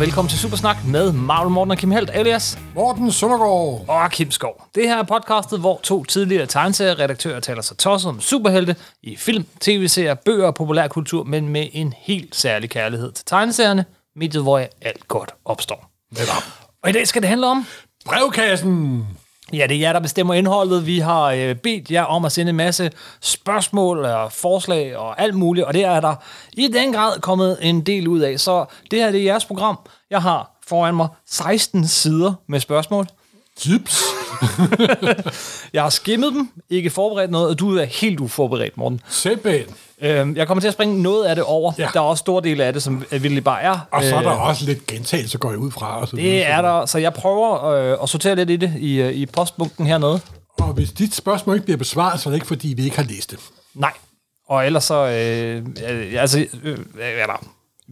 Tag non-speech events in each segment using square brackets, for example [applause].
og velkommen til Supersnak med Marvel Morten og Kim Helt, alias Morten Søndergaard. og Kim Skov. Det her er podcastet, hvor to tidligere tegneserieredaktører taler sig tosset om superhelte i film, tv-serier, bøger og populærkultur, men med en helt særlig kærlighed til tegneserierne, mediet, hvor alt godt opstår. Og i dag skal det handle om Brevkassen. Ja, det er jer, der bestemmer indholdet. Vi har øh, bedt jer om at sende en masse spørgsmål og forslag og alt muligt, og det er der i den grad kommet en del ud af. Så det her det er jeres program. Jeg har foran mig 16 sider med spørgsmål. Tips. [laughs] Jeg har skimmet dem, ikke forberedt noget, og du er helt uforberedt, Morten. Simpelthen. Øhm, jeg kommer til at springe noget af det over. Ja. Der er også store dele af det, som øh, virkelig bare er. Og så er der Øh, også lidt gentagelse, går jeg ud fra. Og så Det videre. er der, så jeg prøver øh, at sortere lidt i det i, øh, i postbunken hernede. Og hvis dit spørgsmål ikke bliver besvaret, så er det ikke, fordi vi ikke har læst det. Nej. Og ellers så, øh, øh, altså, øh, er der,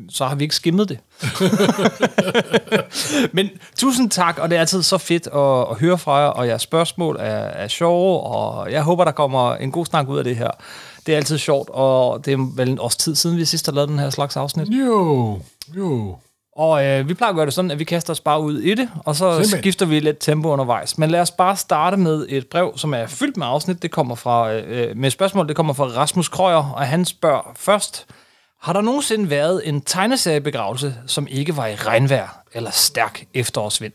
så har vi ikke skimmet det. [laughs] Men tusind tak, og det er altid så fedt at, at høre fra jer, og jeres spørgsmål er, er sjove, og jeg håber, der kommer en god snak ud af det her. Det er altid sjovt, og det er vel en års tid siden, vi sidst har lavet den her slags afsnit. Jo, jo. Og øh, vi plejer at gøre det sådan, at vi kaster os bare ud i det, og så Simpelthen. skifter vi lidt tempo undervejs. Men lad os bare starte med et brev, som er fyldt med afsnit. Det kommer fra, øh, med spørgsmål, det kommer fra Rasmus Krøyer, og han spørger først, har der nogensinde været en tegneseriebegravelse, som ikke var i regnvejr eller stærk efterårsvind?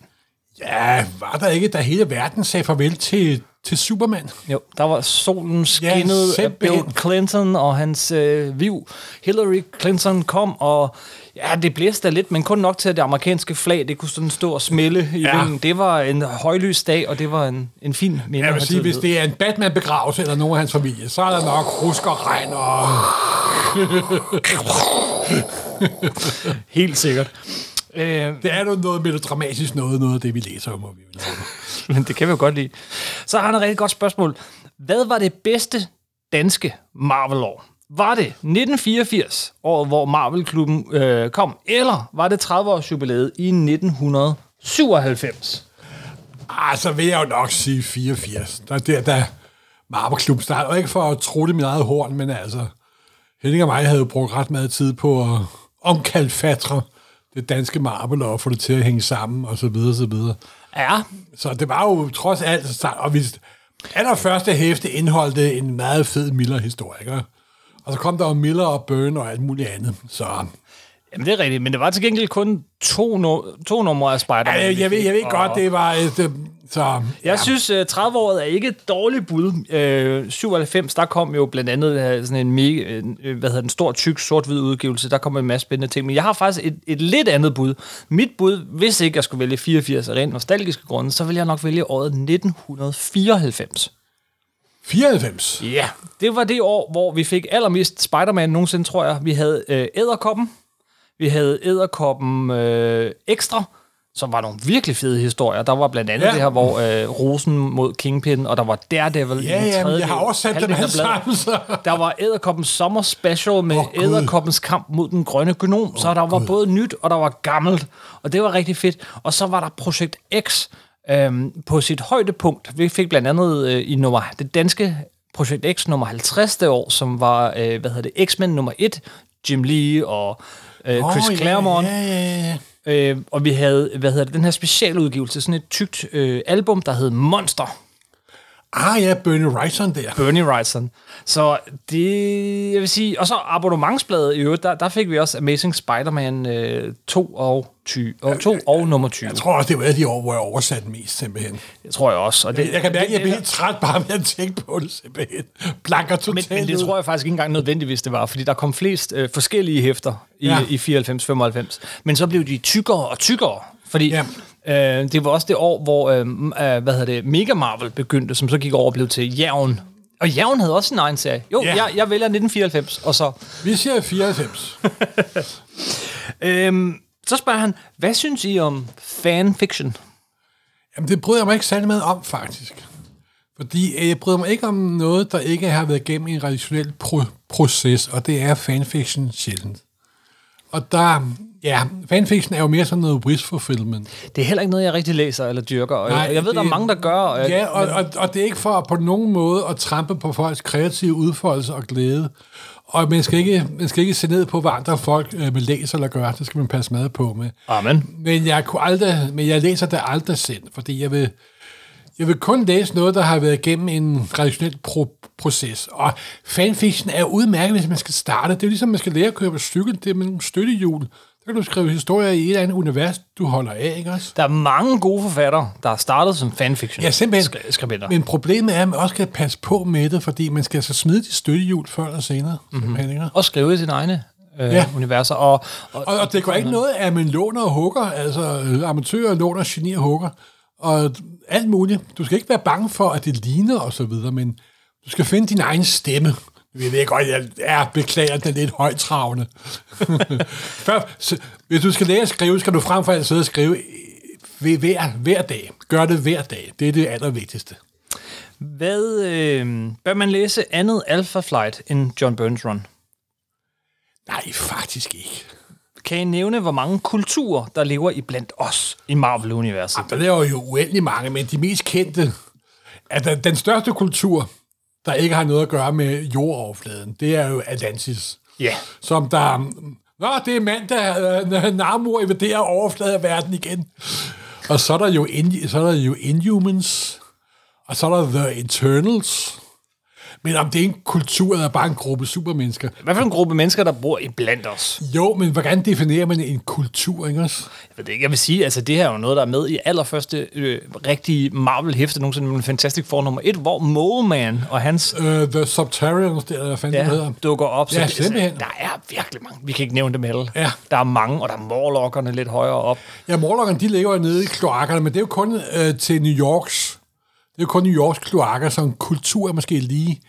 Ja, var der ikke, da hele verden sagde farvel til, til Superman? Jo, der var solen skinnede Ja, af Bill. Clinton og hans øh, viv. Hillary Clinton kom, og ja, det blæste lidt, men kun nok til, at det amerikanske flag, det kunne sådan stå og smelle i Ja. vinden. Det var en højlys dag, og det var en, en fin minde. Jeg vil sige, hvis det er en Batman-begravelse eller nogen af hans familie, så er der nok rusk og regn og... Helt sikkert. Øh, Det er jo noget melodramatisk noget, noget af det, vi læser om. Og vi [laughs] men det kan vi jo godt lide. Så har han et rigtig godt spørgsmål. Hvad var det bedste danske Marvel-år? Var det 1984, året hvor Marvel-klubben øh, kom, eller var det 30-års jubilæet i 1997? Ah, så vil jeg jo nok sige 84. Der er der, der Marvel Klub starter jo ikke for at tro det mit eget horn, men altså, Henning og mig havde brugt ret meget tid på at omkalfatre det danske Marvel og få det til at hænge sammen, og så videre, så videre. Ja, Så det var jo trods alt, start- og vi, allerførste hæfte indeholdte en meget fed Miller-historie, ikke? Og så kom der jo Miller og Byrne og alt muligt andet. Så Jamen, det er rigtigt, men det var til gengæld kun to, no- to numre af Spider-Man. ja, jeg, jeg, ved, jeg ved Og- godt, det var... et, øh, Så, Jeg ja. synes, uh, 30-året er ikke et dårligt bud. Uh, 97, der kom jo blandt andet uh, sådan en mega, uh, hvad hedder den, stor, tyk, sort-hvid udgivelse. Der kom en masse spændende ting. Men jeg har faktisk et, et lidt andet bud. Mit bud, hvis ikke jeg skulle vælge 84 af rent nostalgiske grunde, så vil jeg nok vælge året 1994. 94. Ja, det var det år, hvor vi fik allermest Spider-Man nogensinde, tror jeg. Vi havde øh, Æderkoppen, vi havde Æderkoppen øh, Ekstra, som var nogle virkelig fede historier. Der var blandt andet ja. Ja. det her, hvor øh, Rosen mod Kingpin, og der var Daredevil i Ja, den ja, men tredje jeg har del, oversat dem alle sammen, så... Der var Æderkoppens Sommer Special med oh. Æderkoppens kamp mod den grønne gnom, oh, så der var Gud. både nyt, og der var gammelt, og det var rigtig fedt. Og så var der Projekt X øhm, på sit højdepunkt. Vi fik blandt andet øh, i nummer, det danske Projekt X nummer 50. det år, som var, øh, hvad hedder det, X-Men nummer 1, Jim Lee og øh, Chris Åh, Claremont. Ja, ja, ja. Øh, og vi havde, hvad hedder det, den her specialudgivelse, sådan et tykt øh, album, der hed Monster. Ah ja, Bernie Wrightson der. Bernie Wrightson. Så det, jeg vil sige, og så abonnementsbladet i øvrigt, der, der fik vi også Amazing Spider-Man øh, 2 og 20, og 2 og nummer 20. Jeg tror også, det var de år, hvor jeg oversatte mest, simpelthen. Det tror jeg også. Og det, Jeg kan mærke, at jeg det, bliver helt træt bare ved at tænke på det, simpelthen. Blanker men, totalt men det ud. tror jeg faktisk ikke engang nødvendigvis, det var, fordi der kom flest øh, forskellige hæfter i, ja. i 94-95. Men så blev de tykkere og tykkere, fordi Ja. Øh, det var også det år, hvor øh, øh, hvad hedder det, Mega Marvel begyndte, som så gik over og blev til Jævn. Og Jævn havde også sin egen serie. Jo, Ja. jeg, jeg vælger 1994, og så Vi siger 94. [laughs] Øhm, så spørger han, hvad synes I om fanfiction? Jamen, det bryder jeg mig ikke særlig meget om, faktisk. Fordi øh, jeg bryder mig ikke om noget, der ikke har været igennem en traditionel pro- proces, og det er fanfiction sjældent. Og der, ja, fanfiction er jo mere sådan noget wish fulfillment. Det er heller ikke noget, jeg rigtig læser eller dyrker. Og jeg, jeg ved, det- der er mange, der gør. øh, Ja, og, og, og det er ikke for på nogen måde at trampe på folks kreative udfoldelse og glæde. Og man skal ikke, man skal ikke se ned på, hvad andre folk øh, med læser eller gør. Det skal man passe meget på med. Amen. Men jeg, kunne aldrig, men jeg læser det aldrig selv, fordi jeg vil, jeg vil kun læse noget, der har været igennem en traditionel pro- proces. Og fanfiction er udmærket, hvis man skal starte. Det er ligesom, man skal lære at køre på cykel. Det er med nogle støttehjul. Så kan du skrive historier i et eller andet univers, du holder af, ikke også? Der er mange gode forfattere, der har startet som fanfiction. Ja, simpelthen. Skri- skribenter. Men problemet er, at man også skal passe på med det, fordi man skal så smide de støttehjul før eller senere. Mm-hmm. Og skrive i sine egne øh, Ja. universer. Og, og, Og, og det går ikke noget, at man låner og hugger, altså øh, amatører låner, genier hugger, og alt muligt. Du skal ikke være bange for, at det ligner og så videre, men du skal finde din egen stemme. Vi ved godt, jeg er beklager, den er lidt højtravende. [laughs] Før, så, hvis du skal lære at skrive, skal du frem for alt sidde og skrive øh, hver, hver dag. Gør det hver dag. Det er det allervigtigste. hvad øh, bør man læse andet Alpha Flight end John Burns Run? Nej, faktisk ikke. Kan I nævne, hvor mange kulturer, der lever i blandt os i Marvel-universet? Der laver jo uendelig mange, men de mest kendte, at den største kultur, der ikke har noget at gøre med jordoverfladen, det er jo Atlantis. Ja. Som der... Nå, det er mand, der øh, Namor invaderer overfladen af verden igen. Og så er der jo, in, så er der jo Inhumans, og så er der The Eternals. Men om det er en kultur, eller bare en gruppe supermennesker. Hvad for en gruppe mennesker, der bor i blandt os? Jo, men hvordan definerer man en kultur, ikke også? Jeg ved det ikke, jeg vil sige, altså det her er jo noget, der er med i allerførste øh, rigtige Marvel-hæfte nogensinde, med Fantastic Four nummer 1, hvor Mole Man og hans Uh, the Subterraneans, der, hvad fanden det hedder. ja, dukker op. Ja, det, simpelthen. der er virkelig mange. Vi kan ikke nævne dem alle. Ja. Der er mange, og der er Morlockerne lidt højere op. Ja, Morlockerne, de ligger jo nede i kloakkerne, men det er jo kun øh, til New Yorks. Det er jo kun New Yorks kloakker, som kultur er måske lige...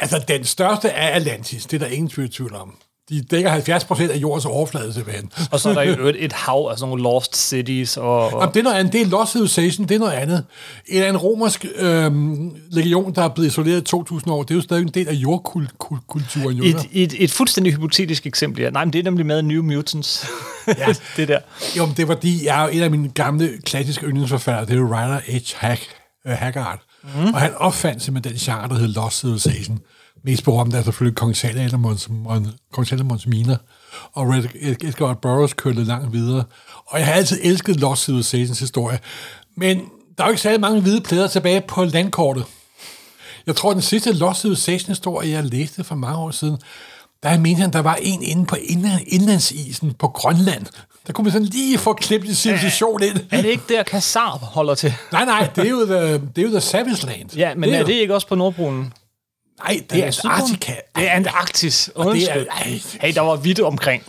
Altså, den største er Atlantis, det er der ingen tvivl om. De dækker 70 procent af jordens overflade, simpelthen. Og så er der jo et, et hav af sådan nogle lost cities. Og, og Jamen, det er noget andet. Det er Lost Civilization, det er noget andet. En, en romersk øh, legion, der er blevet isoleret i 2.000 år, det er jo stadig en del af jordkulturen. Jo, et, et, et fuldstændig hypotetisk eksempel. Ja. Nej, men det er nemlig med New Mutants. [laughs] Ja. det der. Jo, men det var fordi, jeg er jo en af mine gamle klassiske yndlingsforfattere, det er jo Ryder H. Hack, uh, Haggard. Mm. Og han opfandt simpelthen den genre, der hed Lost Civilization. Mest berømt er selvfølgelig Kong Salomons, Kong Salomons miner. Og Red Edgar Burroughs kørte langt videre. Og jeg har altid elsket Lost Civilizations historie. Men der er jo ikke særlig mange hvide plæder tilbage på landkortet. Jeg tror, den sidste Lost Civilization-historie, jeg læste for mange år siden, der mente han, der var en inde på indland, indlandsisen på Grønland. Der kunne man sådan lige få klippet en civilisation ind. Er det ikke der, Kassar holder til? Nej, nej, det er jo The, det er jo the Savage Land. Ja, men det er, jo- det ikke også på Nordpolen? Nej, det er Sydpolen? Antarktika. Det er Antarktis. det er- ej. Hey, der var vidt omkring.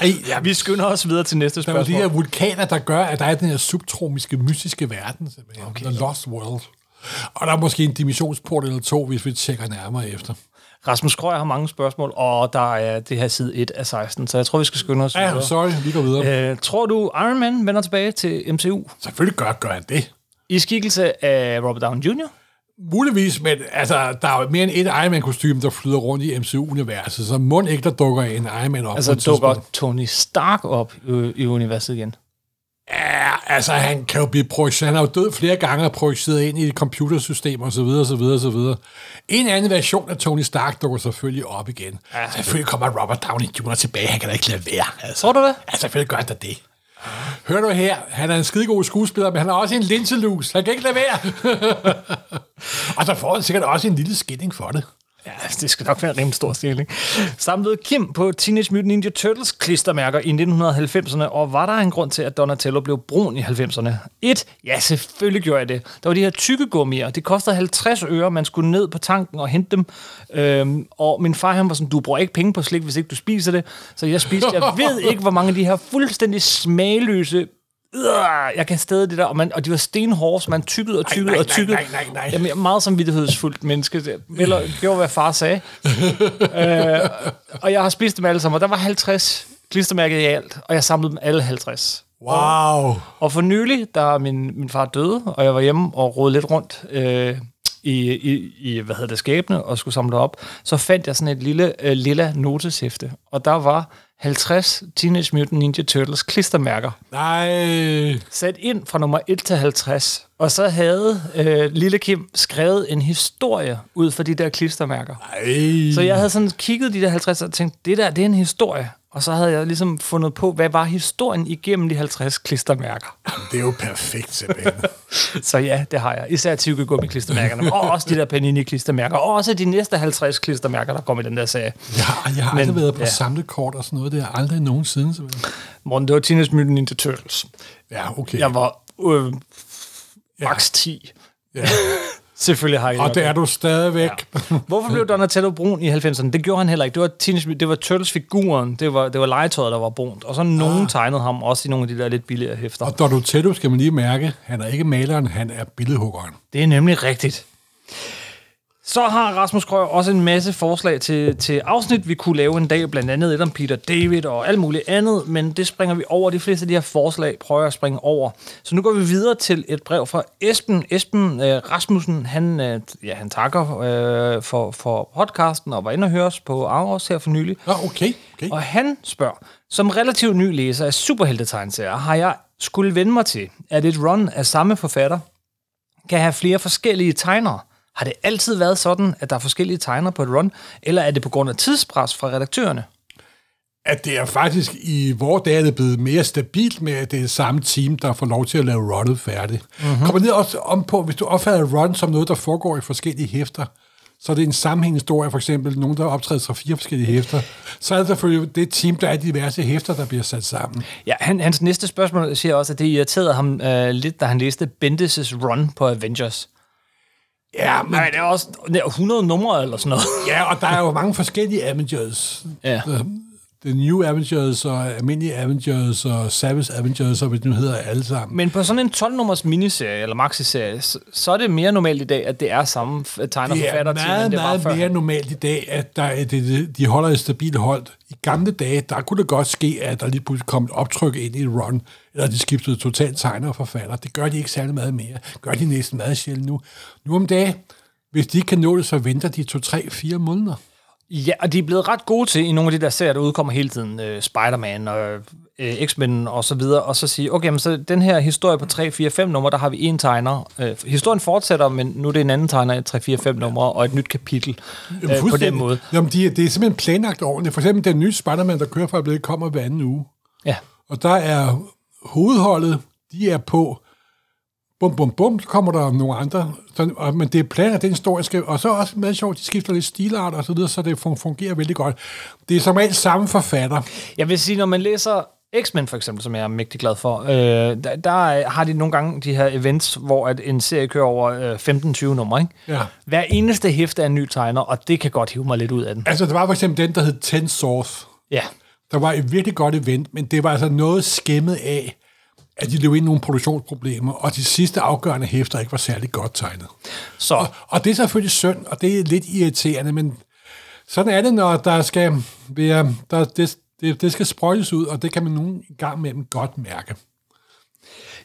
Ej, [laughs] ja, Vi skynder os videre til næste der er de spørgsmål. her vulkaner, der gør, at der er den her subtropiske, mystiske verden, simpelthen. Okay. The Lost World. Og der er måske en dimensionsport eller to, hvis vi tjekker nærmere efter. Rasmus Krøyer har mange spørgsmål, og der er det her side 1 af 16, så jeg tror, vi skal skynde os Ja, sorry, vi går videre. Øh, tror du, Iron Man vender tilbage til MCU Selvfølgelig gør, gør han det. i skikkelse af Robert Downey Jr.? Muligvis, men altså, der er jo mere end et Iron Man-kostyme, der flyder rundt i MCU-universet, så må ikke, der dukker en Iron Man op. Altså dukker. Tony Stark op i, i universet igen? Ja, altså han kan jo blive projiceret. Han har jo død flere gange og projiceret ind i et computersystem og så videre, så videre, så videre. En anden version af Tony Stark dukker selvfølgelig op igen. Ja, selvfølgelig kommer Robert Downey Jr. tilbage. Han kan da ikke lade være. Altså. Tror du det? Ja, selvfølgelig gør han det. Hør du her, han er en skidegod skuespiller, men han er også en linselus. Han kan ikke lade være. [laughs] og så får han sikkert også en lille skilling for det. Ja, det skal nok være en rimelig stor stilling. Samlede Kim på Teenage Mutant Ninja Turtles klistermærker i 1990'erne, og var der en grund til, at Donatello blev brun i 90'erne? Et, ja, selvfølgelig gjorde jeg det. Der var de her tykkegummier. Det kostede 50 øre, man skulle ned på tanken og hente dem. Øhm, og min far, han var sådan, du bruger ikke penge på slik, hvis ikke du spiser det. Så jeg spiste, jeg [laughs] ved ikke, hvor mange af de her fuldstændig smagløse jeg kan stadig det der, og, man, og de var stenhårde, så man tykkede og tykkede nej, og nej, tykkede. nej, nej, nej. Jamen, jeg er meget som vidtighedsfuldt menneske. Det- Eller gjorde, hvad far sagde. øh, og jeg har spist dem alle sammen, og der var 50 klistermærker i alt, og jeg samlede dem alle 50. Wow. Og for nylig, da min, min far døde, og jeg var hjemme og rode lidt rundt, øh, i, i, i hvad hedder det, skabene og skulle samle op, så fandt jeg sådan et lille øh, lilla noteshæfte, og der var 50 Teenage Mutant Ninja Turtles klistermærker Nej. sat ind fra nummer 1 til 50. Og så havde øh, Lille Kim skrevet en historie ud for de der klistermærker. Ej. Så jeg havde sådan kigget de der 50 og tænkt, det der, det er en historie. Og så havde jeg ligesom fundet på, hvad var historien igennem de 50 klistermærker. Det er jo perfekt, simpelthen. [laughs] Så ja, det har jeg. Især tykkegummi klistermærkerne. og også de der panini klistermærker. Og også de næste 50 klistermærker, der kom i den der sag. Har, jeg har Men, aldrig været på ja. ja. samlekort og sådan noget. Det har jeg aldrig nogensinde. Simpelthen. Morten, det var Teenage Mutant Ninja Turtles. Ja, okay. Jeg var øh, max 10. Ja. Selvfølgelig har jeg Og det er du stadigvæk. Ja. Hvorfor blev Donatello brun i 90'erne? Det gjorde han heller ikke. Det var, Teenage, det var Turtles-figuren. Det var, det var legetøjet, der var brunt. Og så nogen tegnede ham også i nogle af de der lidt billigere hæfter. Og Donatello skal man lige mærke, han er ikke maleren, han er billedhuggeren. Det er nemlig rigtigt. Så har Rasmus Krøger også en masse forslag til, til afsnit, vi kunne lave en dag, blandt andet et om Peter David og alt muligt andet, men det springer vi over. De fleste af de her forslag prøver jeg at springe over. Så nu går vi videre til et brev fra Esben. Esben øh, Rasmussen, han, øh, ja, han takker øh, for, for podcasten og var inde og høre os på Aarhus her for nylig. Nå, okay. okay. Og han spørger, som relativt ny læser af superheltetegneserier, har jeg skulle vende mig til, at et run af samme forfatter kan have flere forskellige tegnere. Har det altid været sådan, at der er forskellige tegnere på et run, eller er det på grund af tidspres fra redaktørerne? At det er faktisk i vores dage er det blevet mere stabilt med, at det er samme team, der får lov til at lave runnet færdigt. Mm-hmm. Kommer ned også om på, hvis du opfatter run som noget, der foregår i forskellige hæfter, så er det en sammenhængende historie, for eksempel nogen, der optræder fra fire forskellige hæfter, så er det selvfølgelig det team, der er diverse hæfter, der bliver sat sammen. Ja, han, hans næste spørgsmål siger også, at det irriterede ham øh, lidt, da han læste Bendis' run på Avengers. Ja, men, Nej, det er også det er 100 numre eller sådan noget. ja, og der er jo mange forskellige Avengers. Ja. The, New Avengers, og Almindelige Avengers, og Savage Avengers, og hvad det nu hedder, alle sammen. Men på sådan en 12-nummers miniserie, eller maxiserie, så, så er det mere normalt i dag, at det er samme tegner Det er forfatter til, end det var meget før. mere normalt i dag, at der, er det, de holder et stabilt hold. I gamle dage, der kunne det godt ske, at der lige pludselig kom et optryk ind i et run, eller de skiftede totalt tegner og forfatter. Det gør de ikke særlig meget mere. Gør de næsten meget sjældent nu. Nu om dagen, hvis de ikke kan nå det, så venter de to, tre, fire måneder. Ja, og de er blevet ret gode til i nogle af de der serier, der udkommer hele tiden. Øh, Spider-Man og øh, X-Men og så videre. Og så sige, okay, men så den her historie på 3, 4, 5 numre, der har vi en tegner. Øh, historien fortsætter, men nu er det en anden tegner i 3, 4, 5 numre og et nyt kapitel øh, på den måde. Jamen, de, det er simpelthen planlagt ordentligt. For eksempel den nye Spider-Man, der kører fra øjeblikket, kommer hver anden uge. Ja. Og der er hovedholdet, de er på bum, bum, bum, så kommer der nogle andre. Så, og, men det er planer, den historie skal, og så er også meget sjovt, de skifter lidt stilart og så videre, så det fun- fungerer vældig godt. Det er som regel samme forfatter. Jeg vil sige, når man læser X-Men for eksempel, som jeg er mægtig glad for, øh, der, der har de nogle gange de her events, hvor at en serie kører over øh, 15-20 numre. Ikke? Ja. Hver eneste hæfte er en ny tegner, og det kan godt hive mig lidt ud af den. Altså, der var for eksempel den, der hed Ten Source. Ja. Der var et virkelig godt event, men det var altså noget skæmmet af, at de løb ind i nogle produktionsproblemer, og de sidste afgørende hæfter ikke var særlig godt tegnet. Så Og, og det er selvfølgelig synd, og det er lidt irriterende, men sådan er det, når der skal være, der, det, det, det skal sprøjtes ud, og det kan man nogle gang med dem godt mærke.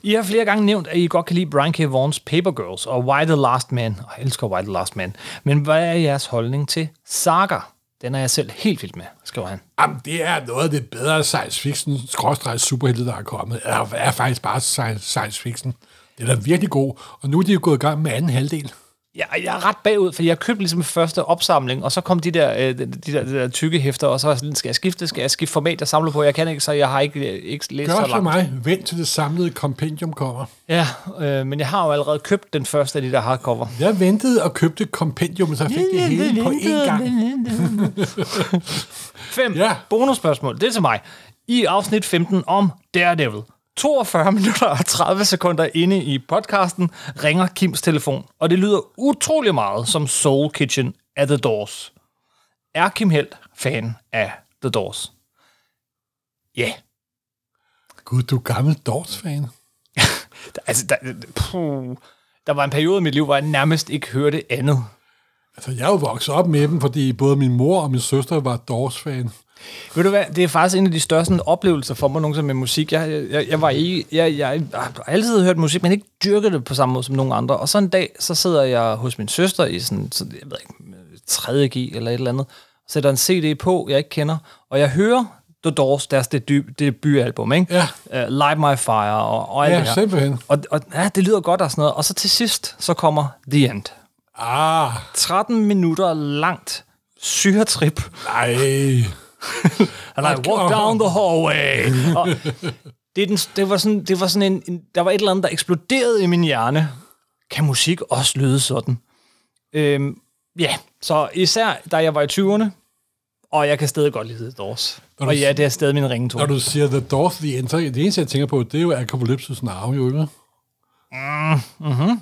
I har flere gange nævnt, at I godt kan lide Brian K. Vaughns Paper Girls og Why the Last Man. Og jeg elsker Why the Last Man. Men hvad er jeres holdning til Saga? Den er jeg selv helt vildt med, skriver han. Jamen, det er noget af det bedre science fiction, skråstrej superhelte, der er kommet. Er, er faktisk bare science, science fiction. Det er da virkelig god, og nu er de jo gået i gang med anden halvdel. Jeg, jeg er ret bagud, for jeg købte ligesom første opsamling, og så kom de der, øh, de, de der, de der tykke hæfter, og så var jeg sådan, skal jeg skifte, skal jeg skifte format, jeg samler på? Jeg kan ikke, så jeg har ikke, ikke læst Gør så langt. mig, vent til det samlede kompendium kommer. Ja, øh, men jeg har jo allerede købt den første af de der hardcover. Jeg ventede og købte kompendium, så fik det hele på én gang. [laughs] 5. Ja. Ja. Bonusspørgsmål. Det er til mig. I afsnit 15 om Daredevil. 42 minutter og 30 sekunder inde i podcasten ringer Kims telefon, og det lyder utrolig meget som Soul Kitchen af The Doors. Er Kim Helt fan af The Doors? Ja. Yeah. Gud, du er gammel Doors-fan. [laughs] Altså, der, puh, der var en periode i mit liv, hvor jeg nærmest ikke hørte andet. Altså, jeg er jo vokset op med dem, fordi både min mor og min søster var Doors-fan. Ved du hvad, det er faktisk en af de største oplevelser for mig nogensinde med musik. Jeg, jeg, jeg var ikke, jeg, jeg, jeg har altid hørt musik, men ikke dyrket det på samme måde som nogen andre. Og så en dag, så sidder jeg hos min søster i sådan, så, jeg ved ikke, 3. G eller et eller andet, og sætter en CD på, jeg ikke kender, og jeg hører The Doors, deres debut, debutalbum, ikke? Ja. Uh, Light My Fire og, og alt Ja, det her. simpelthen. Og, og ja, det lyder godt og sådan noget. Og så til sidst, så kommer The End. Ah, 13 minutter langt syretrip. nej. And I walk down the hallway. og det, den, det, var sådan, det var sådan en, en... Der var et eller andet, der eksploderede i min hjerne. Kan musik også lyde sådan? Øhm, ja, så især da jeg var i 20'erne, og jeg kan stadig godt lide The Doors. Når Og ja, det er stadig min ringetone. Når du siger The Doors, The Enter, det eneste, jeg tænker på, det er jo Apocalypse Now, jo ikke? Mm-hmm.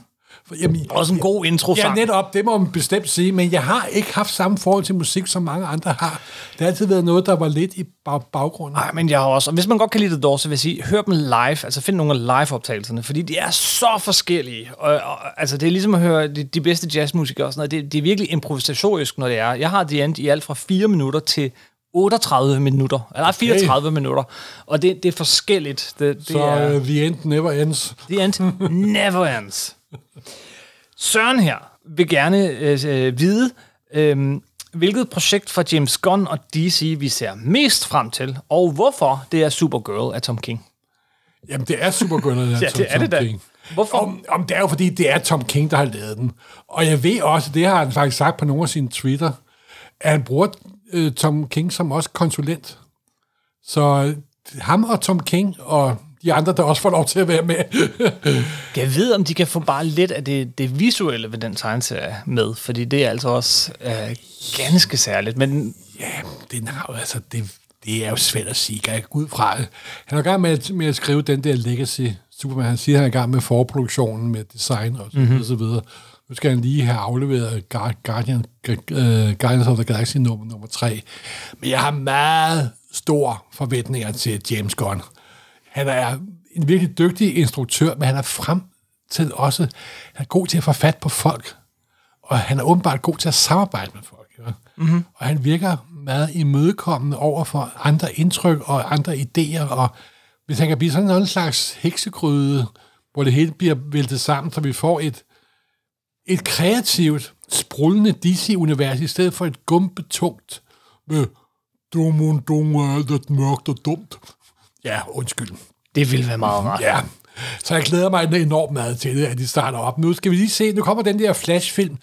Jamen, Også en god intro Ja, netop, det må man bestemt sige, men jeg har ikke haft samme forhold til musik, som mange andre har. Det har altid været noget, der var lidt i bag- baggrunden. Nej, men jeg har også... Og hvis man godt kan lide The Doors, så vil jeg sige, hør dem live. Altså find nogle af live-optagelserne, fordi de er så forskellige. Og, og, altså det er ligesom at høre de, de bedste jazzmusikere og sådan noget. Det, det er virkelig improvisatorisk, når det er. Jeg har The End i alt fra 4 minutter til 38 minutter. Eller 34 minutter. Og det, det er forskelligt. Det, det Så er, uh, The End Never Ends. The End [laughs] never ends. Søren her vil gerne øh, øh, vide, øh, hvilket projekt fra James Gunn og DC vi ser mest frem til, og hvorfor det er Supergirl af Tom King. Jamen, det er Supergirl, der [laughs] Ja, det er det da. King. Hvorfor? Om, om det er jo, fordi det er Tom King, der har lavet den. Og jeg ved også, det har han faktisk sagt på nogle af sine Twitter, at han bruger øh, Tom King som også konsulent. Så øh, ham og Tom King og de andre, der også får lov til at være med. [laughs] Jeg ved, om de kan få bare lidt af det, det visuelle ved den tegneserie med, fordi det er altså også øh, ganske særligt. Men ja, det er jo, altså, det, det er jo svært at sige. Jeg ud fra, han er i gang med, at- med at skrive den der Legacy Superman. Han siger, at han er i gang med forproduktionen, med design og så, mm-hmm. og så videre. Nu skal han lige have afleveret Guar- Guardian, uh, Guardians of the Galaxy nummer, nummer 3. Men jeg har meget store forventninger til James Gunn. Han er en virkelig dygtig instruktør, men han er frem til også, han er god til at få fat på folk. Og han er åbenbart god til at samarbejde med folk. Ja? Mm-hmm. Og han virker meget imødekommende over for andre indtryk og andre idéer. Og hvis han kan blive sådan en slags heksekryde, hvor det hele bliver væltet sammen, så vi får et, et kreativt, sprullende DC-univers, i stedet for et gumpetungt med dum og dum er lidt mørkt og dumt. Ja, undskyld. det vil være meget rart. Ja, så jeg glæder mig enormt meget til det, at de starter op. Nu skal vi lige se, nu kommer den der flashfilm,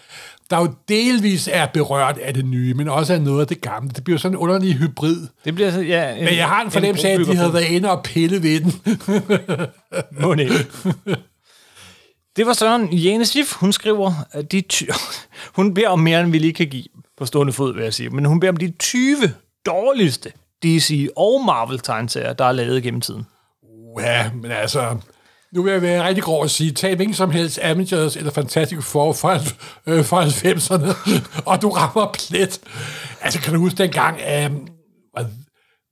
der jo delvis er berørt af det nye, men også af noget af det gamle. Det bliver sådan en underlig hybrid. Det bliver så, ja, en, Men jeg har en fornemmelse af, at de havde været inde og pille ved den. Må det var Søren Jane Sif. Hun skriver, at de ty- hun beder om mere, end vi lige kan give på stående fod, vil jeg sige. Men hun beder om de 20 dårligste DC og Marvel-tegneserier, der er lavet gennem tiden. Ja, men altså... Nu vil jeg være rigtig grov at sige, tag hvilken som helst Avengers eller Fantastic Four fra, øh, fra 90'erne, [laughs] og du rammer plet. Altså, kan du huske dengang, øh,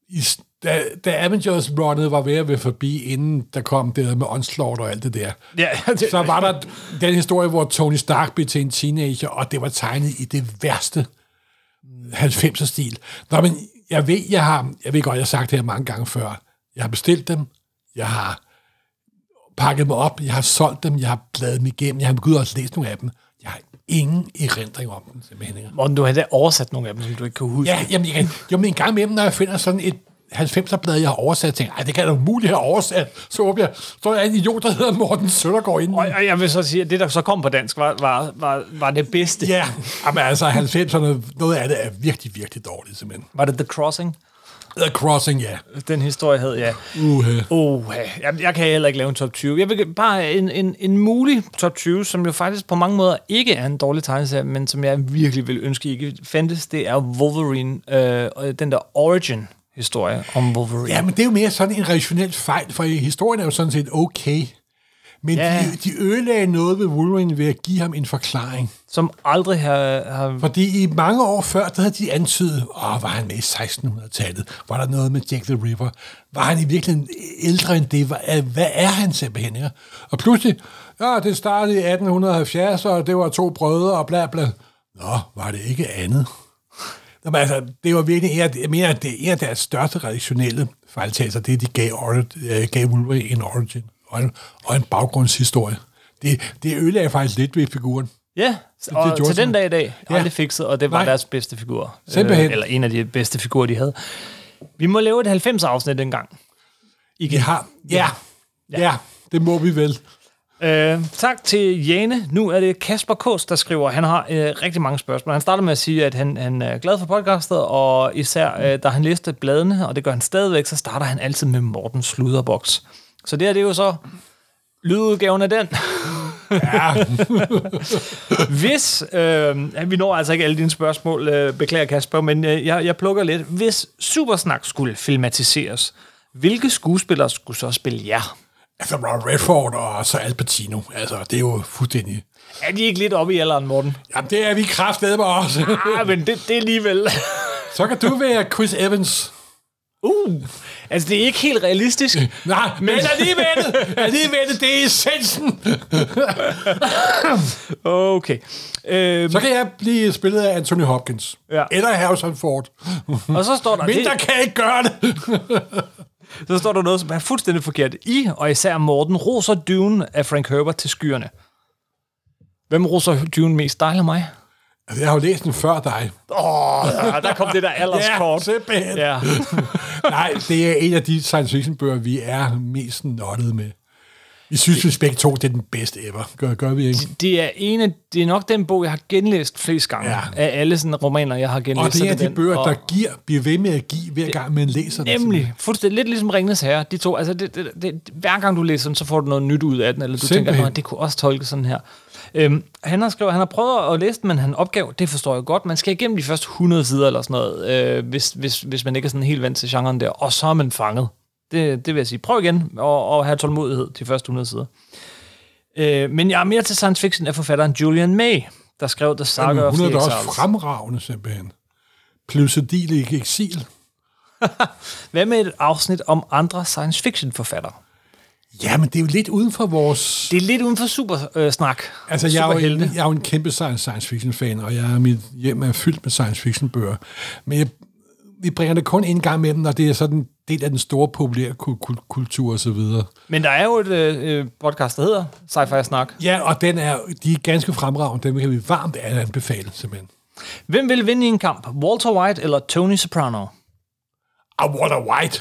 i, da, da Avengers runnet var ved at være forbi, inden der kom det der med Onslaught og alt det der, Ja, det, [laughs] så var der den historie, hvor Tony Stark blev til en teenager, og det var tegnet i det værste 90'er-stil. Nå, men jeg ved, jeg har, jeg ved godt, jeg har sagt det her mange gange før. Jeg har bestilt dem, jeg har pakket dem op, jeg har solgt dem, jeg har bladet dem igennem, jeg har begyndt også læst nogle af dem. Jeg har ingen erindring om dem, simpelthen. Morten, du har da oversat nogle af dem, som du ikke kan huske. Ja, jamen, jeg kan, jo, men en gang imellem, når jeg finder sådan et 90'er-blad, jeg har oversat, tænker jeg, "Ej, det kan da umuligt have oversat. Så håber jeg, så er en idiot, der hedder Morten Søndergaard inden. Og og jeg vil så sige, at det, der så kom på dansk, var, var, var, var det bedste. Ja, jamen, altså 90'erne, noget af det er virkelig, virkelig dårligt, simpelthen. Var det The Crossing? The Crossing, ja. Den historie hed, ja. Uh, Oh, jeg, jeg kan heller ikke lave en top 20. Jeg vil bare en, en, en mulig top 20, som jo faktisk på mange måder ikke er en dårlig tegneserie, men som jeg virkelig vil ønske ikke fandtes, det er Wolverine, øh, og den der origin-historie om Wolverine. ja, men det er jo mere sådan en rationel fejl, for historien er jo sådan set okay. Men Ja. de, de ødelagde noget ved Wolverine ved at give ham en forklaring. Som aldrig har... har Fordi i mange år før, der havde de antydet, åh, var han med i 1600-tallet? Var der noget med Jack the Ripper? Var han i virkeligheden ældre end det? Hvad, hvad er han simpelthen? Ja? Og pludselig, ja, det startede i 1870, og det var to brødre og bla bla. Nå, var det ikke andet? Nå, men altså, det var virkelig en af, jeg mener, at det er en af deres største redaktionelle fejltagelser, det er, de gav, øh, gav Wolverine en origin og en, og en baggrundshistorie. Det, det ødelagde faktisk lidt ved figuren. Ja, og gjorde til den dag i dag Ja. aldrig fikset, og det var Nej. deres bedste figur. Simpelthen. eller en af de bedste figurer, de havde. Vi må lave et 90-afsnit dengang. Vi har, ja, ja, ja, det må vi vel. Øh, tak til Jane. Nu er det Kasper Kås, der skriver. Han har øh, rigtig mange spørgsmål. Han starter med at sige, at han, han er glad for podcastet, og især øh, da han læste bladene, og det gør han stadigvæk, så starter han altid med Morten Sluderboks. Så det her, det er jo så lydudgaven af den. Ja, [laughs] Hvis, øh, vi når altså ikke alle dine spørgsmål, øh, beklager Kasper, men øh, jeg, jeg plukker lidt. Hvis Supersnak skulle filmatiseres, hvilke skuespillere skulle så spille jer? Altså Robert Redford og så Al Pacino. Altså, det er jo fuldstændig... Er de ikke lidt oppe i alderen, Morten? Jamen, det er vi kraftedeme også. Ah, men det, det er alligevel... så kan du være Chris Evans. Uh, altså det er ikke helt realistisk. Nej, men alligevel, alligevel, det er essensen. Okay. Øh, Så kan jeg blive spillet af Anthony Hopkins. Ja. Eller Harrison Ford. og så står, der, Mindre det, kan ikke gøre det. Så står der noget, som er fuldstændig forkert. I, og især Morten, roser Dune af Frank Herbert til skyerne. Hvem roser Dune mest? Dig eller mig? Altså, jeg har jo læst den før dig. Åh, oh, der kom det der alderskort. [laughs] simpelthen. Ja. [laughs] Nej, det er en af de science fiction bøger, vi er mest nottet med. Vi synes, vi begge to, det er den bedste ever. Gør, gør vi ikke? Det er, en af, det er nok den bog, jeg har genlæst flest gange. Ja. Af alle sådan romaner, jeg har genlæst. Og det er de den. bøger, Og- der giver, bliver ved med at give, hver gang man læser den. Nemlig. Fuldstændig. Lidt ligesom Ringnes Herre. De to, altså det, det, det, hver gang du læser den, så får du noget nyt ud af den, eller du Simpelthen. tænker, at det kunne også tolkes sådan her. Øhm, han har skrevet, han har prøvet at læse den, men han opgav, det forstår jeg godt, man skal igennem de første 100 sider eller sådan noget, øh, hvis, hvis, hvis man ikke er sådan helt vant til genren der, og så er man fanget. Det, det vil jeg sige. Prøv igen og, og have tålmodighed de første 100 sider. Øh, men jeg er mere til science fiction af forfatteren Julian May, der skrev The Saga Jamen, of hun the er da også Exiles. fremragende, simpelthen. Plusedil i eksil. [laughs] Hvad med et afsnit om andre science fiction forfattere? Ja, men det er jo lidt uden for vores... Det er lidt uden for supersnak. Øh. Altså, jeg er, jo en, jeg er jo en kæmpe science, science fiction fan, og jeg er, mit hjem er fyldt med science fiction bøger. Men jeg, vi bringer det kun en gang med dem, når det er sådan del af den store populære kul- kul- kultur og så videre. Men der er jo et øh, podcast, der hedder Sci-Fi Snak. Ja, og den er, de er ganske fremragende. Dem kan vi varmt anbefale, simpelthen. Hvem vil vinde i en kamp? Walter White eller Tony Soprano? Og Walter White.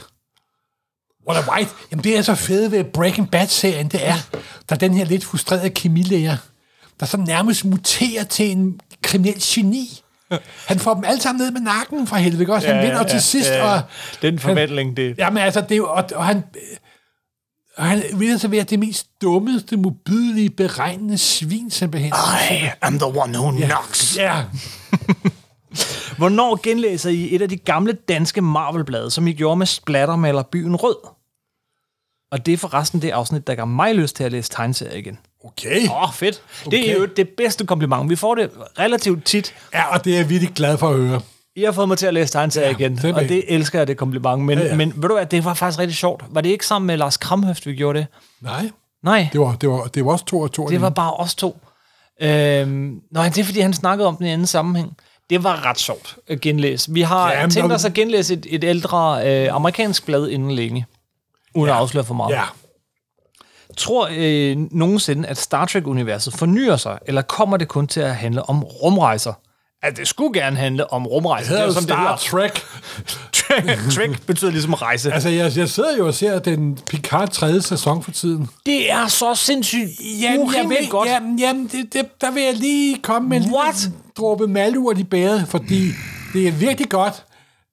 Walter White, jamen det er så fedt ved Breaking Bad-serien, det er, der er den her lidt frustrerede kemilæger, der så nærmest muterer til en kriminel geni. Han får dem alle sammen ned med nakken fra helvede, ikke også? Han Ja, vinder ja, til sidst, ja, ja. og... Den forvandling, det... Jamen altså, det er jo, og, og han... Og han vil så være det mest dummeste, modbydelige, beregnende svin, simpelthen. I am the one who knocks. Ja, [laughs] Hvornår genlæser I et af de gamle danske Marvel-blade, som I gjorde med splattermaler Byen Rød? Og det er forresten det afsnit, der gør mig lyst til at læse tegneserier igen. Okay. Åh, oh, fedt. Okay. Det er jo det bedste kompliment. Vi får det relativt tit. Ja, og det er jeg virkelig glad for at høre. I har fået mig til at læse tegneserier Ja, igen, simpelthen. og det elsker jeg, det kompliment. Men, ja, Ja, men ved du hvad, det var faktisk rigtig sjovt. Var det ikke sammen med Lars Kramhøft, vi gjorde det? Nej, Nej, det var, det var, det var også to og to. det var bare os to. Øhm, nej, det er fordi, han snakkede om den i anden sammenhæng. Det var ret sjovt at genlæse. Vi har Ja, tænkt os at genlæse et, et ældre øh, amerikansk blad inden længe. Uden ja. at afsløre for meget. Ja, Tror øh, nogensinde, at Star Trek-universet fornyer sig, eller kommer det kun til at handle om rumrejser? At det skulle gerne handle om rumrejser. det er er jo Star det Trek. hedder. Trek betyder ligesom rejse. Altså, jeg, jeg sidder jo og ser den Picard tredje sæson for tiden. Det er så sindssygt urimeligt godt. Jamen, jamen det, det, der vil jeg lige komme med en What? lille dråbe malurt i bæret, fordi det er virkelig godt,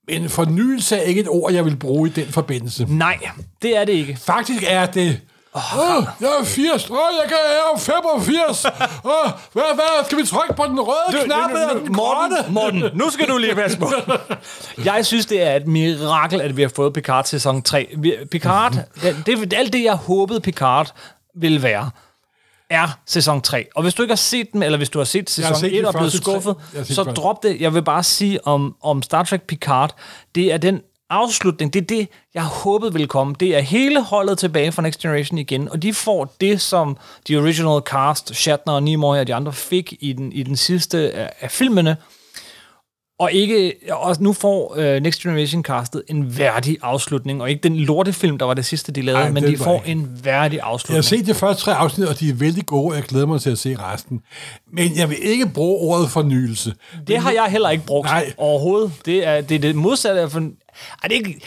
men fornyelse er ikke et ord, jeg vil bruge i den forbindelse. Nej, det er det ikke. Faktisk er det... Åh, oh, jeg er 80. Åh, oh, jeg, kan, jeg er 85. [laughs] Åh, oh, hvad, hvad, skal vi trykke på den røde knap eller den grønne? Morten, Morten, nu skal du lige passe på. [laughs] Jeg synes, det er et mirakel, at vi har fået Picard sæson 3. Vi- Picard, det, det, alt det, jeg håbede Picard ville være, er sæson 3. Og hvis du ikke har set den, eller hvis du har set sæson set 1 de og er blevet skuffet, har så drop det. Jeg vil bare sige om, om Star Trek Picard, det er den afslutning, det er det, jeg håbede ville komme. Det er hele holdet tilbage fra Next Generation igen, og de får det, som de original cast, Shatner og Nimoy og de andre fik i den, i den sidste af, af filmene. Og ikke, og nu får uh, Next Generation castet en værdig afslutning, og ikke den lortefilm, der var det sidste, de lavede, Ej, men de får ikke. en værdig Jeg afslutning. har set de første tre afsnit, og de er vældig gode, og jeg glæder mig til at se resten. Men jeg vil ikke bruge ordet fornyelse. Det har jeg heller ikke brugt Nej. overhovedet. Det er det, er det modsatte af... For, ej, det, er ikke,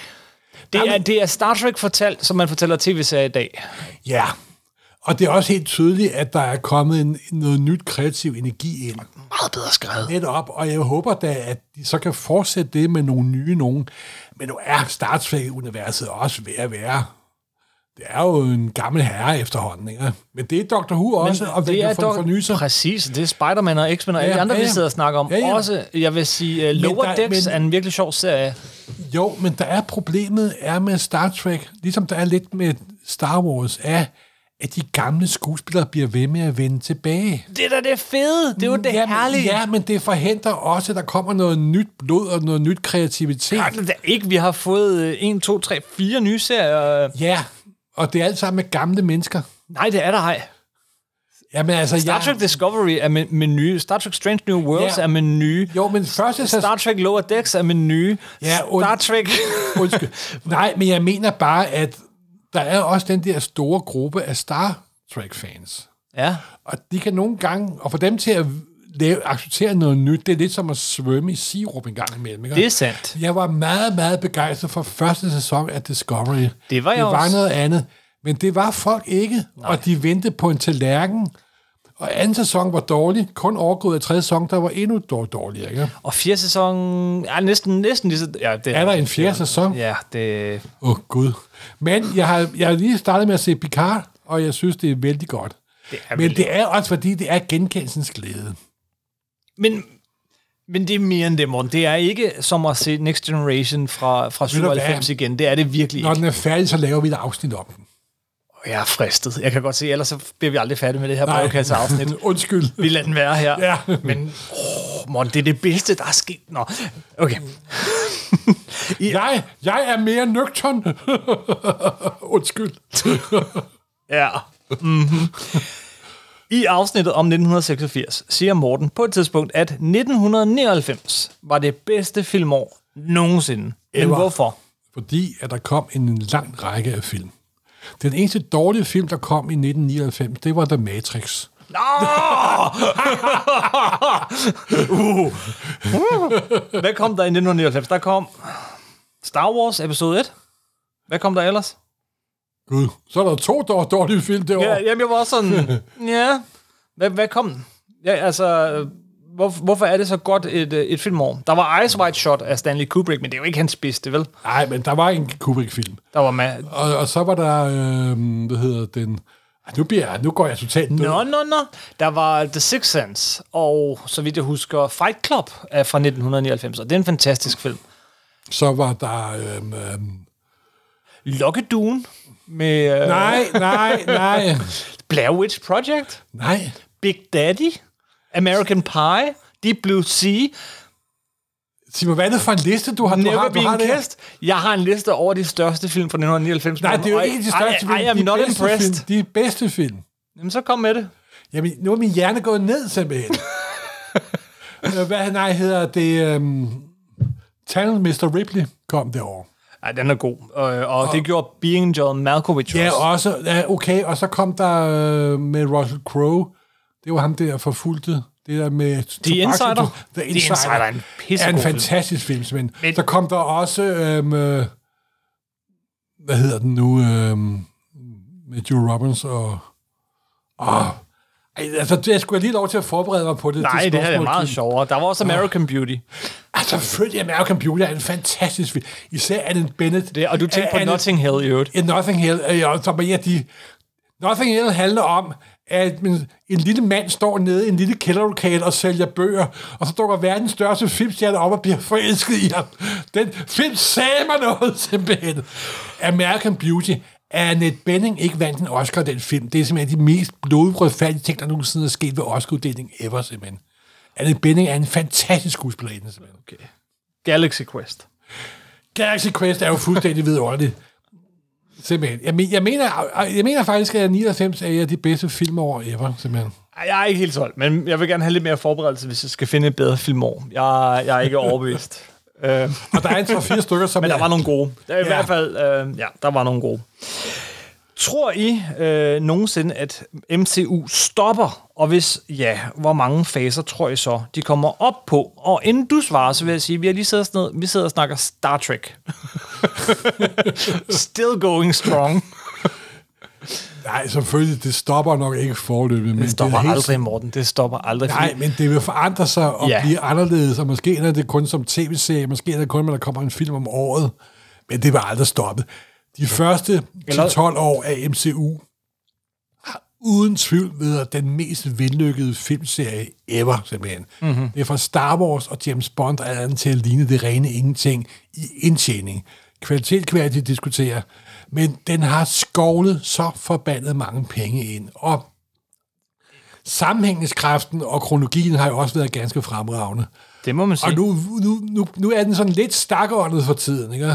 det, er, det er Star Trek fortalt, som man fortæller tv-serier i dag. Ja, og det er også helt tydeligt, at der er kommet en, noget nyt kreativ energi ind. Meget bedre skrevet. Netop, og jeg håber da, at de så kan fortsætte det med nogle nye nogen. Men nu er Star Trek-universet også ved at være... Det er jo en gammel herre efterhånden, ikke? Men det er Dr. Who også, og det, dog- for, forny sig. Præcis, det er Spider-Man og X-Men og alle Ja, de andre, ja, vi ja. sidder og snakker om. Ja, ja. Også, jeg vil sige, uh, Lower der- Decks men- er en virkelig sjov serie. Jo, men der er problemet er med Star Trek, ligesom der er lidt med Star Wars, er, at de gamle skuespillere bliver ved med at vende tilbage. Det er da det fede. Det er jo det Jamen, herlige. Ja, men det forhindrer også, at der kommer noget nyt blod og noget nyt kreativitet. Ja, det er ikke, vi har fået øh, 1, 2, 3, 4 nye serier. Ja, og det er alt sammen med gamle mennesker. Nej, det er der ej. Jamen altså, Star jeg, Trek Discovery er med, med nye. Star Trek Strange New Worlds Ja. er med nye. Jo, men første sæson... Star Trek Lower Decks er med nye. Ja, und- Star Trek... Undskyld. [laughs] Nej, men jeg mener bare, at der er også den der store gruppe af Star Trek-fans. ja. Og de kan nogle gange, og for dem til at lave, acceptere noget nyt, det er lidt som at svømme i sirup en gang imellem. Ikke? Det er sandt. Jeg var meget, meget begejstret for første sæson af Discovery. Det var jeg det var også. noget andet. Men det var folk ikke, Nej. og de ventede på en tallerken. Og anden sæson var dårlig. Kun overgået af tredje sæson, der var endnu dår- dårligere. Ikke? Og fjerde sæson er næsten, næsten lige så... Ja, det Er der en fjerde sæson? Ja, det... Åh, oh, Gud. Men jeg har, jeg har lige startet med at se Picard, og jeg synes, det er vældig godt. det er Men det er også, fordi det er genkendelsens glæde. Men, men det er mere end det, Morten. Det er ikke som at se Next Generation fra, fra du 97 hvad? igen. Det er det virkelig Når ikke. den er færdig, så laver vi et afsnit om den. Jeg er fristet. Jeg kan godt se, ellers så bliver vi aldrig færdige med det her podcast-afsnit. [laughs] Undskyld. Vi lader den være her. Ja. Men, åh, Morten, det er det bedste, der er sket. Nå, okay. [laughs] Jeg, jeg er mere nøgtern. [laughs] Undskyld. Ja. Mm-hmm. I afsnittet om 1986 siger Morten på et tidspunkt, at 1999 var det bedste filmår nogensinde. Men hvorfor? Fordi at der kom en lang række af film. Den eneste dårlige film, der kom i 1999, det var The Matrix. Nå! [laughs] uh. [laughs] Hvad kom der i 1999? Der kom Star Wars episode 1. Hvad kom der ellers? Gud, så er der to dår- dårlige film år. Ja, jamen, jeg var også sådan, [laughs] ja, hvad, hvad kom? Ja, altså, hvor, hvorfor er det så godt et, øh, et filmår? Der var Ice White Shot af Stanley Kubrick, men det er jo ikke hans bedste, vel? Nej, men der var en Kubrick-film. Der var ma- Og, og så var der, øh, hvad hedder den... Nu, bliver, nu går jeg totalt død. Nå, nå, nå. Der var The Sixth Sense, og så vidt jeg husker, Fight Club er fra 1999, og det er en fantastisk film. Så var der... Øh, øh, Lokkeduen med øh, nej, nej, nej. [laughs] Blair Witch Project, Nej. Big Daddy, American Pie, Deep Blue Sea, Sig mig, hvad er det for en liste, du har? du Never har, du har? Kissed. Jeg har en liste over de største film fra 1999. Nej, det er jo Og ikke de største film. I, I am de not bedste impressed. Film, de bedste film. Jamen, så kom med det. Jamen, nu er min hjerne gået ned, simpelthen. [laughs] Øh, hvad nej, hedder det? Um, Talent Mr. Ripley kom derovre. Ej, den er god. Og, og det gjorde Being John Malkovich Ja, også. også. Ja, okay, og så kom der øh, med Russell Crowe. Det var ham der forfulgte. Det der med... The Insider? The The Insider. Insider er en er en fantastisk film, simpelthen. Men- Så kom der også... Øhm, øh, hvad hedder den nu? Øhm, med Joe Robbins og... Åh, ej, altså, jeg skulle lige lov til at forberede mig på det. Nej, det det her er meget sjovere. Der var også American Beauty. Altså, selvfølgelig American Beauty er en fantastisk film. Især Alan Bennett. Det, og du tænker på Notting Hill i øvrigt. Ja, Nothing Hill, øh, ja, som er de, Nothing Hill handler om, at en, en lille mand står nede i en lille kælderlokale og sælger bøger, og så dukker verdens største filmstjerne op og bliver forelsket i ham. Den film sagde mig noget, [laughs] simpelthen. American Beauty er Annette Bening ikke vandt en Oscar den film. Det er simpelthen de mest blodrødfærdige ting, der nogensinde er sket ved Oscar-uddelingen ever, simpelthen. Annette Bening er en fantastisk skuespillerinde, simpelthen. Okay. Galaxy Quest. Galaxy Quest er jo fuldstændig vidunderligt. Simpelthen. Jeg, men, jeg, mener, jeg mener faktisk, at 99 er de bedste filmår ever, simpelthen. Jeg er ikke helt solgt, men jeg vil gerne have lidt mere forberedelse, hvis jeg skal finde et bedre filmår. Jeg, jeg er ikke overbevist. [laughs] øh, Og der er en fra fire stykker, som men der er- var nogle gode. Der er I Ja. hvert fald, øh, ja, der var nogle gode. Tror I øh, nogensinde, at MCU stopper? Og hvis ja, hvor mange faser tror I så, de kommer op på? Og inden du svarer, så vil jeg sige, at vi har lige siddet, noget, vi sidder og snakker Star Trek. [laughs] Still going strong. Nej, selvfølgelig, det stopper nok ikke forløbet. Men Det stopper er helt- aldrig, Morten. Det stopper aldrig. Nej, fordi- men det vil forandre sig og ja. blive anderledes, og måske er det kun som tv-serie, måske er det kun, når der kommer en film om året, men det vil aldrig stoppe. De første Eller- 10-12 år af MCU har uden tvivl været den mest vellykkede filmserie ever, simpelthen. Mhm. Mm-hmm. Det er fra Star Wars og James Bond og andet til at ligne det rene ingenting i indtjening. Kvalitet kan vi diskutere, men den har skovlet så forbandet mange penge ind, og sammenhængningskraften og kronologien har jo også været ganske fremragende. det må man sige. Og nu, nu, nu, nu er den sådan lidt stakåndet for tiden, ikke?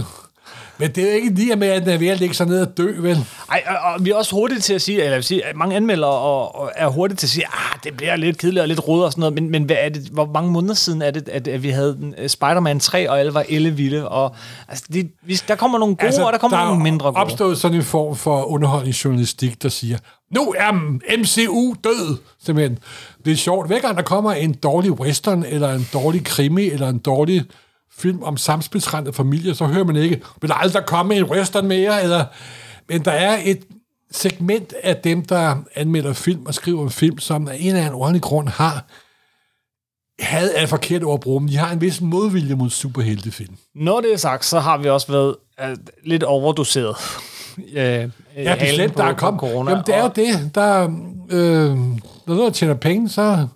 Men det er jo ikke lige med, at den er ved at lægge sig ned og dø, vel? Ej, og, og vi er også hurtige til at sige, eller jeg vil sige, at mange anmeldere og, og er hurtige til at sige, ah, det bliver lidt kedeligt og lidt rodet og sådan noget, men, men hvad er det, hvor mange måneder siden er det, at, at vi havde uh, Spider-Man 3, og alle var ellevilde, og altså, det, vi, der kommer nogle gode, altså, og der kommer der nogle mindre gode. opstået sådan en form for underholdningsjournalistik, der siger, nu er MCU død, simpelthen. Det er sjovt. Hver gang der kommer en dårlig western, eller en dårlig krimi, eller en dårlig film om samspilsrendte familier, så hører man ikke, vil der aldrig komme en western mere, eller... Men der er et segment af dem, der anmelder film og skriver om film, som af en eller anden ordentlig grund har had er forkert ord at bruge, de har en vis modvilje mod superheltefilm. Når det er sagt, så har vi også været uh, lidt overdoseret. Uh, Ja, bestemt, der er kommet. corona. Jamen, det er jo og- det. Der, øh, når noget tjener penge, så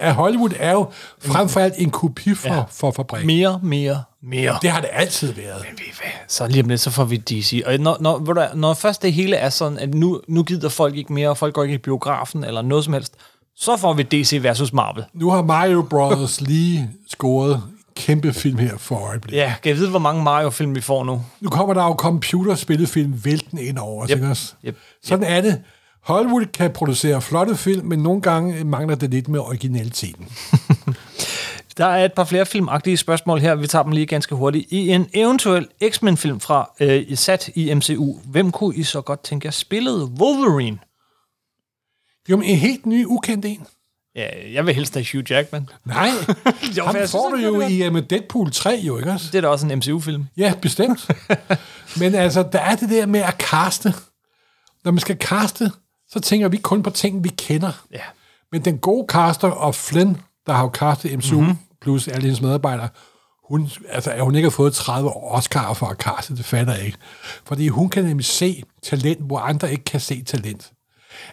er Hollywood er jo frem for alt en kopi for, ja. for fabrikken. Mere, mere, mere. Det har det altid været. Ved I hvad? Så lige om lidt, så får vi DC. Og når, når, hvor der, når først det hele er sådan, at nu, nu gider folk ikke mere, og folk går ikke i biografen eller noget som helst, så får vi DC versus Marvel. Nu har Mario Bros. lige scoret kæmpe film her for øjeblikket. Ja, kan jeg vide, hvor mange Mario-film vi får nu? Nu kommer der jo computerspillefilm vælten ind over. Yep. Yep. Også? Yep. Sådan er det. Hollywood kan producere flotte film, men nogle gange mangler det lidt med originaliteten. [laughs] Der er et par flere filmagtige spørgsmål her. Vi tager dem lige ganske hurtigt. I en eventuel X-Men-film fra øh, sat i MCU, hvem kunne I så godt tænke jer spillede Wolverine? Jo, men en helt ny, ukendt en. Ja, jeg vil helst have Hugh Jackman. Nej, [laughs] Jo, ham får synes, du jo i uh, med Deadpool 3, jo, ikke også? Det er da også en MCU-film. Ja, bestemt. [laughs] Men altså, der er det der med at kaste. Når man skal kaste, så tænker vi kun på ting, vi kender. Ja. Men den gode caster og Flynn, der har jo castet MCU, Mhm. mm-hmm. plus alle hendes medarbejdere, hun, altså, at hun ikke har fået 30 Oscar for at kaste, det fatter jeg ikke. Fordi hun kan nemlig se talent, hvor andre ikke kan se talent.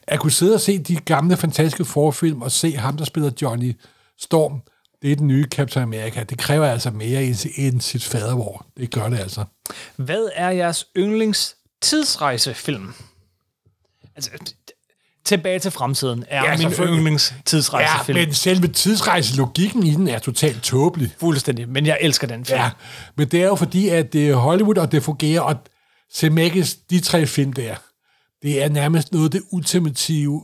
At kunne sidde og se de gamle, fantastiske forfilm, og se ham, der spiller Johnny Storm, det er den nye Captain America. Det kræver altså mere end, sit fadervor. Det gør det altså. Hvad er jeres yndlings tidsrejsefilm? Altså, tilbage til fremtiden er Ja, min selvfølgelig. yndlings Ja, men selve tidsrejselogikken i den er totalt tåbelig. Fuldstændig, men jeg elsker den film. Ja, men det er jo fordi, at det er Hollywood, og det fungerer, og Zemeckis, de tre film der, det er nærmest noget af det ultimative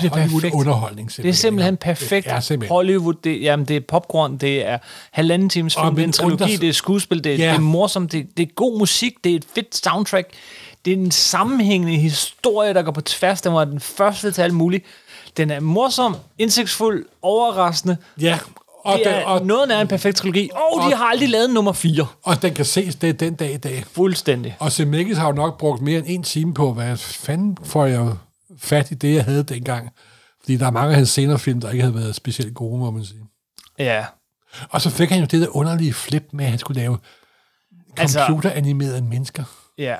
Det er perfekt. Hollywood-underholdning. Det er simpelthen perfekt. Det er simpelthen. Hollywood, det, jamen, det er popcorn, det er halvanden times film, det er en trilogi, det er skuespil, det, er- Ja. det er morsomt, det, det er god musik, det er et fedt soundtrack, det er en sammenhængende historie, der går på tværs, den var den første til alt muligt. Den er morsom, indsigtsfuld, overraskende. Ja, og, Det den, er og, noget af en perfekt trilogi. Og, og- de har aldrig lavet nummer 4. og den kan ses det den dag i dag. Fuldstændig. Og Zemeckis har jo nok brugt mere end en time på, hvad fanden får jeg fat i det, jeg havde dengang. Fordi der er mange af hans senere film, der ikke havde været specielt gode, må man sige. Ja. Og så fik han jo det der underlige flip med, at han skulle lave Altså- computeranimerede mennesker. Ja.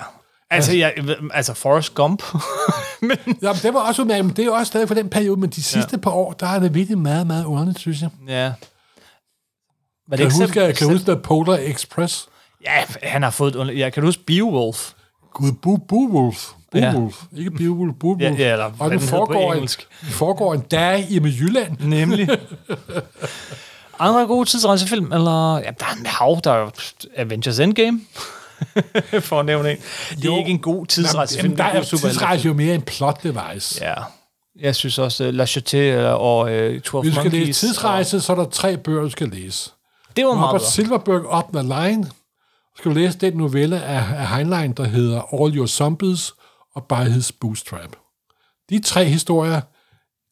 Altså, jeg, altså Forrest Gump. [laughs] Men, Jamen, det var også udmærket, men det er jo også stadig for den periode, men de sidste ja. par år, der er det virkelig meget, meget underligt, synes jeg. ja. Var Kan du selv- huske, kan du selv- huske The Polar Express? Ja, han har fået et. Ja, kan du huske Beowulf? Gud, Bu Beowulf. Beowulf. Ja. Ikke Beowulf, Beowulf. Ja, ja, eller og den foregår, en, den foregår en dag i med Jylland. Nemlig. [laughs] Andre gode tidsrejsefilm, eller... Ja, der er en hav, der er Avengers Endgame. [laughs] For at nævne en. Det er Jo. ikke en god tidsrejsefilm. Jamen, der er tidsrejse jo mere en plot device. Ja. Jeg synes også, uh, La Chute og uh, 12 Hvis du skal Monkeys. læse tidsrejse, så er der tre bøger, du skal læse. Og, det var meget Robert. Silverberg, Up the Line. Så skal du læse den novelle af, af Heinlein, der hedder All Your Zombies og By His Bootstrap. De tre historier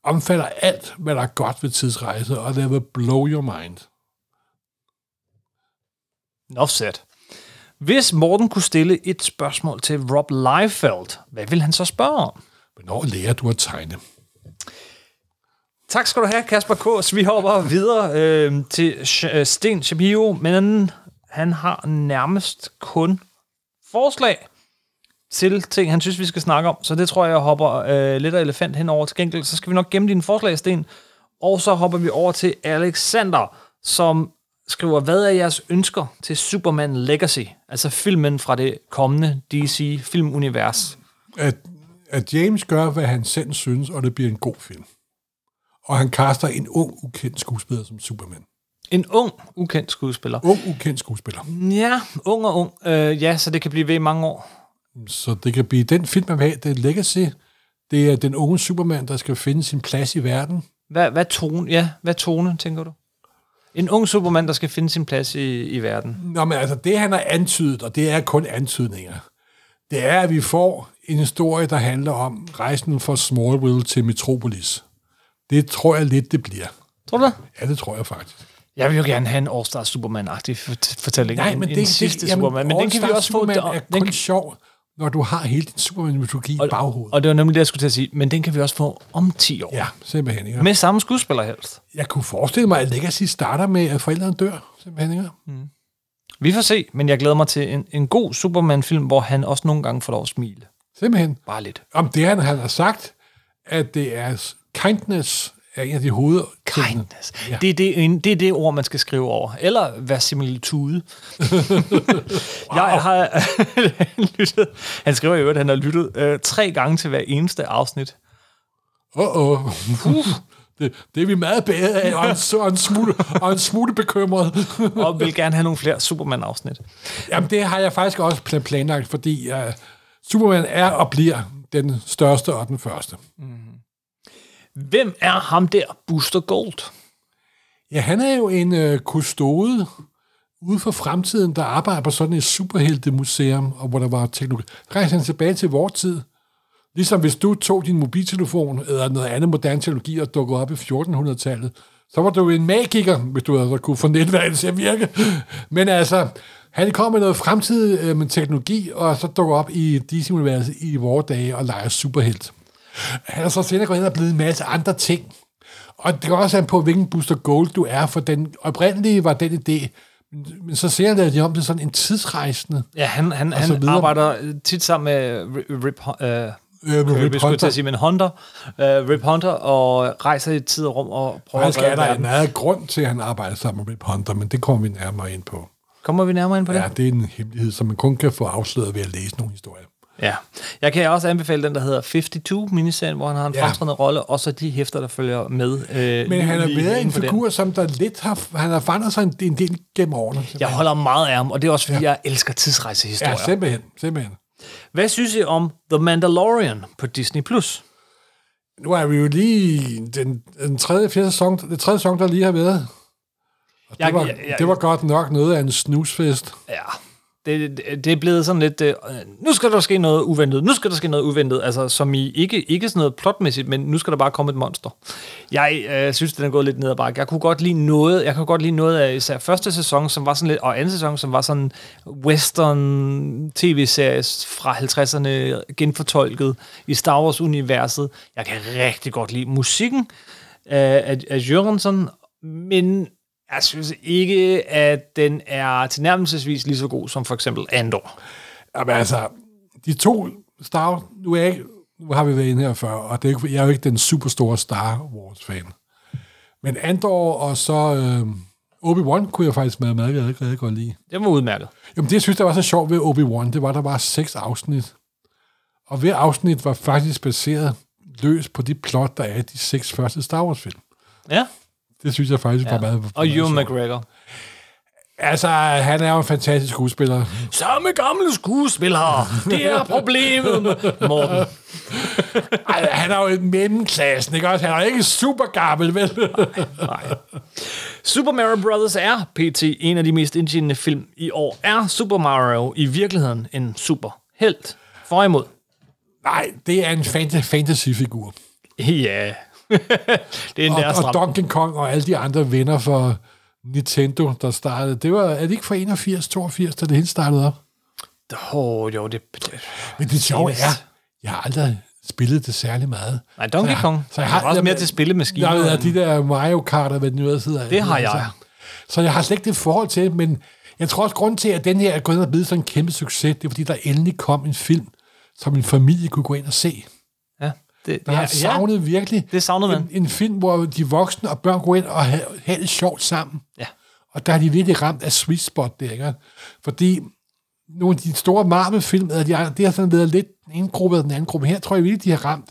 omfatter alt, hvad der er godt ved tidsrejse, og det vil blow your mind. Offset. Hvis Morten kunne stille et spørgsmål til Rob Liefeld, hvad vil han så spørge om? Hvornår lærer du at tegne? Tak skal du have, Kasper K. Vi hopper videre øh, til øh, Sten Shapiro, men han har nærmest kun forslag til ting, han synes, vi skal snakke om. Så det tror jeg, jeg hopper øh, lidt af elefant henover. Til gengæld, så skal vi nok gemme dine forslag, Sten. Og så hopper vi over til Alexander, som skriver, hvad er jeres ønsker til Superman Legacy? Altså filmen fra det kommende DC-filmunivers. At, at James gør, hvad han selv synes, og det bliver en god film. Og han kaster en ung, ukendt skuespiller som Superman. En ung, ukendt skuespiller. Ung, ukendt skuespiller. Ja, ung og ung. Øh, ja, så det kan blive ved i mange år. Så det kan blive den film, man vil have. Det er Legacy. Det er den unge Superman, der skal finde sin plads i verden. Hvad, hvad tone, ja, hvad tone, tænker du? En ung Superman, der skal finde sin plads i, i verden. Nå, men altså, det han har antydet, og det er kun antydninger, det er, at vi får en historie, der handler om rejsen fra Smallville til Metropolis. Det tror jeg lidt, det bliver. Tror du det? Ja, det tror jeg faktisk. Jeg vil jo gerne have en All-Star Superman-agtig fort- fortælling. Nej, en, men en det, sidste det, jamen, Superman. Men den kan vi også få... Superman Der, er den kun kan, sjov, når du har hele din Superman-mytologi i baghovedet. og det var nemlig det, jeg skulle til at sige. Men den kan vi også få om 10 år. Ja, simpelthen. Ikke? Med samme skuespiller helst. Jeg kunne forestille mig, at Legacy starter med, at forældrene dør. Simpelthen. Ikke? Vi får se, men jeg glæder mig til en, en god Superman-film, hvor han også nogle gange får lov at smile. Simpelthen. Bare lidt. Om det, han, han har sagt, at det er kindness er en af de hoved... Kindness. Ja. Ja. Det, er det, det er det ord, man skal skrive over. Eller verisimilitude. [laughs] wow. Jeg har [laughs] lyttet, han skriver jo, at han har lyttet øh, tre gange til hver eneste afsnit. Åh, åh. Det, det er vi meget bedre af, og en, og en, smule, og en smule bekymret. [laughs] Og vil gerne have nogle flere Superman-afsnit. Jamen, det har jeg faktisk også pla- planlagt, fordi uh, Superman er og bliver den største og den første. Hvem er ham der, Booster Gold? Ja, han er jo en øh, kustode ude for fremtiden, der arbejder på sådan et superheltemuseum, og hvor der var teknologi. Rejser han tilbage til vores tid. Ligesom hvis du tog din mobiltelefon eller noget andet moderne teknologi og dukkede op i 1400-tallet, så var du en magiker, hvis du altså kunne få netværket til at virke. Men altså, han kom med noget fremtidig øh, med teknologi, og så dukker op i DC-universet i vores dage og leger superhelt. Han er så senere gået ind og blevet en masse andre ting. Og det går også an på, hvilken Booster Gold du er, for den oprindelige var den idé, men- så senere lavede de om til sådan en tidsrejsende. Ja, han, han, han videre. arbejder øh, tit sammen med Rip, Rip, uh, Øh, med Rip jeg Hunter. sige, men Hunter, uh, Rip Hunter, og rejser i tid og rum og prøver Faktisk at er der en meget grund til, at han arbejder sammen med Rip Hunter, men det kommer vi nærmere ind på. Kommer vi nærmere ind på det? Ja, det er en hemmelighed, som man kun kan få afsløret ved at læse nogle historier. Ja. Jeg kan også anbefale den, der hedder 52, miniserien, hvor han har en Ja. fremtrædende rolle, og så de hæfter, der følger med. Øh, Men han lige været en for den. figur, som der lidt har, han har forandret sig en, en del gennem årene. Jeg holder meget af ham, og det er også, fordi ja. jeg elsker tidsrejsehistorier. Ja, simpelthen, simpelthen. Hvad synes I om The Mandalorian på Disney+. Plus? Nu er vi jo lige den, den tredje, fjerde sæson, det tredje sæson, der lige har været. Og det, var, jeg- jeg- det var godt nok noget af en snusfest. Ja, det, det, det er blevet sådan lidt, øh, nu skal der ske noget uventet, nu skal der ske noget uventet, altså som i ikke, ikke sådan noget plotmæssigt, men nu skal der bare komme et monster. Jeg øh, synes, den er gået lidt ned ad bakke. Jeg kunne godt lide noget, jeg kunne godt lide noget af især første sæson, som var sådan lidt, og anden sæson, som var sådan western tv-serie fra 50'erne genfortolket i Star Wars-universet. Jeg kan rigtig godt lide musikken af, af, af Jørgensen, men jeg synes ikke, at den er tilnærmelsesvis lige så god som for eksempel Andor. Jamen altså, de to Star nu, er jeg nu har vi været inde her før, og det er jeg er jo ikke den superstore Star Wars-fan. Men Andor og så øh, Obi-Wan kunne jeg faktisk meget, meget, meget, meget godt lide. Det var udmærket. Jamen det, jeg synes, der var så sjovt ved Obi-Wan, det var, at der var seks afsnit. Og hver afsnit var faktisk baseret løs på de plot, der er i de seks første Star Wars-film. Ja. Det synes jeg faktisk ja. var meget Og Ewan. McGregor. Altså, han er jo en fantastisk skuespiller. Samme gamle skuespillere. Det er problemet, Morten. Ej, han er jo en mellemklassen, ikke også? Han er ikke super gammel, vel? Nej. Super Mario Bros. er pt. en af de mest indtjenende film i år. Er Super Mario i virkeligheden en super helt? For imod. Nej, det er en fant- fantasyfigur. Ja. [laughs] det er en Og, og. Donkey Kong og alle de andre venner for Nintendo, der startede. Det var, er det ikke fra 81, 82, da det hele startede op? Oh, jo, det... Men det sjove er, jeg har aldrig spillet det særlig meget. Nej, Donkey Så jeg- Kong. Så jeg er har også mere til spillemaskiner Jeg end- de der Mario Kart, hvad det nu hedder. Det har jeg. Altså, Så jeg har slet ikke det forhold til, men jeg tror også, grund til, at den her er gået og blevet sådan en kæmpe succes, det er, fordi der endelig kom en film, som en familie kunne gå ind og se. Ja, det, Jeg har savnet virkelig det savnede man. en, en film, hvor de voksne og børn går ind og har, har det sjovt sammen. Ja. Og der er de virkelig ramt af sweet spot der, ikke? Fordi nogle af de store Marvel-film, eller de, har- det har sådan været lidt den ene gruppe eller den anden gruppe. Her tror jeg virkelig, de har ramt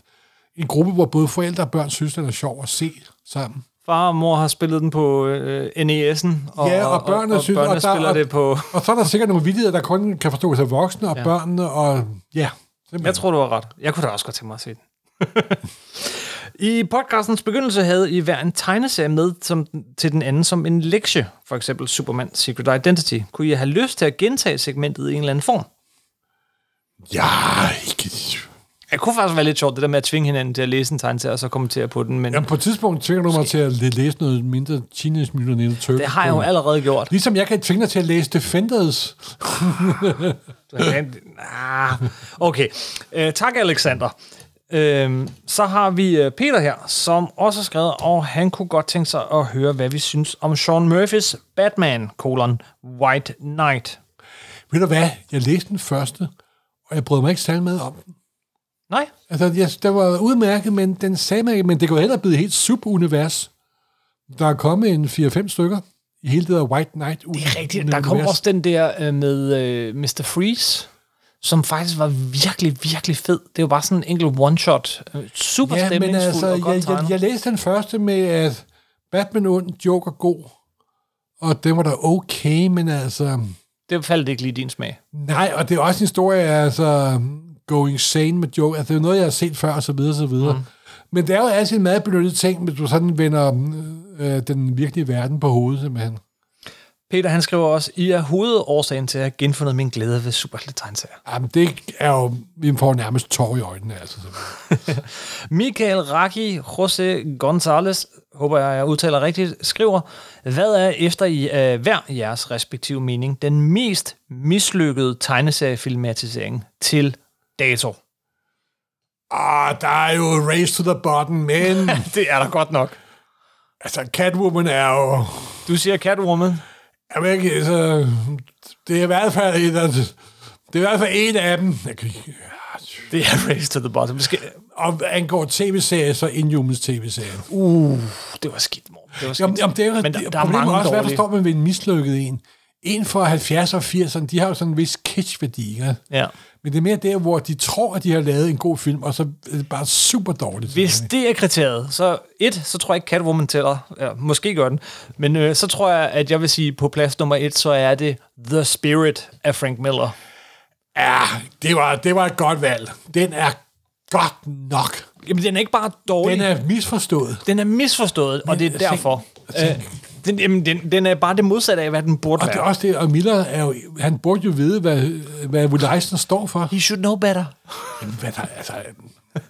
en gruppe, hvor både forældre og børn synes, den er sjov at se sammen. Far og mor har spillet den på øh, NES'en, og, Ja, og børnene og, og synes- børnene og der- spiller og- det på... Og så er der sikkert nogle vidigheder, der kun kan forstås af voksne og Ja. ja. børnene, og ja. Jeg tror, du har ret. Jeg kunne da også godt tænke mig at se den. I podcastens begyndelse havde I hver en tegneserie med som, til den anden som en lektie. For eksempel Superman Secret Identity. Kunne I have lyst til at gentage segmentet i en eller anden form? Ja, ikke... Det kunne faktisk være lidt sjovt, det der med at tvinge hinanden til at læse en tegneserie, og så kommentere på den, men Jamen, på et tidspunkt tvinger du mig til at læ- læse noget mindre Teenage Mutant Ninja Turtles. det har jeg jo allerede gjort. Ligesom jeg kan tvinge dig til at læse Defenders. [laughs] Ah, okay. Uh, tak, Alexander. Uh, så har vi uh, Peter her, som også har skrevet, og han kunne godt tænke sig at høre, hvad vi synes om Sean Murphys Batman, colon, White Knight. Ved du hvad? Jeg læste den første, og jeg brød mig ikke særlig meget om den. Nej, Altså, jeg, det var udmærket, men den sagde mig men det kunne heller blive et helt subunivers. Der er kommet en 4-5 stykker i hele det der White Knight det er rigtigt. Der kom også den der uh, med uh, Mr. Freeze, som faktisk var virkelig, virkelig fed. Det var bare sådan en enkelt one-shot. Uh, super Ja, men altså, og godt jeg, jeg, jeg læste den første med, at Batman ond, Joker god, og det var da okay, men altså... Det faldt ikke lige din smag. Nej, og det er også en historie, altså going sane med Joker. Altså, det er jo noget, jeg har set før, og så videre, og så videre. Mm. Men det er jo altid en meget benyttet ting, hvis du sådan vender øh, den virkelige verden på hovedet, simpelthen. Peter, han skriver også, I er hovedårsagen til at have genfundet min glæde ved superheltetegneserier. Jamen, det er jo... Vi får nærmest tår i øjnene, altså. [laughs] Michael Raki José González, håber jeg, jeg udtaler rigtigt, skriver, hvad er efter i uh, hver jeres respektive mening den mest mislykkede tegneseriefilmatisering til dato? Ah, der er jo Race to the Bottom, men... [laughs] Det er der godt nok. altså, Catwoman er jo... Du siger Catwoman. Jeg ved ikke, altså... Det er i hvert fald et. Det er i hvert fald en af dem. Jeg kan, ikke- Det er Race to the Bottom. Skal, og hvad angår tv-serier, så Inhumans tv-serien. uh, det var skidt, mor. Det var skidt. Jamen, jamen, det er Men der, der er mange også, hvad dårlige. forstår man ved en mislykket en? En fra 70 og 80'erne, de har jo sådan en vis kitsch-værdi, ikke? Ja. Men det er mere der, hvor de tror, at de har lavet en god film, og så er det bare super dårligt. Hvis det er kriteriet, så et, så tror jeg ikke Catwoman tæller. Ja, måske gør den. Men øh, så tror jeg, at jeg vil sige, på plads nummer et, så er det The Spirit af Frank Miller. Ja, det var, det var et godt valg. Den er godt nok. Jamen, den er ikke bare dårlig. Den er misforstået. den er misforstået, og det er tænk- derfor. tænk- Øh, den, jamen, den, den er bare det modsatte af, hvad den burde Og det er være. også det, og Miller er jo, han burde jo vide, hvad, hvad Will Eisner står for. He should know better. Jamen, hvad der, altså,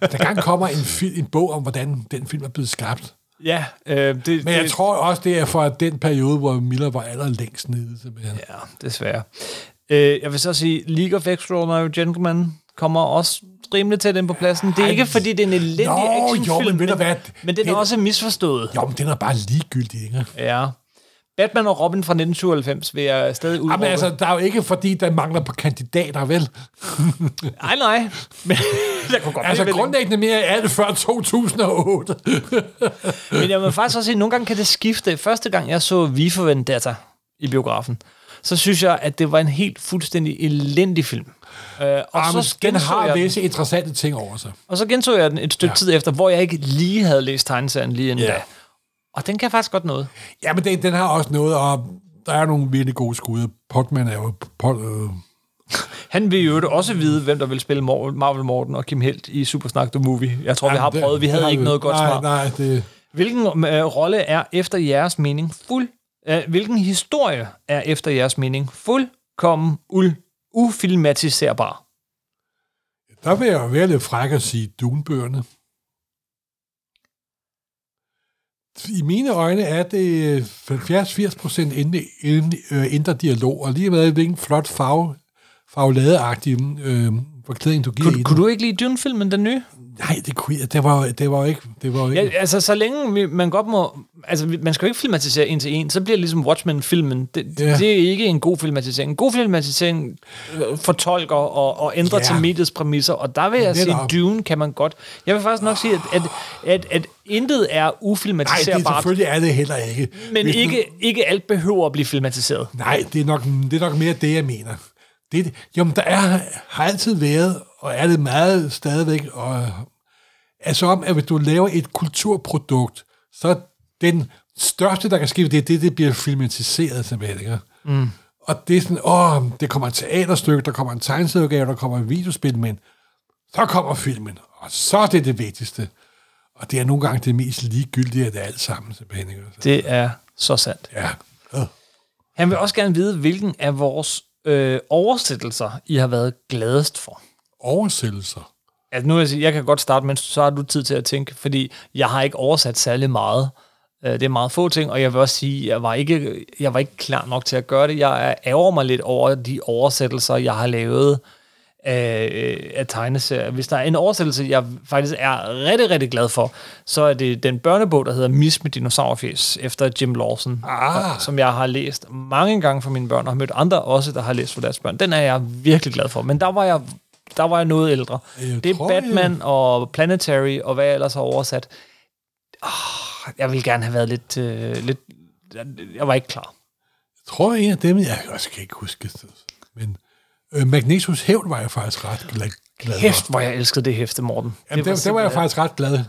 der gang kommer en, fil, en bog om, hvordan den film er blevet skabt. Ja, øh, det, Men jeg det, tror også, det er fra den periode, hvor Miller var allerlængst nede. Simpelthen. Ja, desværre. Øh, jeg vil så sige, League of Extraordinary Gentlemen kommer også rimelig tæt ind på pladsen. Det er ikke, fordi det er en elendig Nå, actionfilm, jo, men ved du hvad? men den er Den- også misforstået. Jo, men den er bare ligegyldig, ikke? Ja. Batman og Robin fra 1997 vil jeg stadig udråbe. Jamen altså, der er jo ikke fordi, der mangler på kandidater, vel? [laughs] Nej, nej. Men, [laughs] jeg kunne godt Altså, grundlæggende mere er det før 2008. [laughs] Men jeg vil faktisk også sige, at nogle gange kan det skifte. Første gang, jeg så V for Vendetta i biografen, så synes jeg, at det var en helt fuldstændig elendig film. Øh, og, Jamen, så den genså har jeg visse interessante ting over sig. og så gentog jeg den et stykke Ja. tid efter, hvor jeg ikke lige havde læst tegneserien lige inden Ja. da. Og den kan faktisk godt noget. Ja, men den, den har også noget, og der er nogle virkelig gode skud. Potman er jo... Pot, øh, Han vil jo også vide, hvem der vil spille Marvel Morten og Kim Helt i Supersnak The Movie. Jeg tror, vi har det- prøvet. Vi havde ikke noget godt nej, svar. Nej, det... Hvilken øh, rolle er efter jeres mening fuld... Øh, hvilken historie er efter jeres mening fuldkommen ul, ufilmatiserbar? Der vil jeg jo være lidt fræk at sige Dune-bøgerne. I mine øjne er det 70-80 procent indre, øh, indre dialog, og lige med hvilken flot farve, farveladeagtig øh, forklædning du giver Kunne, kunne du ikke lide Dune-filmen, den nye? Nej, det, kunne jeg, det, var, det var ikke... Det var ikke Ja, altså, så længe man godt må... Altså, man skal jo ikke filmatisere en til en, så bliver det ligesom Watchmen-filmen. Det, Ja. det er ikke en god filmatisering. En god filmatisering øh, fortolker og, og ændrer Ja. til mediets præmisser, og der vil jeg sige, Netop. Dune kan man godt... Jeg vil faktisk nok sige, at, at, at, at intet er Nej, det, ufilmatiserbart, selvfølgelig er det heller ikke. men Hvis ikke, ikke alt behøver at blive filmatiseret. Nej, det er, nok, det er nok mere det, jeg mener. Det, jo, men der er, har altid været, og er det meget stadigvæk, og, altså om, at hvis du laver et kulturprodukt, så er den største, der kan ske, det er det, det bliver filmatiseret simpelthen. Ikke? Mm. Og det er sådan, åh, det kommer et teaterstykke, der kommer en tegneserieudgave, der kommer en videospil, men så kommer filmen, og så er det det vigtigste. Og det er nogle gange det mest ligegyldige af det alt sammen, simpelthen. Ikke? Så, Det er så sandt. ja. Øh. Han vil også gerne vide, hvilken af vores øh, oversættelser, I har været gladest for. Oversættelser. Altså nu vil jeg sige, jeg kan godt starte, men så har du tid til at tænke, fordi jeg har ikke oversat særlig meget. Øh, Det er meget få ting, og jeg vil også sige, jeg var ikke, jeg var ikke klar nok til at gøre det. Jeg ærger mig lidt over de oversættelser, jeg har lavet af, af tegneserier. Hvis der er en oversættelse, jeg faktisk er rigtig, rigtig glad for, så er det den børnebog, der hedder Mis med dinosaurfjes, efter Jim Lawson, Ah. som jeg har læst mange gange for mine børn, og har mødt andre også, der har læst for deres børn. Den er jeg virkelig glad for, men der var jeg, der var jeg noget ældre. Jeg Det er tror, Batman og Planetary, og hvad jeg ellers har oversat. Oh, jeg vil gerne have været lidt, øh, lidt... Jeg var ikke klar. Jeg tror, en af dem, jeg også kan ikke huske, men øh, Magnetos hævn var jeg faktisk ret glad, glad Hæft, hvor jeg elskede det hæfte, Morten. Jamen, det, det, var jeg faktisk ret glad,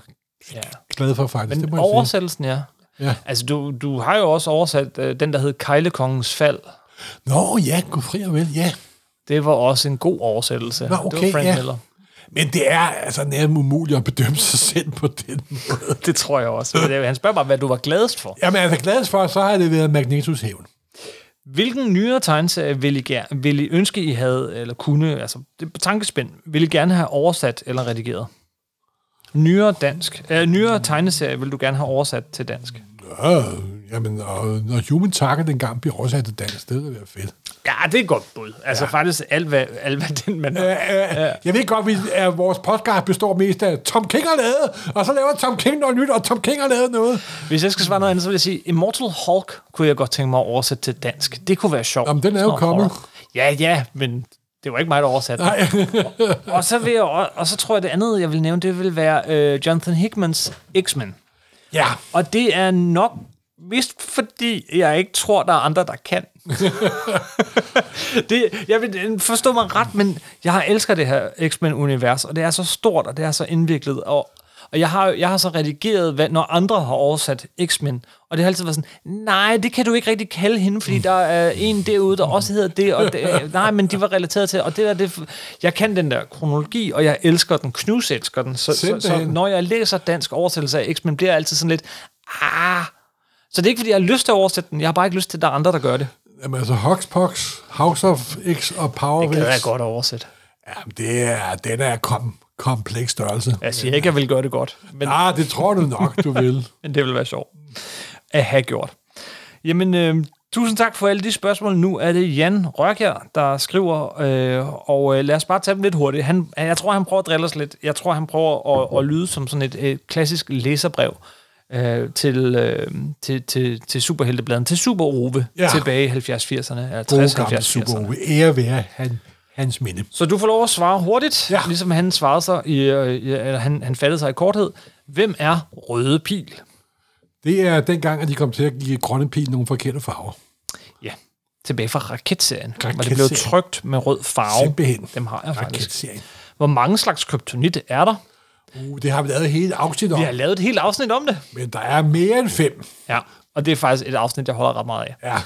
Ja. glad for, faktisk. det Men må jeg sige. oversættelsen, ja. Ja. Altså, du, du har jo også oversat øh, den, der hed Kejlekongens fald. Nå, ja, gud fri og vel, ja. Det var også en god oversættelse. Nå, det okay, var Frank ja. Miller. Men det er altså nærmest umuligt at bedømme sig selv på den [laughs] måde. Det tror jeg også. Men det- Han spørger bare, hvad du var gladest for. Jamen, altså gladest for, så har det været Magnetos hævn. Hvilken nyere tegneserie vil I, gerne, vil I ønske, I havde, eller kunne, altså det på tankespænd, vil I gerne have oversat eller redigeret? Nyere dansk, øh, nyere tegneserie vil du gerne have oversat til dansk? Ja, jamen, og når Human Target engang bliver oversat til dansk, det ville være fedt. Ja, det er et godt bud. Altså ja. faktisk alt, hvad, alt, hvad den man... Øh, øh, jeg ved godt, at vores podcast består mest af Tom King har lavet, og så laver Tom King noget nyt, og Tom King har lavet noget. Hvis jeg skal svare noget andet, så vil jeg sige, Immortal Hulk kunne jeg godt tænke mig at oversætte til dansk. Det kunne være sjovt. Jamen, den er jo kommet. Ja, ja, men det var ikke mig, der oversatte. Nej. og, så vil jeg, og, og så tror jeg, det andet, jeg vil nævne, det vil være øh, Jonathan Hickmans X-Men. ja, Og det er nok vist fordi jeg ikke tror, der er andre, der kan. [laughs] det, jeg vil forstå mig ret, men jeg har elsker det her X-Men-univers, og det er så stort, og det er så indviklet, og, og jeg har, jeg har så redigeret, hvad, når andre har oversat X-Men, og det har altid været sådan, nej, det kan du ikke rigtig kalde hende, fordi der er en derude, der også hedder det, og det, nej, men de var relateret til, og det der, det, jeg kan den der kronologi, og jeg elsker den, knus elsker den, så, så, så Simpelthen. når jeg læser dansk oversættelse af X-Men, bliver jeg altid sådan lidt, ah, så det er ikke, fordi jeg har lyst til at oversætte den. Jeg har bare ikke lyst til, at der er andre, der gør det. Jamen, altså Hoxpox, House of X og Power Det gad jeg godt oversætte. Jamen, det er, den er kom, kompleks størrelse. Jeg siger ikke, at jeg vil gøre det godt, men, Ah, det tror du nok, du vil. [laughs] men det vil være sjovt at have gjort. Jamen, øh, tusind tak for alle de spørgsmål. Nu er det Jan Rørkjær, der skriver, øh, og øh, lad os bare tage dem lidt hurtigt. Han, jeg tror, han prøver at drille os lidt. Jeg tror, han prøver at, at lyde som sådan et, et klassisk læserbrev øh, til, øh, til, til, til Superheltebladen, til Super Ove, Ja. ja. tilbage i 70-80'erne, eller God 60 gamle 70 Super Ove. Ære være han, hans minde. Så du får lov at svare hurtigt, Ja. ja. ligesom han svarede sig, i, øh, i, eller han, han fattede sig i korthed. Hvem er Røde Pil? Det er dengang, at de kom til at give grønne pil nogle forkerte farver. Ja, tilbage fra Raketserien, hvor det blev Raketserien. trykt med rød farve. Simpelthen. Dem har jeg faktisk. Raketserien. Hvor mange slags kryptonit er der? Uh, det har vi lavet hele afsnit om, Vi har lavet et helt afsnit om det. men der er mere end fem. Ja, og det er faktisk et afsnit, jeg holder ret meget af. Ja.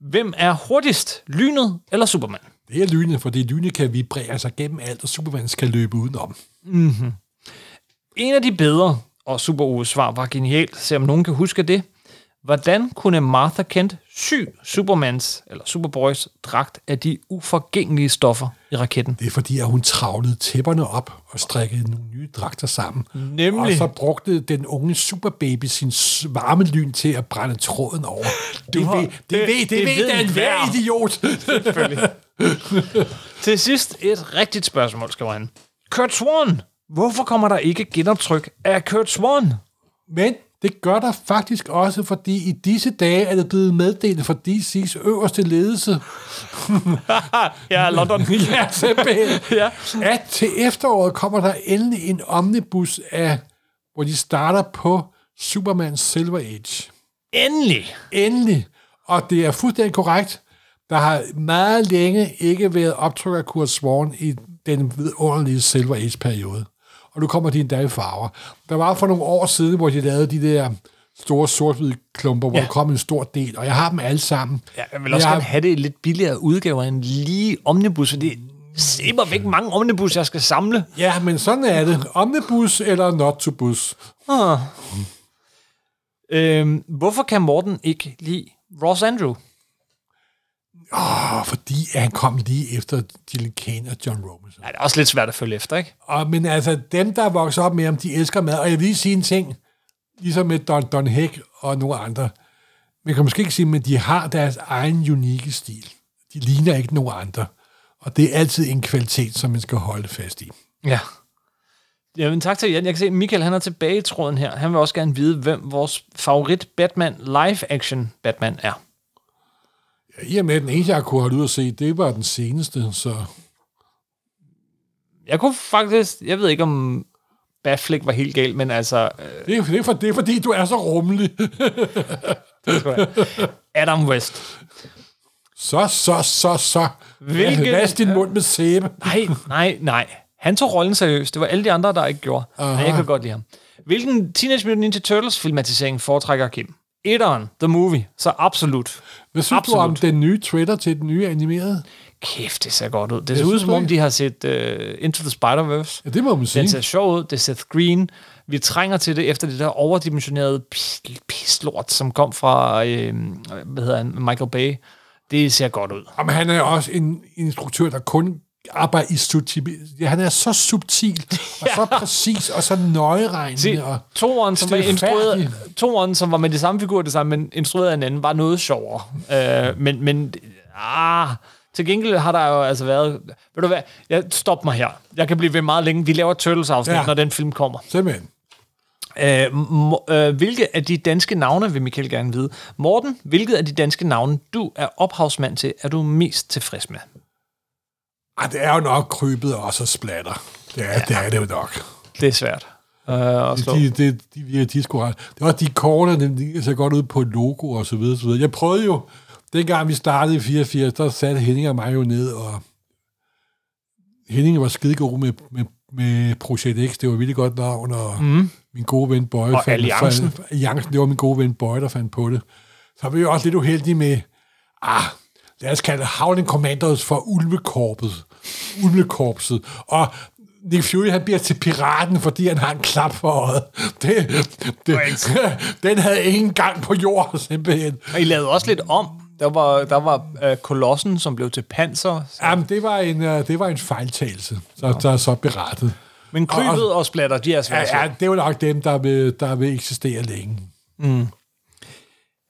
Hvem er hurtigst? Lynet eller Superman? Det er lynet, fordi lynet kan vibrere sig gennem alt, og Superman skal løbe udenom. En af de bedre, og Super svar var genialt, se om nogen kan huske det. Hvordan kunne Martha Kent sy Supermans, eller Superboys, dragt af de uforgængelige stoffer i raketten? Det er fordi, at hun travlede tæpperne op og strikkede nogle nye dragter sammen. Nemlig. Og så brugte den unge superbaby sin varme lyn til at brænde tråden over. Det, har- ved, det, det- ved, det, det ved den hver idiot. [laughs] Til sidst et rigtigt spørgsmål, skriver han. Kurt Swan! Hvorfor kommer der ikke genoptryk af Kurt Swan? Men det gør der faktisk også, fordi i disse dage er det blevet meddelt fra DC's øverste ledelse, [laughs] ja, London. [laughs] ja, [laughs] ja. at til efteråret kommer der endelig en omnibus af, hvor de starter på Superman Silver Age. Endelig. Endelig. Og det er fuldstændig korrekt. Der har meget længe ikke været optryk af Kurt Swan i den vidunderlige Silver Age-periode. Og nu kommer de endda i farver. Der var for nogle år siden, hvor de lavede de der store sort klumper, hvor Ja. der kom en stor del, og jeg har dem alle sammen. Ja, jeg vil også jeg, gerne have det i lidt billigere udgaver end lige Omnibus, fordi se mig væk mange Omnibus, jeg skal samle. Ja, men sådan er det. Omnibus eller not to bus. Ah. Øhm, hvorfor kan Morten ikke lide Ross Andrew? Åh, fordi han kom lige efter Dylan Kane og John Robinson. Ja, det er også lidt svært at følge efter, ikke? Og, men altså, dem, der vokser op med ham, de elsker mad. Og jeg vil lige sige en ting, ligesom med Don, Don Heck og nogle andre. Man kan måske ikke sige, men de har deres egen unikke stil. De ligner ikke nogen andre. Og det er altid en kvalitet, som man skal holde fast i. Ja. Jamen tak til Jan. Jeg kan se, at Michael han er tilbage i tråden her. Han vil også gerne vide, hvem vores favorit Batman live-action Batman er. Ja, I og med, at den eneste, jeg kunne holde ud og se, det var den seneste, så... Jeg kunne faktisk... Jeg ved ikke, om Batflick var helt galt, men altså... Øh, Det er, det er, for, det er fordi, du er så rummelig. [laughs] Adam West. Så, så, så, så. Hvilken- Vask din mund med sæbe. Nej, nej, nej. Han tog rollen seriøst. Det var alle de andre, der ikke gjorde. Uh-huh. Nej, jeg kan godt lide ham. Hvilken Teenage Mutant Ninja Turtles filmatisering foretrækker Kim? Etteren, The Movie. Så absolut. Hvad synes Absolut. du om den nye trailer til den nye animerede? Kæft, det ser godt ud. Det ser ud, som om de har set uh, Into the Spider-Verse. Ja, det må man sige. Den ser sjov ud. Det er Seth Green. Vi trænger til det efter det der overdimensionerede pis- pislort, som kom fra øh, hvad hedder han, Michael Bay. Det ser godt ud. Jamen, han er også en instruktør, der kun arbejder i subtil. Ja, han er så subtil, og [laughs] så præcis, og så nøjeregnende. Se, og toeren, som var instrueret, toeren, som var med de samme figurer, det samme, men instrueret af en anden, var noget sjovere. Øh, men, men, ah, til gengæld har der jo altså været... Ved du hvad? Jeg stop mig her. Jeg kan blive ved meget længe. Vi laver Turtles-afsnit. Ja. når den film kommer. Simpelthen. Øh, må, øh, hvilke af de danske navne, vil Michael gerne vide. Morten, hvilket af de danske navne, du er ophavsmand til, er du mest tilfreds med? Ej, det er jo nok krybet og så splatter. Det er, ja. det, er det jo nok. Det er svært. Øh, at slå. De, de, de, de, de, ret. det var de korter, de, ser godt ud på logo og så videre, så videre. Jeg prøvede jo, dengang vi startede i 84, der satte Henning og mig jo ned, og Henning var skide god med, med, med Projekt X, det var virkelig godt navn, og mm. min gode ven Bøje. Og Alliancen. Fandt, Alliancen, det var min gode ven Bøje, der fandt på det. Så var vi jo også lidt uheldige med, ah, lad os kalde det Howling Commandos for Ulvekorpet. Ulvekorpset. Og Nick Fury, han bliver til piraten, fordi han har en klap for øjet. Det, det, [laughs] den havde ingen gang på jorden, simpelthen. Og I lavede også lidt om. Der var, der var øh, kolossen, som blev til panser. Så. Jamen, det var en, øh, det var en fejltagelse, så, der er så berettet. Men krybet og splatter, de er svært. Ja, ja, det er jo nok dem, der vil, der vil eksistere længe.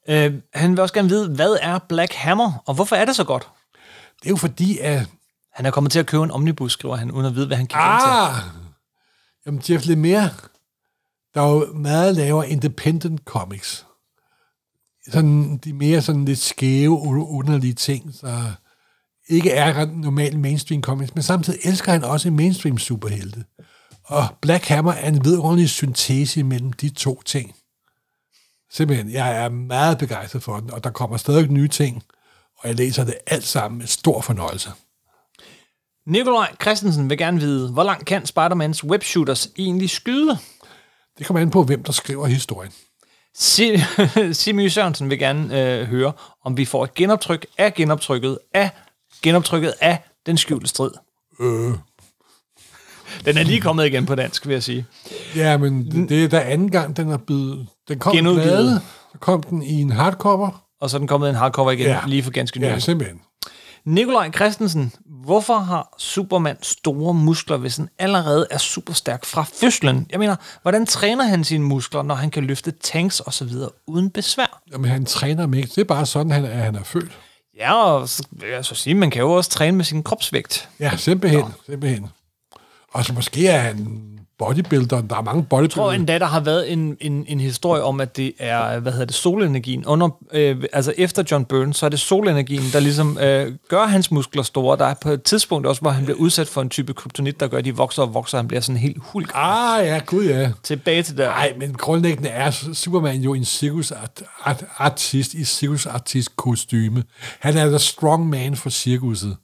Øh, han vil også gerne vide, hvad er Black Hammer, og hvorfor er det så godt? Det er jo fordi, at... Han er kommet til at købe en omnibus, skriver han, uden at vide, hvad han kigger ind til. Ah! Jamen, Jeff Lemire, der er jo meget lavere independent comics. Sådan, de mere sådan lidt skæve, underlige ting, så ikke er ret normalt mainstream comics, men samtidig elsker han også mainstream superhelte. Og Black Hammer er en vidunderlig syntese mellem de to ting. Simpelthen, jeg er meget begejstret for den, og der kommer stadig nye ting, og jeg læser det alt sammen med stor fornøjelse. Nikolaj Christensen vil gerne vide, hvor langt kan Spider-Mans webshooters egentlig skyde? Det kommer an på, hvem der skriver historien. Si- [laughs] Simi Sørensen vil gerne øh, høre, om vi får et genoptryk af genoptrykket af genoptrykket af den skjulte strid. Øh. Den er lige kommet igen på dansk, vil jeg sige. Ja, men det, det er da anden gang, den er blevet... Den kom Genudgivet. så kom den i en hardcover. Og så er den kommet en hardcover igen, ja. Lige for ganske nylig. Ja, simpelthen. Nikolaj Christensen, hvorfor har Superman store muskler, hvis han allerede er super stærk fra fødslen? Jeg mener, hvordan træner han sine muskler, når han kan løfte tanks og så videre uden besvær? Jamen, han træner dem ikke. Det er bare sådan, han er, han er født. Ja, og så, vil jeg så sige, man kan jo også træne med sin kropsvægt. Ja, simpelthen. simpelthen. Og så måske er han bodybuilder. Der er mange Jeg tror bodybuilder. endda, der har været en, en, en historie om, at det er, hvad hedder det, solenergien. Under, øh, altså efter John Burns, så er det solenergien, der ligesom øh, gør hans muskler store. Der er på et tidspunkt også, hvor han bliver udsat for en type kryptonit, der gør, at de vokser og vokser, og han bliver sådan helt hulk. Ah, ja, gud ja. Tilbage til der. Nej, men grundlæggende er Superman jo en cirkusart, art, artist i cirkusartist kostyme. Han er the strong man for cirkuset,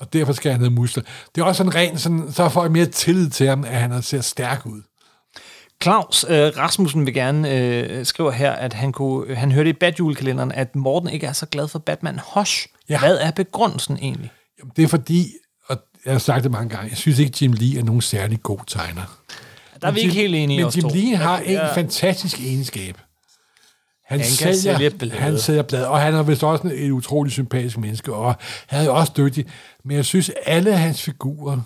og derfor skal han have muskler. Det er også en ren, sådan, så får jeg mere tillid til ham, at han ser stærk ud. Claus øh, Rasmussen vil gerne øh, skrive her, at han, kunne, han hørte i Batjulekalenderen, at Morten ikke er så glad for Batman Hush. Ja. Hvad er begrundelsen egentlig? Jamen, det er fordi, og jeg har sagt det mange gange, jeg synes ikke, Jim Lee er nogen særlig god tegner. Der er vi ikke helt enige Men Jim. Lee har en Ja. fantastisk egenskab. Han, Han sælger, sælge blade. Han sælger blade, og han er vist også en, et utrolig sympatisk menneske, og han er også dygtig. Men jeg synes, alle hans figurer,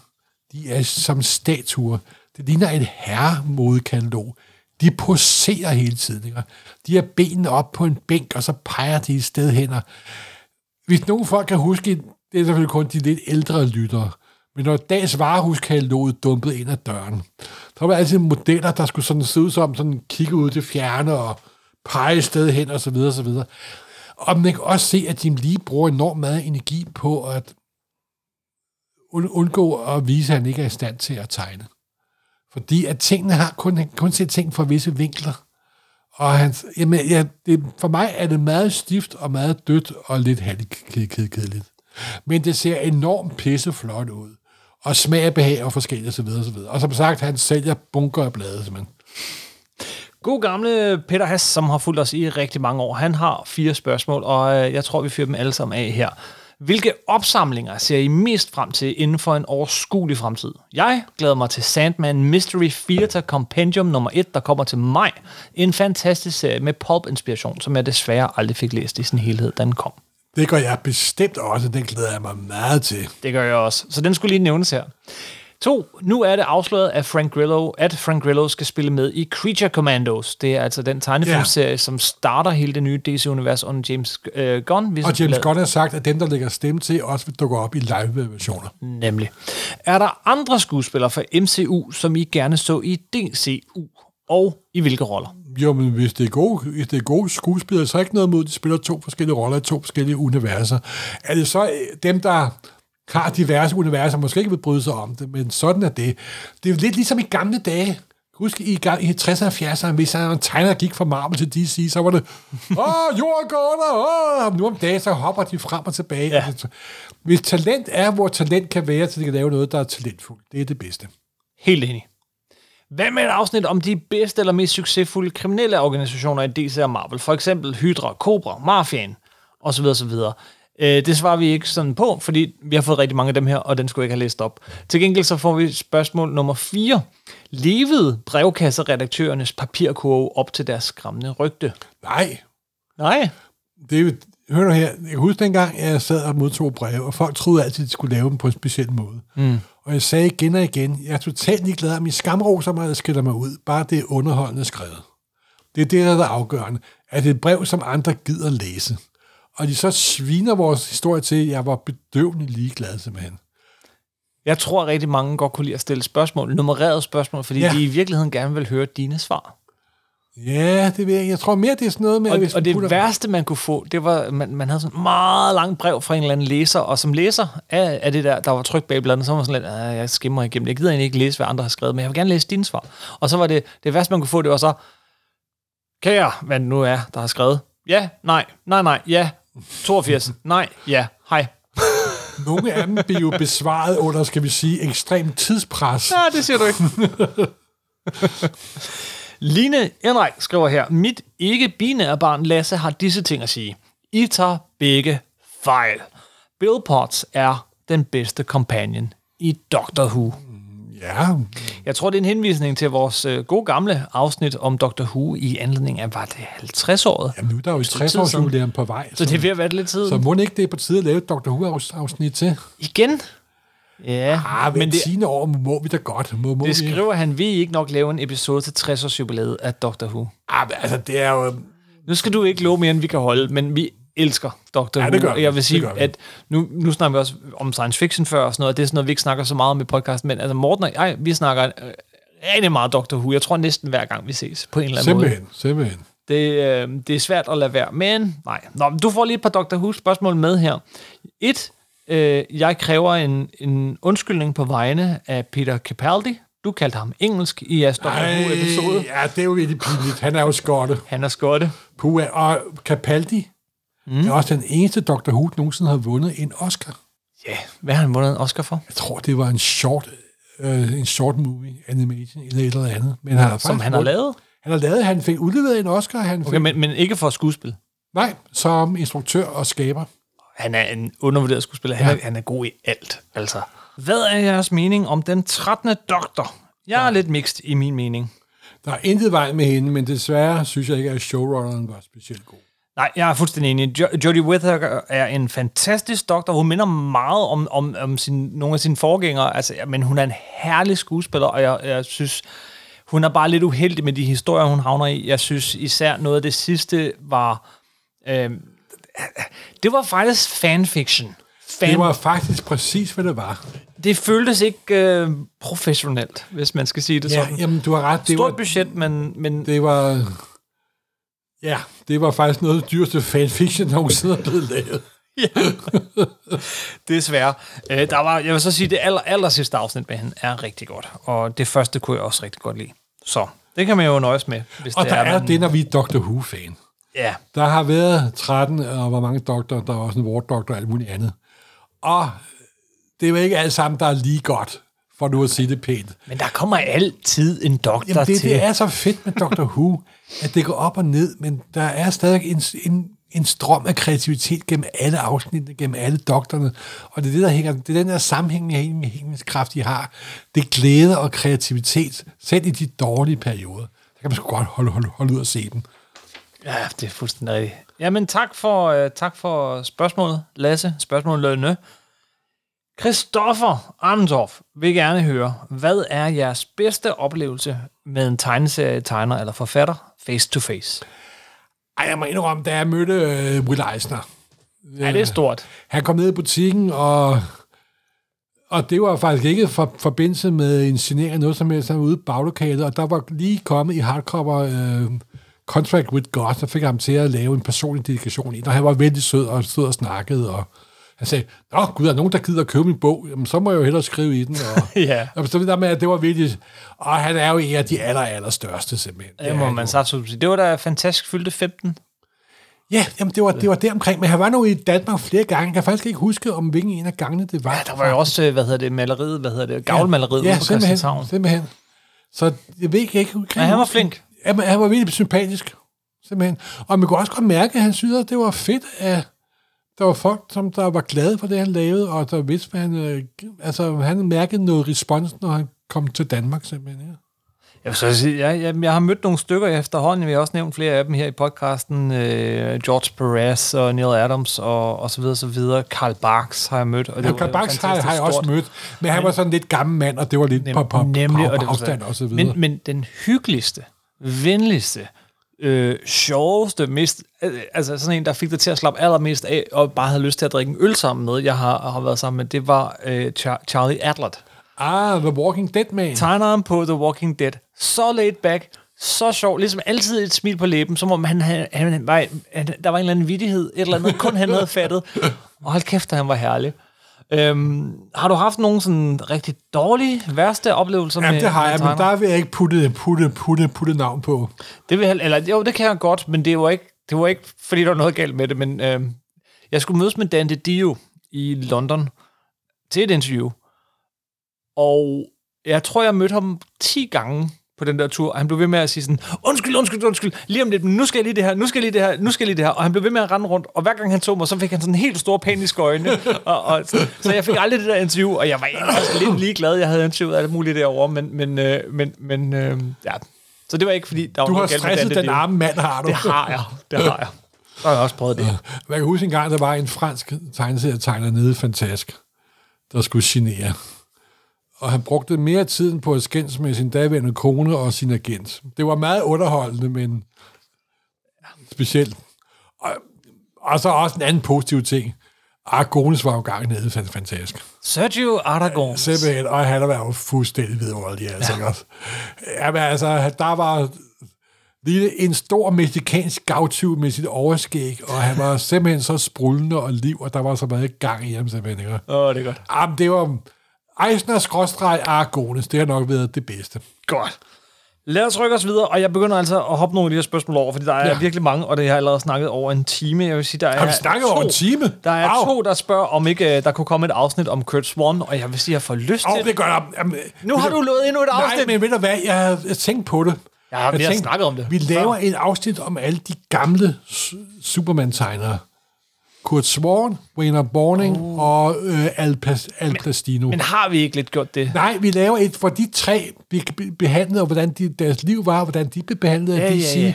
de er som statuer. Det ligner et herremodekatalog. De poserer hele tiden. Ikke? De har benene op på en bænk, og så peger de et sted hen. Hvis nogen folk kan huske, det er selvfølgelig kun de lidt ældre lyttere, men når dags varehuskataloget dumpede ind ad døren, så var der altid modeller, der skulle sådan se ud som sådan kigge ud til fjerne og pege et sted hen og så videre og så videre. Og man kan også se, at Jim Lee bruger enormt meget energi på at undgå at vise, at han ikke er i stand til at tegne. Fordi at tingene har kun, han kun se ting fra visse vinkler. Og han, jamen, ja, det, for mig er det meget stift og meget dødt og lidt halvkedeligt. Men det ser enormt pisseflot ud. Og smag og behag og forskelligt osv. osv. Og som sagt, han sælger bunker af blade, simpelthen. God gamle Peter Hass, som har fulgt os i rigtig mange år, han har fire spørgsmål, og øh, jeg tror, vi fyrer dem alle sammen af her. Hvilke opsamlinger ser I mest frem til inden for en overskuelig fremtid? Jeg glæder mig til Sandman Mystery Theater Compendium nummer 1, der kommer til maj. En fantastisk serie med pulp-inspiration, som jeg desværre aldrig fik læst i sin helhed, da den kom. Det gør jeg bestemt også, den glæder jeg mig meget til. Det gør jeg også. Så den skulle lige nævnes her. To, nu er det afsløret, at Frank Grillo, at Frank Grillo skal spille med i Creature Commandos. Det er altså den tegnefilmserie, yeah. som starter hele det nye DC-univers under James øh, Gunn. hvis Og James Gunn har sagt, at dem, der lægger stemme til, også vil dukke op i live-versioner. Nemlig. Er der andre skuespillere fra MCU, som I gerne så i DCU? Og i hvilke roller? Jo, men hvis det er gode, hvis det er gode skuespillere, så er ikke noget mod, at de spiller to forskellige roller i to forskellige universer. Er det så øh, dem, der har diverse universer, måske ikke vil bryde sig om det, men sådan er det. Det er jo lidt ligesom i gamle dage. Husk i, i 60'erne og 70'erne, hvis der en tegner, gik fra Marvel til DC, så var det, [laughs] åh, jorden går under, åh, nu om dagen, så hopper de frem og tilbage. Ja. Altså, Hvis talent er, hvor talent kan være, så de kan lave noget, der er talentfuldt, det er det bedste. Helt enig. Hvad med et afsnit om de bedste eller mest succesfulde kriminelle organisationer i DC og Marvel? For eksempel Hydra, Cobra, Mafiaen osv. osv. Øh, det svarer vi ikke sådan på, fordi vi har fået rigtig mange af dem her, og den skulle jeg ikke have læst op. Til gengæld så får vi spørgsmål nummer 4. Levede brevkasseredaktørernes papirkurve op til deres skræmmende rygte? Nej, Nej. det er jo, hør nu her, jeg kan huske dengang, jeg sad og modtog breve, og folk troede altid, at de skulle lave dem på en speciel måde. Mm. Og jeg sagde igen og igen, jeg er totalt ligeglad om I skamroser mig, eller skiller mig ud, bare det er underholdende skrevet. Det er det, der er afgørende. At det er et brev, som andre gider læse. Og de så sviner vores historie til, at jeg var bedøvende ligeglad simpelthen. Jeg tror rigtig mange godt kunne lide at stille spørgsmål, nummererede spørgsmål, fordi ja. De i virkeligheden gerne vil høre dine svar. Ja, det ved jeg. Jeg tror mere, det er sådan noget med... Og, hvis og det putter- værste, man kunne få, det var, man, man havde sådan et meget langt brev fra en eller anden læser, og som læser af, af det der, der var trykt bag bladet, så var sådan lidt, "Ah, jeg skimmer igennem. Jeg gider egentlig ikke læse, hvad andre har skrevet, men jeg vil gerne læse dine svar. Og så var det, det værste, man kunne få, det var så, kære, hvad nu er, der har skrevet, ja, nej, nej, nej, ja, 82, nej, ja, hej. Nogle af dem bliver jo besvaret under, skal vi sige, ekstrem tidspres. Ja, det siger du ikke. Line Enrik skriver her, mit ikke-binære barn Lasse har disse ting at sige. I tager begge fejl. Bill Potts er den bedste companion i Doctor Who. Ja, Jeg tror, det er en henvisning til vores øh, gode gamle afsnit om Doctor Who i anledning af, var det 50-året? jamen nu er der jo et tid 60 års siden. jubilæum på vej. Så det er ved at være lidt tid. så må det ikke det er på tide at lave et Dr. Who-afsnit til? Igen? Ja, Ah, men det, 10 år må vi da godt. Må, må det vi? skriver han, vi ikke nok lave en episode til 60 års jubilæet af Doctor Who. Men altså, det er jo... Nu skal du ikke love mere, end vi kan holde, men vi elsker Doctor Ja, Who. det gør. Jeg vil sige, at nu, nu snakker vi også om science fiction før og sådan noget, og det er sådan noget, vi ikke snakker så meget om i podcasten, men altså Morten og jeg, vi snakker øh, rigtig meget Doctor Who. Jeg tror næsten hver gang, vi ses på en eller anden måde. Simpelthen, simpelthen. Det, øh, det er svært at lade være. Men nej. Nå, men du får lige et par Dr. Who-spørgsmål med her. Et, øh, jeg kræver en, en undskyldning på vegne af Peter Capaldi. Du kaldte ham engelsk i jeres Dr. Who-episode. ja, det er jo virkelig pinligt. Han er jo skotte. Han er skotte. Puha. Og Capaldi mm. er også den eneste Dr. Who, der nogensinde har vundet en Oscar. Ja, hvad har han vundet en Oscar for? Jeg tror, det var en short, øh, en short movie animation eller et eller andet. Men han har Som han har lavet? Han har lavet, han fik udleveret en Oscar. Han fik, Okay, men, men ikke for skuespil. Nej, som instruktør og skaber. Han er en undervurderet skuespiller. Han, Ja. er, han er god i alt, altså. Hvad er jeres mening om den 13. doktor? Jeg er lidt mixed i min mening. Der er intet vej med hende, men desværre synes jeg ikke, at showrunneren var specielt god. Nej, jeg er fuldstændig enig. Jo- Jodie Whittaker er en fantastisk doktor. Hun minder meget om, om, om sin, nogle af sine forgængere, altså, men hun er en herlig skuespiller, og jeg, jeg synes, hun er bare lidt uheldig med de historier, hun havner i. Jeg synes især noget af det sidste var... Øh, det var faktisk fanfiction. Fan, Det var faktisk præcis, hvad det var. det føltes ikke øh, professionelt, hvis man skal sige det Ja, sådan. jamen, du har ret. Det Stort var, budget, men, men det var... Ja, det var faktisk noget af det dyreste fanfiction, der nogensinde er blevet lavet. [laughs] Desværre. Øh, der var, jeg vil så sige, det aller, aller sidste afsnit med hende er rigtig godt. Og det første kunne jeg også rigtig godt lide. Så det kan man jo nøjes med, hvis Og det der er man- det, når vi er Doctor Who-fan. Ja, Der har været 13, og hvor mange doktorer, der er også en ward-doktor og alt muligt andet. Og det er jo ikke alt sammen, der er lige godt, for nu at sige det pænt. men der kommer altid en doktor Jamen, det, til. det er så fedt med Doctor Who, at det går op og ned, men der er stadig en, en, en strøm af kreativitet gennem alle afsnittene, gennem alle doktorerne. Og det er det, der hænger, det er den der sammenhængende hængningskraft, de har. Det er glæde og kreativitet, selv i de dårlige perioder. Der kan man sgu godt holde, holde, holde ud og se dem. Ja, det er fuldstændig rigtigt. Jamen, tak for, uh, tak for spørgsmålet, Lasse. Spørgsmålet lønne. Christoffer Arntorff vil gerne høre, hvad er jeres bedste oplevelse med en tegneserie, tegner eller forfatter face to face? Ej, jeg må indrømme, da jeg mødte øh, Will Eisner, Ja, det er stort. Han kom ned i butikken, og, og det var faktisk ikke for forbindelse med en signering noget som helst. Han var ude i baglokalet, og der var lige kommet i hardcover øh, Contract with God, der fik ham til at lave en personlig dedikation i, og han var vældig sød og stod og snakkede, og han sagde, Nå gud, er der nogen, der gider at købe min bog? Jamen, så må jeg jo hellere skrive i den. Og, [laughs] Ja. og så det der med, at det var virkelig... Og han er jo en af de aller, aller største, simpelthen. Det er må man absolut sige. Det var da fantastisk fyldte 15. Ja, jamen, det var, det var der omkring, men han var nu i Danmark flere gange. Jeg kan faktisk ikke huske, om hvilken en af gangene det var. Ja, der var jo også, hvad hedder det, maleriet, hvad hedder det, gavlmaleriet ja, ude på Christianshavn. simpelthen, simpelthen. Så jeg ved ikke, jeg kan Ja, han var flink. Ja, men han var virkelig sympatisk. Simpelthen. Og man kunne også godt mærke, at han synes, at det var fedt, at der var folk, som der var glade for det, han lavede, og der vidste, hvad han... Øh, altså, han mærkede noget respons, når han kom til Danmark, simpelthen. Ja. Jeg, vil så sige, jeg, jeg, jeg har mødt nogle stykker efterhånden. Vi har også nævnt flere af dem her i podcasten. Øh, George Perez og Neil Adams og, og så videre, så videre. Karl Barks har jeg mødt. Og det Ja, Karl Barks har, har jeg også mødt, men han var sådan lidt gammel mand, og det var lidt på, på, Nemlig, på, og på det var afstand og så videre. Men, men den hyggeligste, venligste, øh, sjoveste, mest, øh, altså sådan en, der fik dig til at slappe allermest af, og bare havde lyst til at drikke en øl sammen med, jeg har, har været sammen med, det var øh, Char- Charlie Adlert. Ah, The Walking Dead Man. Tegneren på The Walking Dead. Så laid back, så sjov, ligesom altid et smil på læben, som om han, han, han, var, han, der var en eller anden vittighed, et eller andet, kun han havde fattet. [laughs] Og hold kæft, han var herlig. Øhm, har du haft nogle sådan rigtig dårlige, værste oplevelser Ja, med det har jeg, men der vil jeg ikke putte, putte, putte, putte navn på. Det vil, eller, jo, det kan jeg godt, men det var ikke, det var ikke fordi der var noget galt med det, men øh, jeg skulle mødes med Dante Dio i London til et interview, og jeg tror, jeg mødte ham 10 gange på den der tur, og han blev ved med at sige sådan, undskyld, undskyld, undskyld, lige om lidt, men nu skal jeg lige det her, nu skal jeg lige det her, nu skal jeg lige det her, og han blev ved med at rende rundt, og hver gang han tog mig, så fik han sådan helt store paniske øjne, [laughs] og, og, så, så jeg fik aldrig det der interview, og jeg var egentlig også lidt ligeglad, jeg havde interviewet alt muligt derovre, men, men, øh, men, men øh, ja, så det var ikke fordi, der Du var har galt med stresset den Dandeliv. arme mand, har du. Det har jeg, det har jeg. Så har jeg også prøvet det. Jeg kan huske en gang, der var en fransk tegneserietegner nede i Fantask, der skulle genere. Og han brugte mere tid på at skændes med sin daværende kone og sin agent. Det var meget underholdende, men specielt. Og, og så også en anden positiv ting. Argones var jo gang nede i Fantask. Sergio Aragon. Simpelthen, og han var jo fuldstændig vidunderlig, altså ja. også. Jamen, altså, der var lige en stor mexikansk gavtyv med sit overskæg, og han var simpelthen så sprudlende og liv, og der var så meget gang i ham simpelthen. Åh, oh, det er godt. Jamen, det var Eisner skråstreg Argones, det har nok været det bedste. Godt. Lad os rykke os videre, og jeg begynder altså at hoppe nogle af de her spørgsmål over, fordi der er ja. Ja. virkelig mange, og det har jeg allerede snakket over en time. Jeg vil sige, der er Har vi snakket to, over en time? Der er Au. to, der spørger, om ikke øh, der kunne komme et afsnit om Kurt Swan, og jeg vil sige, at jeg får lyst Åh, til det gør jeg. Jamen, Nu har du lovet endnu et afsnit. Nej, men ved du hvad, jeg har jeg tænkt på det. Jeg har- vi har tænkt, snakket om det Vi laver et afsnit om alle de gamle su- Superman-tegnere. Kurt Swan, Wayne Borning uh. og øh, Al, Pas- Al Plastino. Men har vi ikke lidt gjort det? Nej, vi laver et for de tre, vi be- behandlede, og hvordan de, deres liv var, hvordan de blev behandlet Ja, af ja, DC, ja.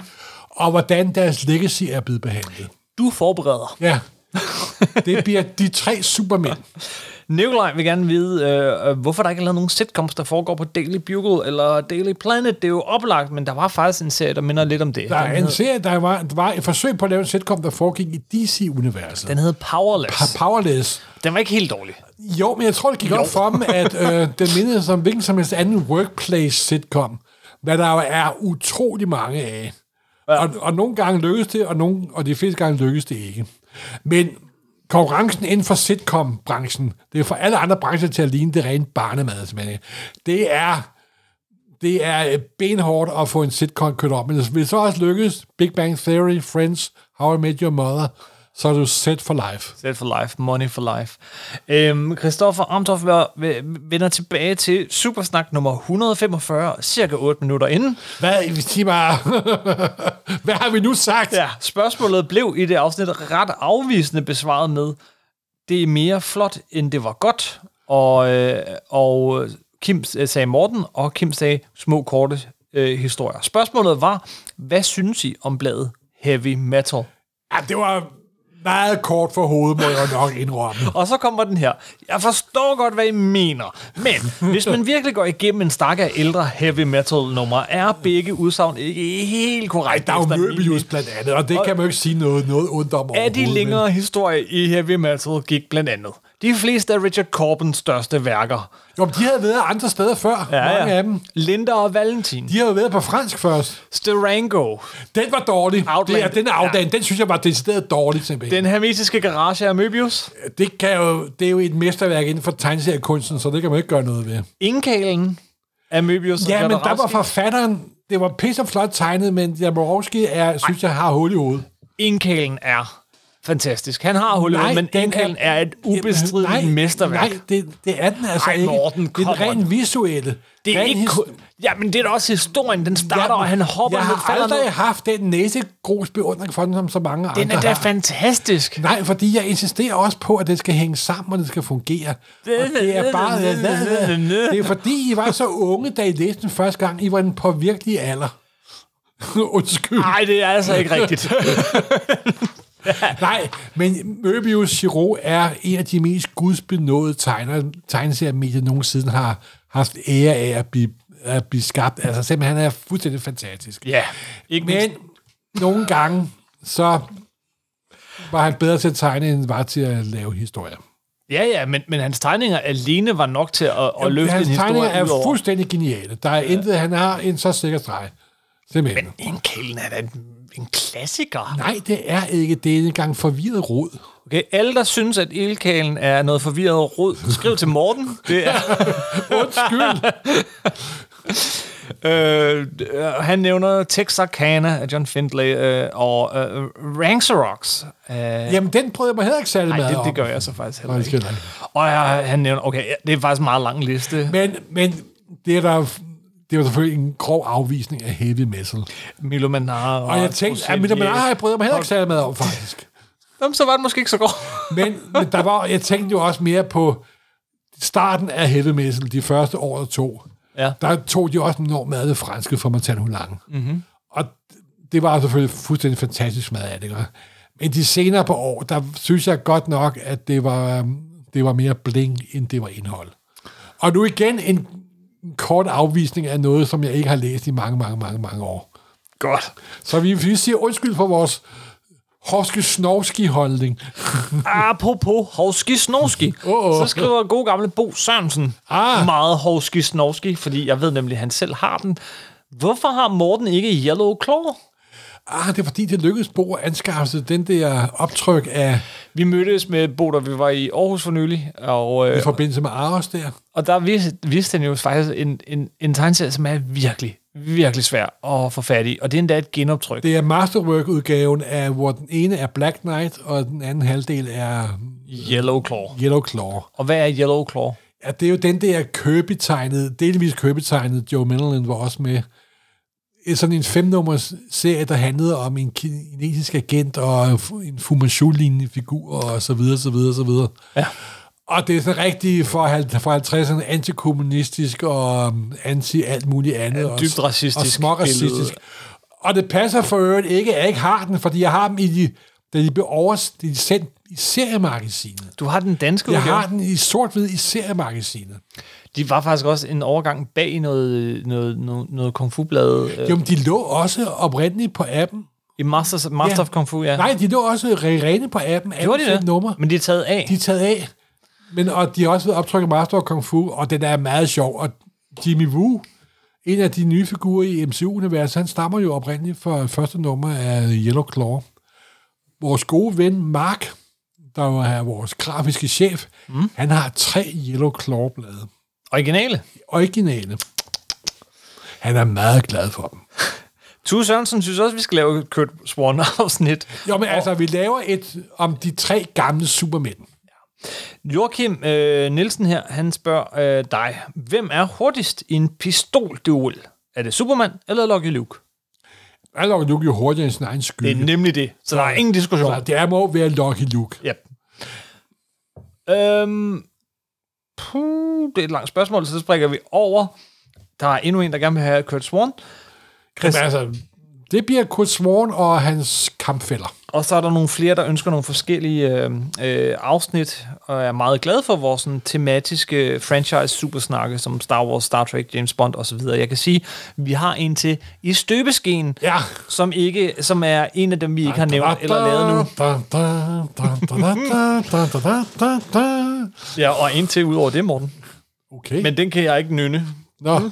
og hvordan deres legacy er blevet behandlet. Du forbereder. Ja, [laughs] det bliver de tre supermænd. [laughs] Nikolaj vil gerne vide, øh, øh, hvorfor der ikke er lavet nogen sitcoms, der foregår på Daily Bugle eller Daily Planet. Det er jo oplagt, men der var faktisk en serie, der minder lidt om det. Der er en hed, serie, der var, der var et forsøg på at lave en sitcom, der foregik i DC-universet. den hed Powerless. Pa- Powerless. Den var ikke helt dårlig. Jo, men jeg tror, det gik op for dem, at øh, [laughs] den mindede som hvilken som helst anden workplace-sitcom, hvad der jo er utrolig mange af. Ja. Og, og nogle gange lykkes det, og, nogle, og de fleste gange lykkes det ikke. Men konkurrencen inden for sitcom-branchen, det er for alle andre brancher til at ligne det rent barnemad, simpelthen. Det er, det er øh, benhårdt at få en sitcom kørt op, men hvis det så også lykkes, Big Bang Theory, Friends, How I Met Your Mother, så er du set for life. Set for life, money for life. Øhm, Christoffer Amtorff vender tilbage til Supersnak nummer 145, cirka 8 minutter inden. Hvad, sig mig, [laughs] hvad har vi nu sagt? Ja, spørgsmålet blev i det afsnit ret afvisende besvaret med, det er mere flot, end det var godt. Og, øh, og Kim øh, sagde Morten, og Kim sagde små, korte øh, historier. Spørgsmålet var, hvad synes I om bladet Heavy Metal? Ja, det var meget kort for hovedet, må jeg nok indrømme. [laughs] Og så kommer den her. Jeg forstår godt, hvad I mener. Men hvis man virkelig går igennem en stak af ældre heavy metal numre, er begge udsagn ikke helt korrekt. Der er jo Möbius blandt andet, og det kan man jo ikke sige noget, noget ondt om Af de længere historier i heavy metal gik blandt andet. De fleste af Richard Corbins største værker. Jo, men de havde været andre steder før, ja, mange af dem. Linda og Valentin. De har jo været på fransk først. Sterango. Den var dårlig. Outland. Det den Outland. Ja. Den synes jeg var decideret dårlig, simpelthen. Den hermetiske garage af Möbius. Det, kan jo, det er jo et mesterværk inden for tegneseriekunsten, så det kan man ikke gøre noget ved. Indkalen af Möbius. Ja, men der var forfatteren, det var pisse flot tegnet, men Jaborowski er, synes jeg, har hul i hovedet. Indkalen er fantastisk. Han har hullet, men den Indkalen er et ubestrideligt mesterværk. Nej, det, det er den altså Ej, ikke. Morten, det er den rent visuelle. Det er Ren ikke. Ja, men det er da også historien. Den starter, og han hopper Jeg ned, har aldrig ned. haft den næsegros beundring for den, som så mange Den andre er da har. fantastisk. Nej, fordi jeg insisterer også på, at det skal hænge sammen, og det skal fungere. Og det er bare... Det er fordi, I var så unge, da I læste den første gang. I var den på virkelig alder. [laughs] Undskyld. Nej, det er altså ikke rigtigt. [laughs] [laughs] Nej, men Möbius Giro er en af de mest gudsbenåede tegner, tegneseriemedier nogensinde har haft ære af at blive, at blive skabt. Altså simpelthen, han er fuldstændig fantastisk. ja, ikke Men mindst. nogle gange, så var han bedre til at tegne, end var til at lave historier. Ja, ja, men, men hans tegninger alene var nok til at, at løfte en Hans historie tegninger er fuldstændig geniale. Der er intet, han har en så sikker streg. Simpelthen. Indkalen er da en, klassiker. Nej, det er ikke. Det er en gang forvirret rod. Okay, alle, der synes, at Ildkalen er noget forvirret råd, skriv til Morten. Det er, [laughs] Undskyld. [laughs] øh, øh, han nævner Texarkana af John Findlay øh, og øh, Ranxerox. Øh, Jamen, den prøvede jeg mig heller ikke særlig Nej, meget det, det gør jeg så faktisk heller ikke. Og jeg, han nævner, okay, det er faktisk en meget lang liste. Men, men det er der det var selvfølgelig en grov afvisning af heavy metal. Milo Manara Og jeg tænkte, at Milo Manara har jeg bryder mig heller ikke særlig meget om, faktisk. [laughs] Jamen, så var det måske ikke så godt. Men, men der var, jeg tænkte jo også mere på starten af heavy metal, de første år og to. Ja. Der tog de også enormt meget af det franske for Martin Hulang. Mm-hmm. Og det var selvfølgelig fuldstændig fantastisk mad af det. ikke? Men de senere på år, der synes jeg godt nok, at det var, det var mere bling, end det var indhold. Og nu igen en en kort afvisning af noget, som jeg ikke har læst i mange, mange, mange, mange år. Godt. Så vi, vi siger undskyld for vores horske snovski holdning [laughs] Apropos hovski snovski, Åh, åh. så skriver god gamle Bo Sørensen Ah. meget hovski snovski, fordi jeg ved nemlig, at han selv har den. Hvorfor har Morten ikke Yellow Claw? Ah, det er fordi, det lykkedes Bo at anskaffe sig den der optryk af Vi mødtes med Bo, da vi var i Aarhus for nylig, og, i øh, forbindelse med Aros der. og der viste, viste han jo faktisk en, en, en tegneserie, som er virkelig, virkelig svær at få fat i, og det er endda et genoptryk. Det er Masterwork-udgaven af, hvor den ene er Black Knight, og den anden halvdel er Yellow Claw. Yellow Claw. Og hvad er Yellow Claw? Ja, det er jo den der Kirby-tegnede, delvis Kirby-tegnede, Joe Mendelin var også med. Sådan en femnummers serie, der handlede om en kinesisk agent og en Fu Manchu-lignende figur og så videre, så videre, så videre. Ja. Og det er sådan rigtig for, for 50'erne antikommunistisk og um, anti-alt muligt andet. og- dybt racistisk Og småracistisk. billede. Og det passer for øvrigt ikke, at jeg ikke har den, fordi jeg har dem i de, da de blev overs, de sendt i seriemagasinet. Du har den danske Jeg udgave. har den i sort-hvid i seriemagasinet. De var faktisk også en overgang bag noget, noget, noget, noget kung fu-blad øh, Jo, men de lå også oprindeligt på appen. i Masters, Master Ja. of Kung Fu, ja. Nej, de lå også re- rene på appen. Gjorde de det? Numre. Men de er taget af. De er taget af. Men, og de har også været optrykket Master of Kung Fu, og den er meget sjov. Og Jimmy Woo, en af de nye figurer i MCU-universet, han stammer jo oprindeligt fra første nummer af Yellow Claw. Vores gode ven Mark, der er vores grafiske chef, mm. han har tre Yellow Claw-blade. Originale. Originale. Han er meget glad for dem. Tue Sørensen synes også, vi skal lave et Kurt Swan-afsnit. Jo, men altså, vi laver et om de tre gamle supermænd. Joachim øh, Nielsen her, han spørger øh, dig, hvem er hurtigst i en pistolduel? Er det Superman eller Lucky Luke? Er Luke jo hurtigere end sin egen Det skygge. er nemlig det, så der er ingen diskussion. Så det er må være Lucky Luke. Ja. Øhm, puh, det er et langt spørgsmål, så springer vi over. Der er endnu en, der gerne vil have Kurt Swan. Men altså, det bliver Kurt Swan og hans kampfælder. Og så er der nogle flere, der ønsker nogle forskellige øh, øh, afsnit, og er meget glad for vores sådan, tematiske franchise supersnakke, som Star Wars, Star Trek, James Bond osv. Jeg kan sige, vi har en til i støbeskeen, Ja. som, ikke, som er en af dem, vi ikke har nævnt eller lavet nu. Ja, og en til ud over det, Morten. Okay. Men den kan jeg ikke nynne. Nå. [laughs]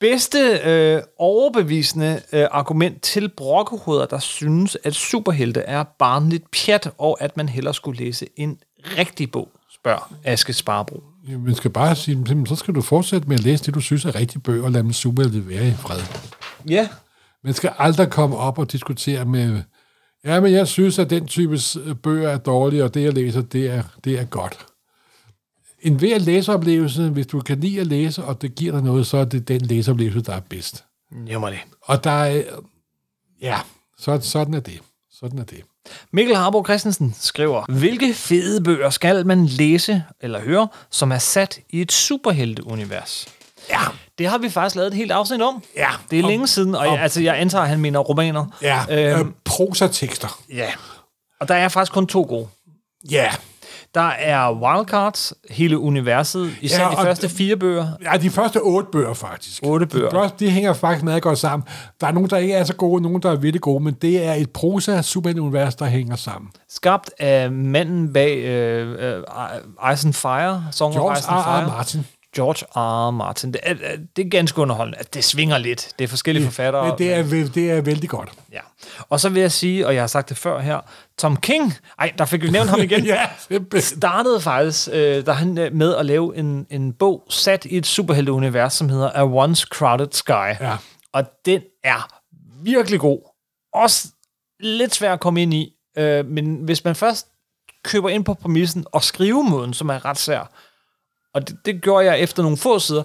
Bedste øh, overbevisende øh, argument til brokkehoveder, der synes, at superhelte er barnligt pjat, og at man hellere skulle læse en rigtig bog, spørger Aske Sparbro. Man skal bare sige, så skal du fortsætte med at læse det, du synes er rigtig bøger, og lade dem superhelte være i fred. Ja. Man skal aldrig komme op og diskutere med ja, men jeg synes, at den type øh, bøger er dårlige, og det, jeg læser, det er, det er godt. En hver læseoplevelse, hvis du kan lide at læse, og det giver dig noget, så er det den læseoplevelse, der er bedst. Jamen det. Og der er, ja, så, sådan er det. Sådan er det. Mikkel Harbo Christensen skriver, hvilke fede bøger skal man læse eller høre, som er sat i et superhelteunivers? Ja, Det har vi faktisk lavet et helt afsnit om. Ja, Det er om- længe siden, og om- jeg, altså, jeg antager, at han mener romaner. ja, Øhm, øh, prosatekster. ja. Og der er faktisk kun to gode. Ja, Der er Wildcards, hele universet, især Ja, de første fire bøger. ja, de første otte bøger faktisk. Otte bøger. De, første, de hænger faktisk meget godt sammen. Der er nogle, der ikke er så gode, nogle, der er virkelig gode, men det er et prosa superunivers, der hænger sammen. Skabt af manden bag øh, øh, Ice and Fire, Song of George Ice and R. R. Martin. George R. Martin. Det er, det er ganske underholdende. Det svinger lidt. Det er forskellige forfattere. Men det er, vel- det er vældig godt. Ja. Og så vil jeg sige, og jeg har sagt det før her, Tom King, ej, der fik vi nævnt ham igen, [laughs] ja, startede faktisk, øh, da han øh, med at lave en, en bog sat i et superhelteunivers, som hedder A Once Crowded Sky. Ja. Og den er virkelig god. Også lidt svær at komme ind i, øh, men hvis man først køber ind på præmissen og skrivemåden, som er ret svær, Og det, det gjorde jeg efter nogle få sider.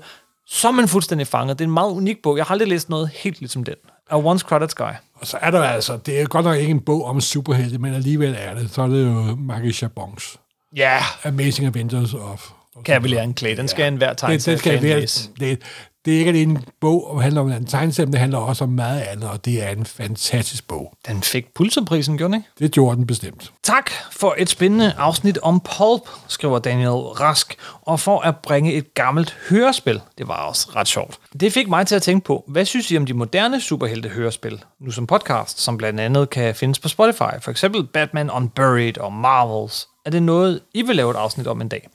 Så er man fuldstændig fanget. Det er en meget unik bog. Jeg har aldrig læst noget helt ligesom den. A Once Crowded Sky. Og så er der altså, det er godt nok ikke en bog om superhelte, men alligevel er det. Så er det jo Maggie Chabons Ja, Amazing Adventures of... lære en klæde. Den skal ja. enhver tegne det, det, skal være, det, det er ikke alene en bog, der handler om en tegneserie, men det handler også om meget andet, og det er en fantastisk bog. Den fik Pulserprisen, gjorde den ikke? Det gjorde den bestemt. Tak for et spændende afsnit om Pulp, skriver Daniel Rask, og for at bringe et gammelt hørespil. Det var også ret sjovt. Det fik mig til at tænke på, hvad synes I om de moderne superhelte hørespil, nu som podcast, som blandt andet kan findes på Spotify, for eksempel Batman Unburied og Marvels. Er det noget, I vil lave et afsnit om en dag?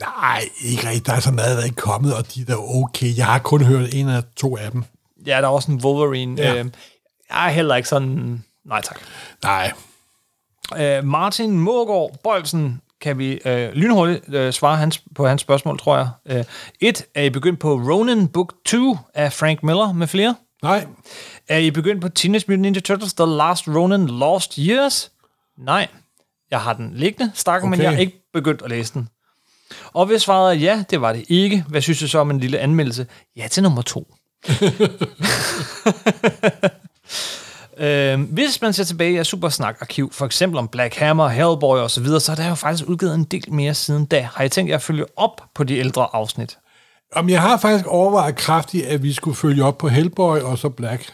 Nej, ikke rigtigt. Der er så meget, der er ikke kommet, og de er okay. Jeg har kun hørt en af to af dem. Ja, der er også en Wolverine. Ja. Øh, jeg er heller ikke sådan... Nej tak. Nej, Øh, Martin Mågaard Bolsen kan vi øh, lynhurtigt øh, svare hans, på hans spørgsmål, tror jeg. Øh, et, er I begyndt på Ronin Book 2 af Frank Miller med flere? nej. Er I begyndt på Teenage Mutant Ninja Turtles The Last Ronin Lost Years? Nej. Jeg har den liggende, stakken, okay. men jeg har ikke begyndt at læse den. Og hvis svaret er ja, det var det ikke. Hvad synes du så om en lille anmeldelse? Ja til nummer to. [laughs] øh, hvis man ser tilbage i Supersnak-arkiv, for eksempel om Black Hammer, Hellboy og så videre, så er der jo faktisk udgivet en del mere siden da. Har I tænkt jer at følge op på de ældre afsnit? Om jeg har faktisk overvejet kraftigt, at vi skulle følge op på Hellboy og så Black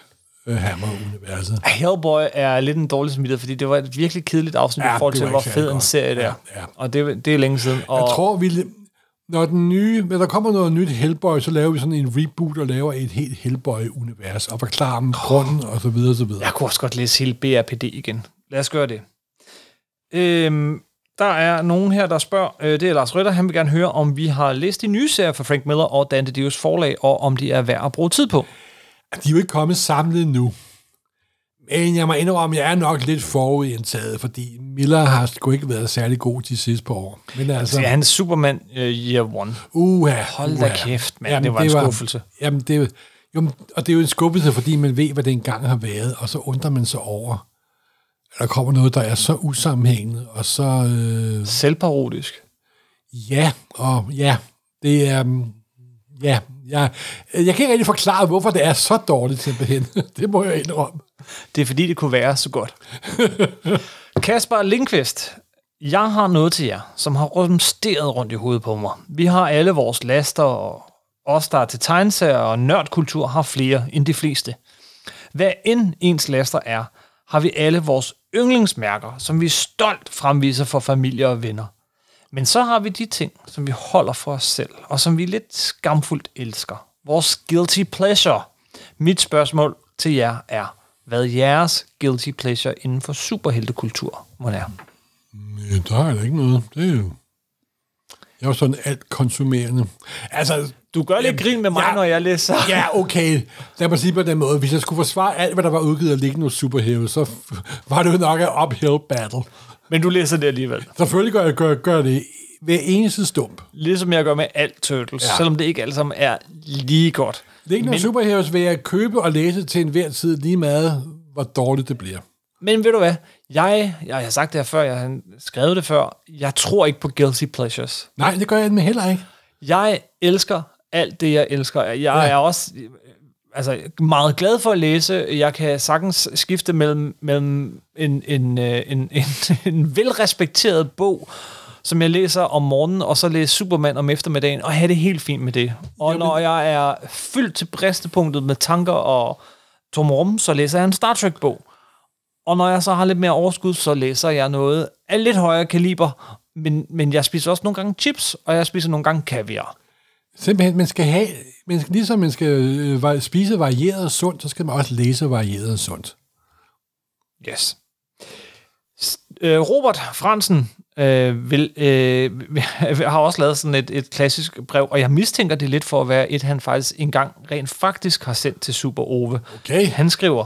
Hammer-universet. Hellboy er lidt en dårlig smittet, fordi det var et virkelig kedeligt afsnit Ja, i forhold til, hvor fed en serie det er. Ja, ja. Og det, det er længe siden. Og Jeg tror, vi, når, den nye, når der kommer noget nyt Hellboy, så laver vi sådan en reboot og laver et helt Hellboy-univers og forklarer dem grunden og så videre og så videre. Jeg kunne også godt læse hele BRPD igen. Lad os gøre det. Øhm, der er nogen her, der spørger, øh, det er Lars Rytter, han vil gerne høre, om vi har læst de nye serier fra Frank Miller og Dante Dios forlag, og om de er værd at bruge tid på. De er jo ikke kommet samlet nu. Men jeg må indrømme, at jeg er nok lidt forudindtaget, fordi Miller har sgu ikke været særlig god de sidste par år. Men altså, Det er hans Superman uh, Year One. uha, Hold da uha. kæft, mand. Det var en skuffelse. Jamen, det, jo- og det er jo en skuffelse, fordi man ved, hvad det engang har været, og så undrer man sig over, at der kommer noget, der er så usammenhængende, og så... Øh, Selvparodisk. Ja, og ja, det er... Ja, jeg, jeg kan ikke rigtig forklare, hvorfor det er så dårligt simpelthen. [laughs] Det må jeg indrømme. Det er fordi, det kunne være så godt. Kasper Lindqvist, jeg har noget til jer, som har rumsteret rundt i hovedet på mig. Vi har alle vores laster, og os, der er til tegneserier og nørdkultur, har flere end de fleste. Hvad end ens laster er, har vi alle vores yndlingsmærker, som vi stolt fremviser for familie og venner. Men så har vi de ting, som vi holder for os selv, og som vi lidt skamfuldt elsker. Vores guilty pleasure. Mit spørgsmål til jer er, hvad jeres guilty pleasure inden for superheltekultur må er. Ja, der er da ikke noget. Det er jo... Jeg er jo sådan alt konsumerende. Altså, Du gør lidt grin med mig, ja. når jeg læser. ja, okay. Lad mig sige på den måde. Hvis jeg skulle forsvare alt, hvad der var udgivet af Lignende Superhero, så var det jo nok en uphill battle. Men du læser det alligevel. Selvfølgelig gør jeg gør, gør det hver eneste stump. Ligesom jeg gør med alt Turtles, ja. Selvom det ikke alle sammen er lige godt. Lignende Men- Superheroes vil jeg købe og læse til enhver tid lige meget, hvor dårligt det bliver. Men ved du hvad? Jeg, jeg har sagt det her før, jeg har skrevet det før. Jeg tror ikke på guilty pleasures. Nej, det gør jeg med heller ikke. Jeg elsker alt det, jeg elsker. Jeg ja. Er også altså, meget glad for at læse. Jeg kan sagtens skifte mellem, mellem en, en, øh, en, en, [laughs] en velrespekteret bog, som jeg læser om morgenen, og så læse Superman om eftermiddagen, og have det helt fint med det. Og Jamen- når jeg er fyldt til bristepunktet med tanker og tomrum, så læser jeg en Star Trek-bog. Og når jeg så har lidt mere overskud, så læser jeg noget af lidt højere kaliber, men, men jeg spiser også nogle gange chips, og jeg spiser nogle gange kaviar. Simpelthen, man skal have, man skal, ligesom man skal øh, spise varieret og sundt, så skal man også læse varieret og sundt. Yes. Øh, Robert Fransen øh, vil, øh, [laughs] har også lavet sådan et, et klassisk brev, og jeg mistænker det lidt for at være et, han faktisk engang rent faktisk har sendt til Super Ove. Okay. Han skriver,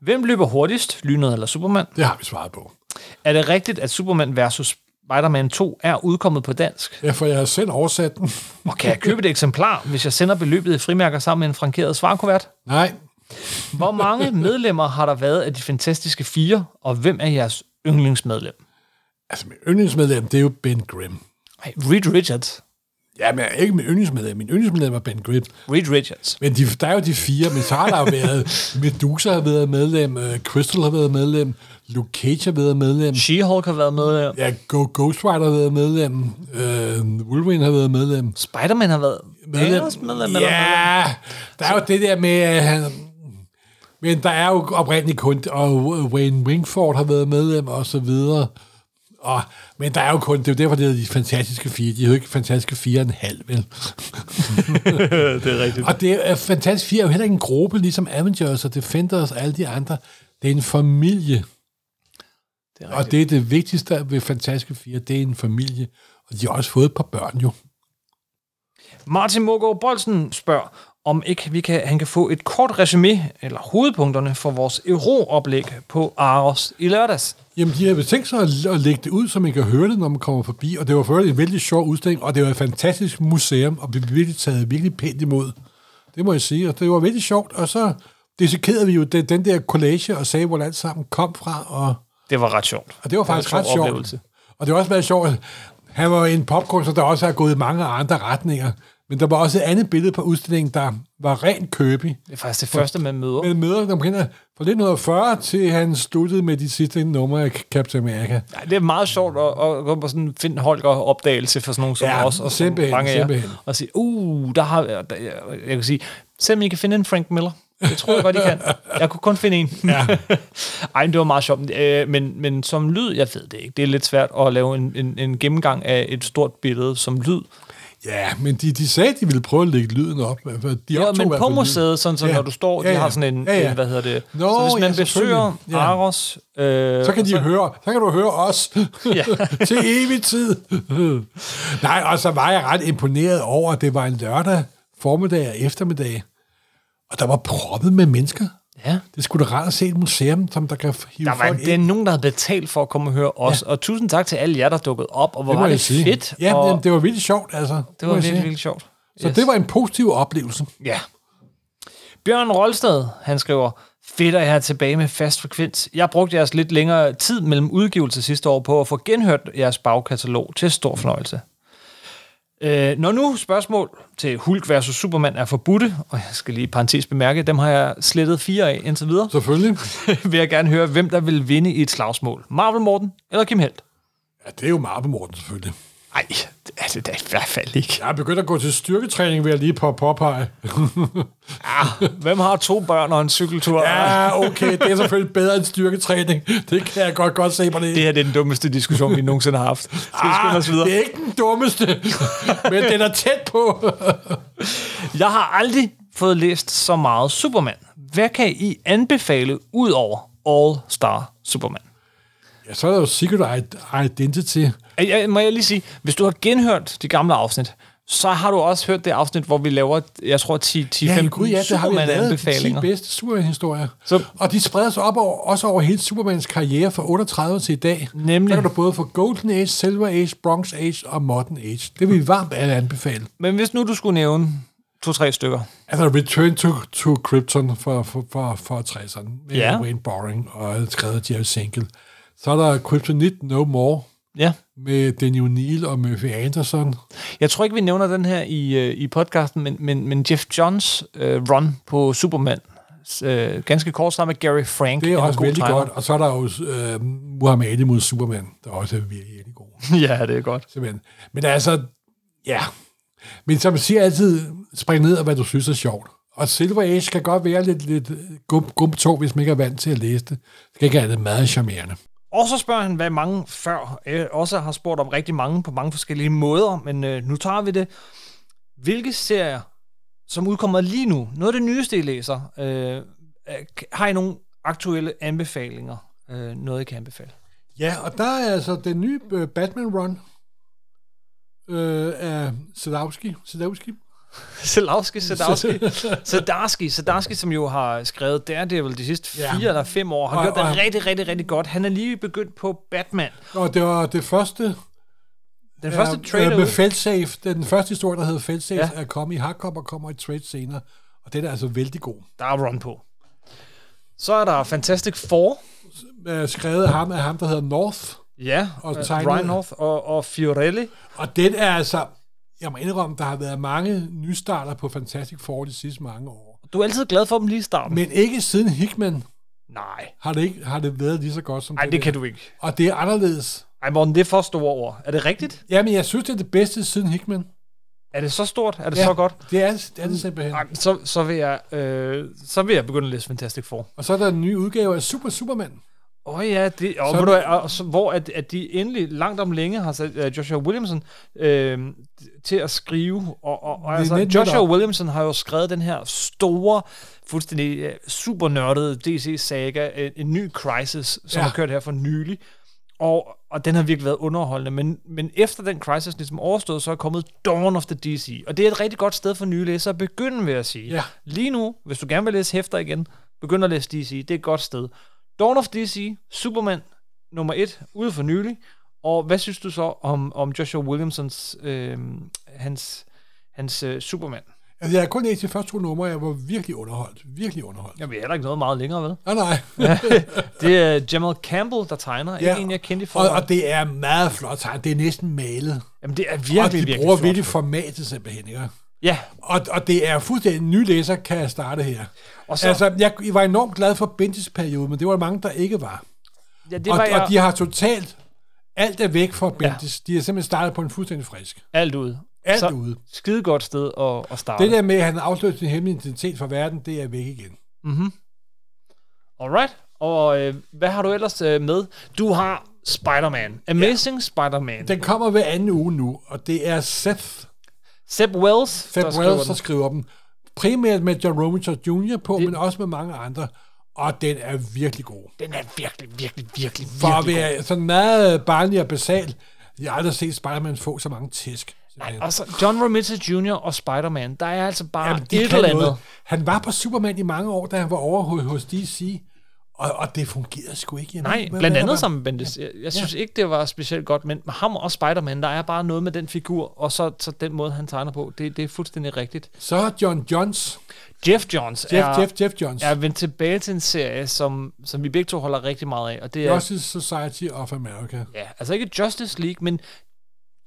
Hvem løber hurtigst, Lynet eller Superman? Det har vi svaret på. Er det rigtigt, at Superman versus Spider-Man 2 er udkommet på dansk? Derfor jeg har selv oversat den. Og kan jeg købe et eksemplar, hvis jeg sender beløbet i frimærker sammen med en frankeret svarkuvert? Nej, Hvor mange [laughs] medlemmer har der været af de fantastiske fire, og hvem er jeres yndlingsmedlem? altså mit yndlingsmedlem, det er jo Ben Grimm. Ej, Reed Richards. Ja, men ikke min yndlingsmedlem. Min yndlingsmedlem var Ben Grimm. Reed Richards. Men de, der er jo de fire, men så har været... [laughs] Medusa har været medlem, uh, Crystal har været medlem, Luke Cage har været medlem, She-Hulk har været med der. ja, Go Ghost Rider har været medlem, uh, Wolverine har været medlem. Spider-Man har været Medlem. Medlem, Ja, der er jo det der med... han, men der er jo oprindeligt kun... Og Wayne Wingford har været medlem, og så videre. Og, men der er jo kun... Det er jo derfor, det er de fantastiske fire. De er jo ikke fantastiske fire og en halv, vel? [laughs] det er rigtigt. Og det er fantastisk fire er jo heller ikke en gruppe, ligesom Avengers og Defenders og alle de andre. Det er en familie. Det er Og det er det vigtigste ved Fantastiske Fire, det er en familie. Og de har også fået et par børn jo. Martin Mågaard Bolsen spørger, om ikke vi kan, han kan få et kort resume eller hovedpunkterne for vores Euro-oplæg på Aros i lørdags. Jamen, de har vel tænkt sig at, at lægge det ud, så man kan høre det, når man kommer forbi. Og det var for øvrigt en vældig sjov udstilling, og det var et fantastisk museum, og vi blev virkelig taget virkelig pænt imod. Det må jeg sige, og det var vældig sjovt. Og så dissekerede vi jo den, den der collage og sagde, hvor alt sammen kom fra, og, Det var ret sjovt. og det var faktisk det var ret sjov sjovt. oplevelse. Og det var også været sjovt, han var en popkunstner, der også har gået i mange andre retninger. Men der var også et andet billede på udstillingen, der var rent købig. Det er faktisk det første, man møder. Men møder, der kender fra 1940 til han sluttede med de sidste numre af Captain America. Ja, det er meget sjovt at, at gå på sådan en Finn Holger opdagelse for sådan nogen som Ja, os. Og simpelthen, mange simpelthen. Og sige, uh, der har der, jeg, jeg kan sige, se om I kan finde en Frank Miller. Det tror jeg godt, I kan. Jeg kunne kun finde en. Ja. [laughs] Ej, men det var meget sjovt. Øh, Men, men som lyd, jeg ved det ikke. Det er lidt svært at lave en, en, en gennemgang af et stort billede som lyd. Ja, men de, de sagde, at de ville prøve at lægge lyden op. De Ja, men på museet, sådan så Ja. når du står, Ja, de ja. har sådan en, Ja, ja. en hvad hedder det. Nå, så hvis man ja, besøger. Ja. Aros... Øh, Så kan de og høre, så kan du høre os [laughs] Ja. [laughs] til evig tid. Nej, og så var jeg ret imponeret over, at det var en lørdag formiddag og eftermiddag, og der var proppet med mennesker. Ja. Det skulle da rart at se et museum, som der kan hive Der var folk det er ind. nogen, der havde betalt for at komme og høre os. Ja. Og tusind tak til alle jer, der dukkede op. Og hvor Det var det sige. fedt. Ja, og det, det var virkelig sjovt, altså. det var virkelig, virkelig sjovt. Så det var en positiv oplevelse. Ja. Bjørn Rolstad, han skriver, fedt at jeg er tilbage med fast frekvens. Jeg brugte jeres lidt længere tid mellem udgivelse sidste år på at få genhørt jeres bagkatalog til stor fornøjelse. Øh, når nu spørgsmål til Hulk versus Superman er forbudte, og jeg skal lige parentes bemærke, dem har jeg slettet fire af indtil videre, Selvfølgelig. [laughs] vil jeg gerne høre, hvem der vil vinde i et slagsmål. Marvel Morten eller Kim Helt? Ja, det er jo Marbe Morten, selvfølgelig. Nej, det er i hvert fald ikke. Jeg er begyndt at gå til styrketræning, vil jeg lige på påpege. [laughs] Hvem har to børn og en cykeltur? Ja, okay, det er selvfølgelig bedre end styrketræning. Det kan jeg godt, godt se på det. Det her det er den dummeste diskussion, vi nogensinde har haft. Skal vi skynde os videre? det er ikke den dummeste, men den er tæt på. [laughs] Jeg har aldrig fået læst så meget Superman. Hvad kan I anbefale ud over All Star Superman? Ja, så er der jo Secret Identity. Jeg, må jeg lige sige, hvis du har genhørt de gamle afsnit, så har du også hørt det afsnit, hvor vi laver, jeg tror, 10-15 Ja, gud, ja, det har vi lavet de 10 Superman-anbefalinger. bedste Superman-historier. Så- Og de spreder sig op over, også over hele Supermans karriere fra 38 til i dag. Nemlig. Der kan du både få Golden Age, Silver Age, Bronze Age og Modern Age. Det vil vi varmt alle anbefale. Men hvis nu du skulle nævne to-tre stykker. Altså Return to, to Krypton for, for, for, for 60'erne med Ja. Wayne Boring og skrevet Jerry Sinkle. Så er der Kryptonite No More Ja. med Daniel O'Neill og Murphy Anderson. Jeg tror ikke, vi nævner den her i, øh, i podcasten, men, men, men Jeff Johns øh, run på Superman, øh, ganske kort sammen med Gary Frank. Det er også vældig timer. godt. Og så er der jo øh, Muhammad Ali mod Superman, der også er virkelig, virkelig god. [laughs] ja, det er godt. Simpelthen. Men altså, ja. Men som jeg siger altid, spring ned af, hvad du synes er sjovt. Og Silver Age kan godt være lidt, lidt gum, gumtog, hvis man ikke er vant til at læse det. Det skal ikke have det meget charmerende. Og så spørger han, hvad mange før øh, også har spurgt om rigtig mange på mange forskellige måder, men øh, nu tager vi det. Hvilke serier, som udkommer lige nu, noget af det nyeste, I læser, øh, øh, har I nogle aktuelle anbefalinger? Øh, noget, I kan anbefale? Ja, og der er altså den nye øh, Batman-run øh, af Sadowski. Sadowski. [laughs] Selawski, Sadowski, Sadarski, [laughs] Sadarski, som jo har skrevet Daredevil de sidste fire Ja. eller fem år, har Og- gjort det og- rigtig, rigtig, rigtig godt. Han er lige begyndt på Batman. Og det var det første, Den første er, trailer øh, med ud. Feltsafe. Den første historie, der hedder Feltsafe, Ja. er kommet i hardcover og kommer i trade senere. Og den er altså vældig god. Der er run på. Så er der Fantastic Four. Øh, skrevet af ham, af ham, der hedder North. Ja, Og og tegnet- Ryan North og, og Fiorelli. Og den er altså... jeg må indrømme, der har været mange nystarter på Fantastic Four de sidste mange år. Du er altid glad for dem lige i starten. Men ikke siden Hickman Nej. har det, ikke, har det været lige så godt som Nej, det der. kan du ikke. Og det er anderledes. Ej, Morten, det er for store ord. Er det rigtigt? Jamen, jeg synes, det er det bedste siden Hickman. Er det så stort? Er det så godt? Det er det, er det simpelthen. Nej, så, så, vil jeg, øh, så vil jeg begynde at læse Fantastic Four. Og så er der en ny udgave af Super Superman. Åh oh, ja, det, og, Så- du, og, så, hvor at, at de endelig langt om længe har sat uh, Joshua Williamson øh, til at skrive. Og, og, og altså, Joshua netop. Williamson har jo skrevet den her store, fuldstændig uh, super nørdede DC-saga, en, en ny Crisis, som ja. har kørt her for nylig. Og, og den har virkelig været underholdende. Men, men efter den Crisis ligesom overstået, så er kommet Dawn of the DC. Og det er et rigtig godt sted for nye læsere at begynde, vil jeg sige. Ja. Lige nu, hvis du gerne vil læse hæfter igen, begynd at læse DC. Det er et godt sted. Dawn of DC, Superman nummer et, ude for nylig. Og hvad synes du så om, om Joshua Williamsons, øh, hans, hans øh, Superman? Altså, jeg har kun læst de første to numre, jeg var virkelig underholdt. Virkelig underholdt. Jamen, jeg er heller ikke noget meget længere, ved. Nej, [laughs] nej. Det er Jamal Campbell, der tegner. Ja. Ikke en, jeg kendte i Og, og det er meget flot tegn. Det er næsten malet. Jamen, det er og virkelig, de virkelig bruger virkelig formatet simpelthen, ikke? Ja, Og, og det er fuldstændig en ny læser, kan jeg starte her. og så, Altså, jeg, jeg var enormt glad for Bendis periode, men det var mange, der ikke var. ja, det Og, var jeg og de har totalt... Alt er væk fra Bendis. Ja. De har simpelthen startet på en fuldstændig frisk. alt ude. Alt så, ude. Skide godt sted at, at starte. Det der med, at han har afsløret sin hemmelige identitet fra verden, det er væk igen. Alright. Og øh, hvad har du ellers øh, med? Du har Spider-Man. Amazing ja. Spider-Man. Den kommer hver anden uge nu, og det er Seth, Seb Wells, Seth der skriver Wells, der den. skriver dem. Primært med John Romita Jr. på, Det- men også med mange andre. Og den er virkelig god. Den er virkelig, virkelig, virkelig, For at virkelig være sådan meget barnlig og basal, jeg har aldrig set Spider-Man få så mange tæsk. simpelthen. Altså, John Romita Jr. og Spider-Man, der er altså bare Jamen, de et eller andet. noget. Han var på Superman i mange år, da han var over hos, hos DC, og, og det fungerede sgu ikke. Jeg Nej, blandt andet var- med Bendis. Jeg, jeg synes ikke, det var specielt godt, men med ham og Spider-Man, der er bare noget med den figur, og så, så den måde, han tegner på. Det, det er fuldstændig rigtigt. Så John Johns, Jeff Johns Jeff, er, Jeff, Jeff Johns, er vendt tilbage til en serie, som, som vi begge to holder rigtig meget af, og det er, Justice Society of America. ja, altså ikke Justice League, men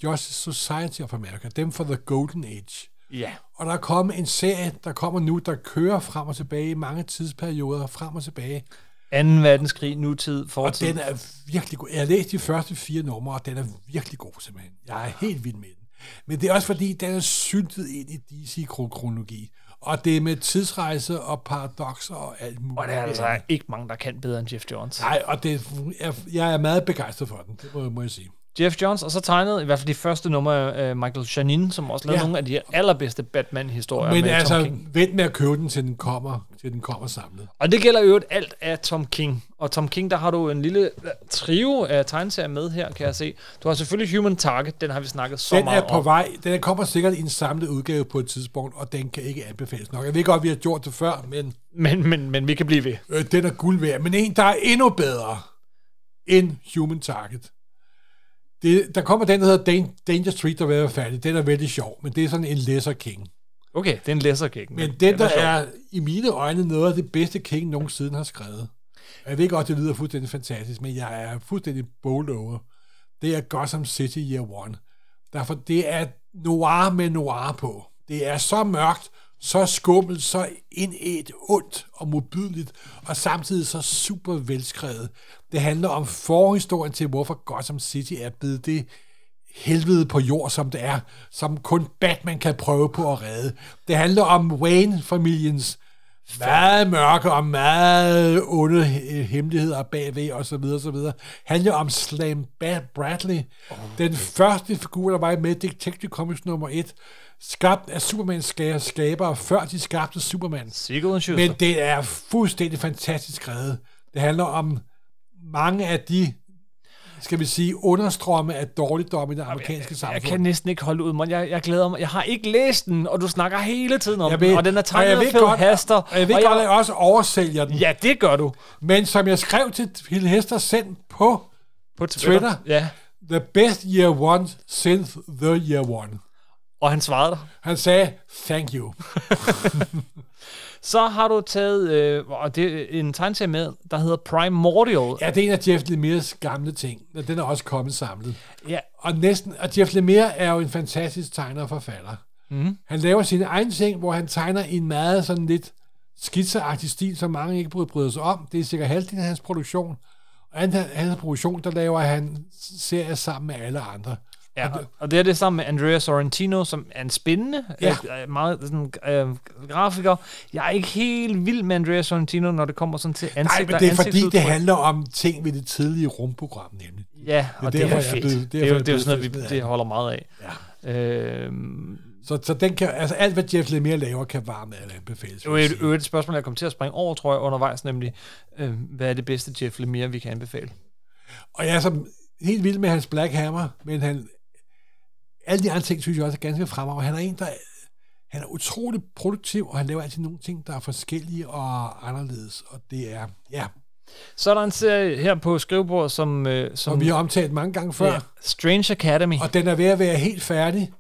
Justice Society of America, dem for The Golden Age. ja, Og der er kommet en serie, der kommer nu, der kører frem og tilbage i mange tidsperioder, frem og tilbage. 2. verdenskrig, nutid, Og fortid. den er virkelig god. Jeg har læst de første fire numre, og den er virkelig god simpelthen. Jeg er helt vild med den. Men det er også fordi, den er syltet ind i DC-kronologi. Og det er med tidsrejse og paradoxer og alt muligt. og der er altså ikke mange, der kan bedre end Jeff Johns. Nej, og det er, jeg er meget begejstret for den, det må, må jeg sige. Jeff Johns, og så tegnede i hvert fald de første numre af Michael Janin, som også lavede Ja. nogle af de allerbedste Batman-historier Men med Tom altså, King. vent med at købe den, til den kommer, til den kommer samlet. Og det gælder jo alt af Tom King. Og Tom King, der har du en lille øh, trio af tegneserier med her, kan jeg se. Du har selvfølgelig Human Target, den har vi snakket så Den meget er på om. vej. Den kommer sikkert i en samlet udgave på et tidspunkt, og den kan ikke anbefales nok. Jeg ved godt, at vi har gjort det før, men Men, men, men vi kan blive ved. øh, den er guld værd. Men en, der er endnu bedre end Human Target. Det, der kommer den, der hedder Dan- Danger Street, der vil være færdig. Den er vældig sjov, men det er sådan en lesser king. Okay, det er en læsserkæk. Men den, der er i mine øjne noget af det bedste King nogensinde har skrevet. Jeg ved godt, det lyder fuldstændig fantastisk, men jeg er fuldstændig bold over. Det er Gotham City Year One. Derfor det er noir med noir på. Det er så mørkt, så skummelt, så indet ondt og modbydeligt, og samtidig så super velskrevet. Det handler om forhistorien til, hvorfor Gotham City er blevet det helvede på jord, som det er, som kun Batman kan prøve på at redde. Det handler om Wayne-familiens meget mørke og meget onde he- hemmeligheder bagved og så videre, så videre. handler om Slam Bradley, oh. den første figur, der var med i Detective Comics nummer 1, skabt af Supermans ska- skabere, før de skabte Superman. Men det er fuldstændig fantastisk skrevet. Det handler om mange af de, skal vi sige, understrømme af dårligdom i det amerikanske samfund. Jeg kan næsten ikke holde ud, man. Jeg, jeg glæder mig. Jeg har ikke læst den, og du snakker hele tiden om Jeg den, ved- og den er og tegnet jeg af ved godt- Hester. Og jeg ved godt, at jeg også oversælger den. Ja, det gør du. Men som jeg skrev til Phil Hester selv på På Twitter. Ja, The best year one since the year one. Og han svarede dig. Han sagde, thank you. [laughs] Så har du taget, øh, og det er en tegneserie med, der hedder Primordial. Ja, det er en af Jeff Lemires gamle ting. og Den er også kommet samlet. Ja, Og, næsten, og Jeff Lemire er jo en fantastisk tegner og forfatter. Mm. Han laver sine egne ting, hvor han tegner i en meget sådan lidt skitseagtig stil, som mange ikke bryder, sig om. Det er sikkert halvdelen af hans produktion. Og anden hans produktion, der laver han serier sammen med alle andre. Ja, og, og det er det sammen med Andrea Sorrentino, som er en spændende, Ja. ja. øh, meget sådan, øh, grafiker. Jeg er ikke helt vild med Andrea Sorrentino, når det kommer sådan til ansigt Nej, men og det er fordi, det handler om ting ved det tidlige rumprogram, nemlig. Ja, og det er, derfor, det er fedt. blevet- det, er jo, det er jo sådan noget, vi det holder meget af. Ja. Øhm, Så, så den kan, altså alt, hvad Jeff Lemire laver, kan varmt alle anbefales. det var et, et, spørgsmål, jeg kom til at springe over, tror jeg, undervejs, nemlig, øh, hvad er det bedste Jeff Lemire, vi kan anbefale? Og jeg er så helt vild med hans Black Hammer, men han, alle de andre ting, synes jeg også er ganske fremragende. Han er en, der han er utrolig produktiv, og han laver altid nogle ting, der er forskellige og anderledes. Og det er, ja, Så er der en serie her på skrivebordet, som, øh, som som vi har omtalt mange gange før. ja, Strange Academy. Og den er ved at være helt færdig,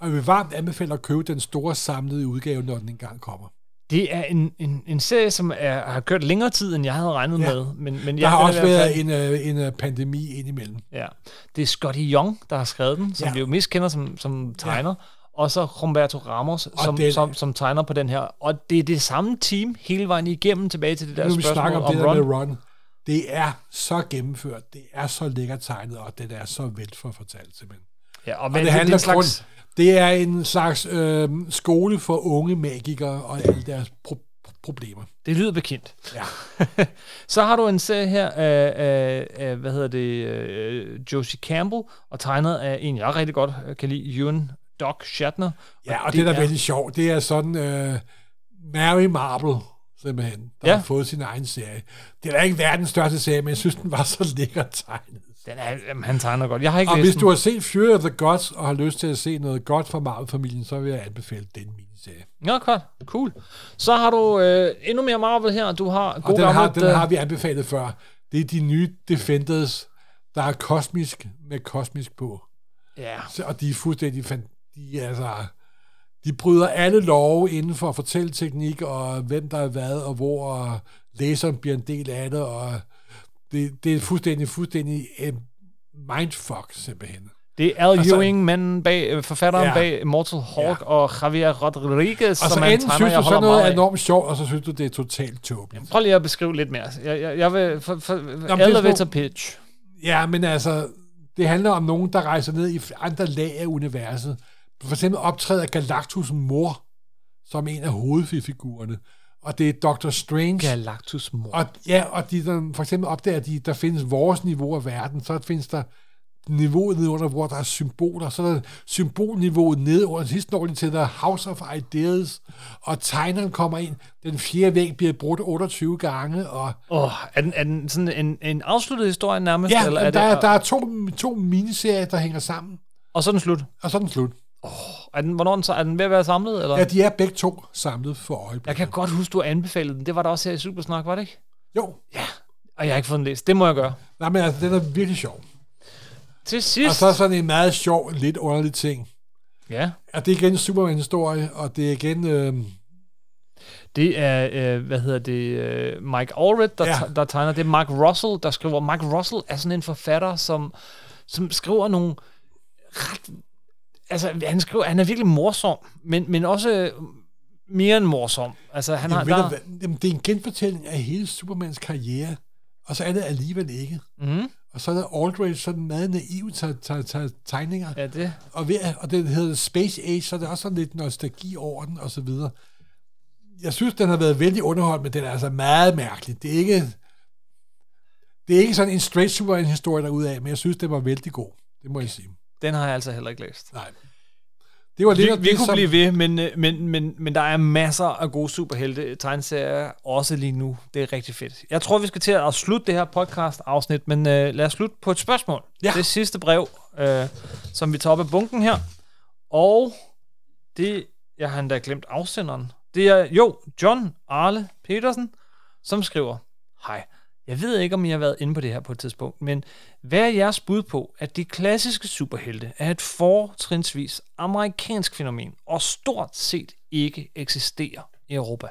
og jeg vil varmt anbefale at købe den store samlede udgave, når den engang kommer. Det er en, en, en serie, som er, har kørt længere tid, end jeg havde regnet Ja. med. Men, men Der jeg har også været en, øh, en øh, pandemi indimellem. Ja. Det er Scotty Young, der har skrevet den, som Ja. vi jo mest kender som, som tegner. Ja. Og så Humberto Ramos, som, den- som, som tegner på den her. Og det er det samme team hele vejen igennem tilbage til det der Nu vi spørgsmål snakker om, om, det der Ron. med Ron. Det er så gennemført, det er så lækkert tegnet, og det er så vel for fortalt simpelthen. Ja, og, Og men, det det, handler er en slags, grund, det er en slags øh, skole for unge magikere og alle deres pro- problemer. det lyder bekendt. Ja. [laughs] Så har du en serie her af, af, af hvad hedder det, øh, Josie Campbell, og tegnet af en, jeg rigtig godt øh, kan lide, Ewan Doc Shatner. Ja, og det, det der er vældig sjovt, det er sådan øh, Mary Marble, simpelthen, der Ja. har fået sin egen serie. Det er da ikke verdens største serie, men jeg synes, den var så lækkert tegnet. Den er, jamen, han tegner godt. Jeg har ikke Og hvis den. du har set Fury of the Gods, og har lyst til at se noget godt fra Marvel-familien, så vil jeg anbefale den miniserie. Ja, godt. Cool. Så har du øh, endnu mere Marvel her. Du har Og god den har, gammel... den øh, har vi anbefalet før. Det er de nye Defenders, der er kosmisk med kosmisk på. Ja. Så- Og de er fuldstændig... fan- De, altså, de bryder alle love inden for fortælleteknik, og hvem der er hvad, og hvor og læseren bliver en del af det, og det, det er fuldstændig, fuldstændig eh, mindfuck, simpelthen. Det er Al Altså- Ewing, manden bag, øh, forfatteren Ja. bag Immortal Hulk, ja. og Javier Rodriguez, Og så som en enten tegner, synes du sådan noget er enormt sjovt, og så synes du, det er totalt tåbeligt. Prøv lige at beskrive lidt mere. Jeg, jeg, jeg vil... For, for, er elevator sådan- pitch. Ja, men altså, det handler om nogen, der rejser ned i andre lag af universet. For eksempel optræder Galactus' mor som en af hovedfigurerne. Og det er Doctor Strange. Galactus mor. Og, ja, og de der, for eksempel opdager de, der findes vores niveau af verden, så findes der niveauet nedenunder, hvor der er symboler, så er der symbolniveauet nedenunder, sidst når de til der House of Ideas, og tegneren kommer ind, den fjerde væg bliver brudt 28 gange, og Åh, er den, er den sådan en, en afsluttet historie nærmest? ja, eller er der, det, er, der er to, to miniserier, der hænger sammen, Og så er den slut. og så er den slut. Er den, hvornår er den, så- er den ved at være samlet? Eller? Ja, de er begge to samlet for øjeblikket. Jeg kan godt huske, du anbefalede den. Det var der også her i Supersnak, var det ikke? Jo, Og jeg har ikke fået den læst. Det må jeg gøre. nej, men altså, den er virkelig sjov. Til Og sidst... så er sådan en meget sjov, lidt underlig ting. Ja. Og det er igen en Superman-historie, og det er igen... Øh, Det er, øh, hvad hedder det, øh, Mike Allred, der, Ja. ja. der tegner. Det er Mark Russell, der skriver. Mark Russell er sådan en forfatter, som, som skriver nogle ret... Altså, han, skriver, han er virkelig morsom, men, men også mere end morsom. Altså, han har... Jamen, ved Der, du? Jamen, det er en genfortælling af hele Supermans karriere, og så er det alligevel ikke. mm, Og så er der Aldridge sådan meget te- tegninger, ja, det... og, ved, og det hedder Space Age, så er der også sådan lidt nostalgi over den, og så videre. Jeg synes, den har været vældig underholdt, men den er altså meget mærkelig. Det er ikke, det er ikke sådan en straight Superman-historie derudaf, men jeg synes, den var vældig god. Det må jeg sige. Den har jeg altså heller ikke læst. Nej. Det var lidt Vi, vi det, kunne som, blive ved, men, øh, men, men, men der er masser af gode superhelte tegneserier, også lige nu. Det er rigtig fedt. Jeg tror, vi skal til at slutte det her podcast-afsnit, men øh, lad os slutte på et spørgsmål. Ja. Det sidste brev, øh, som vi tager op af bunken her. Og det, jeg har endda glemt afsenderen. Det er jo John Arle Petersen, som skriver, Hej, jeg ved ikke, om I har været inde på det her på et tidspunkt, men hvad er jeres bud på, at de klassiske superhelte er et fortrinsvis amerikansk fænomen, og stort set ikke eksisterer i Europa?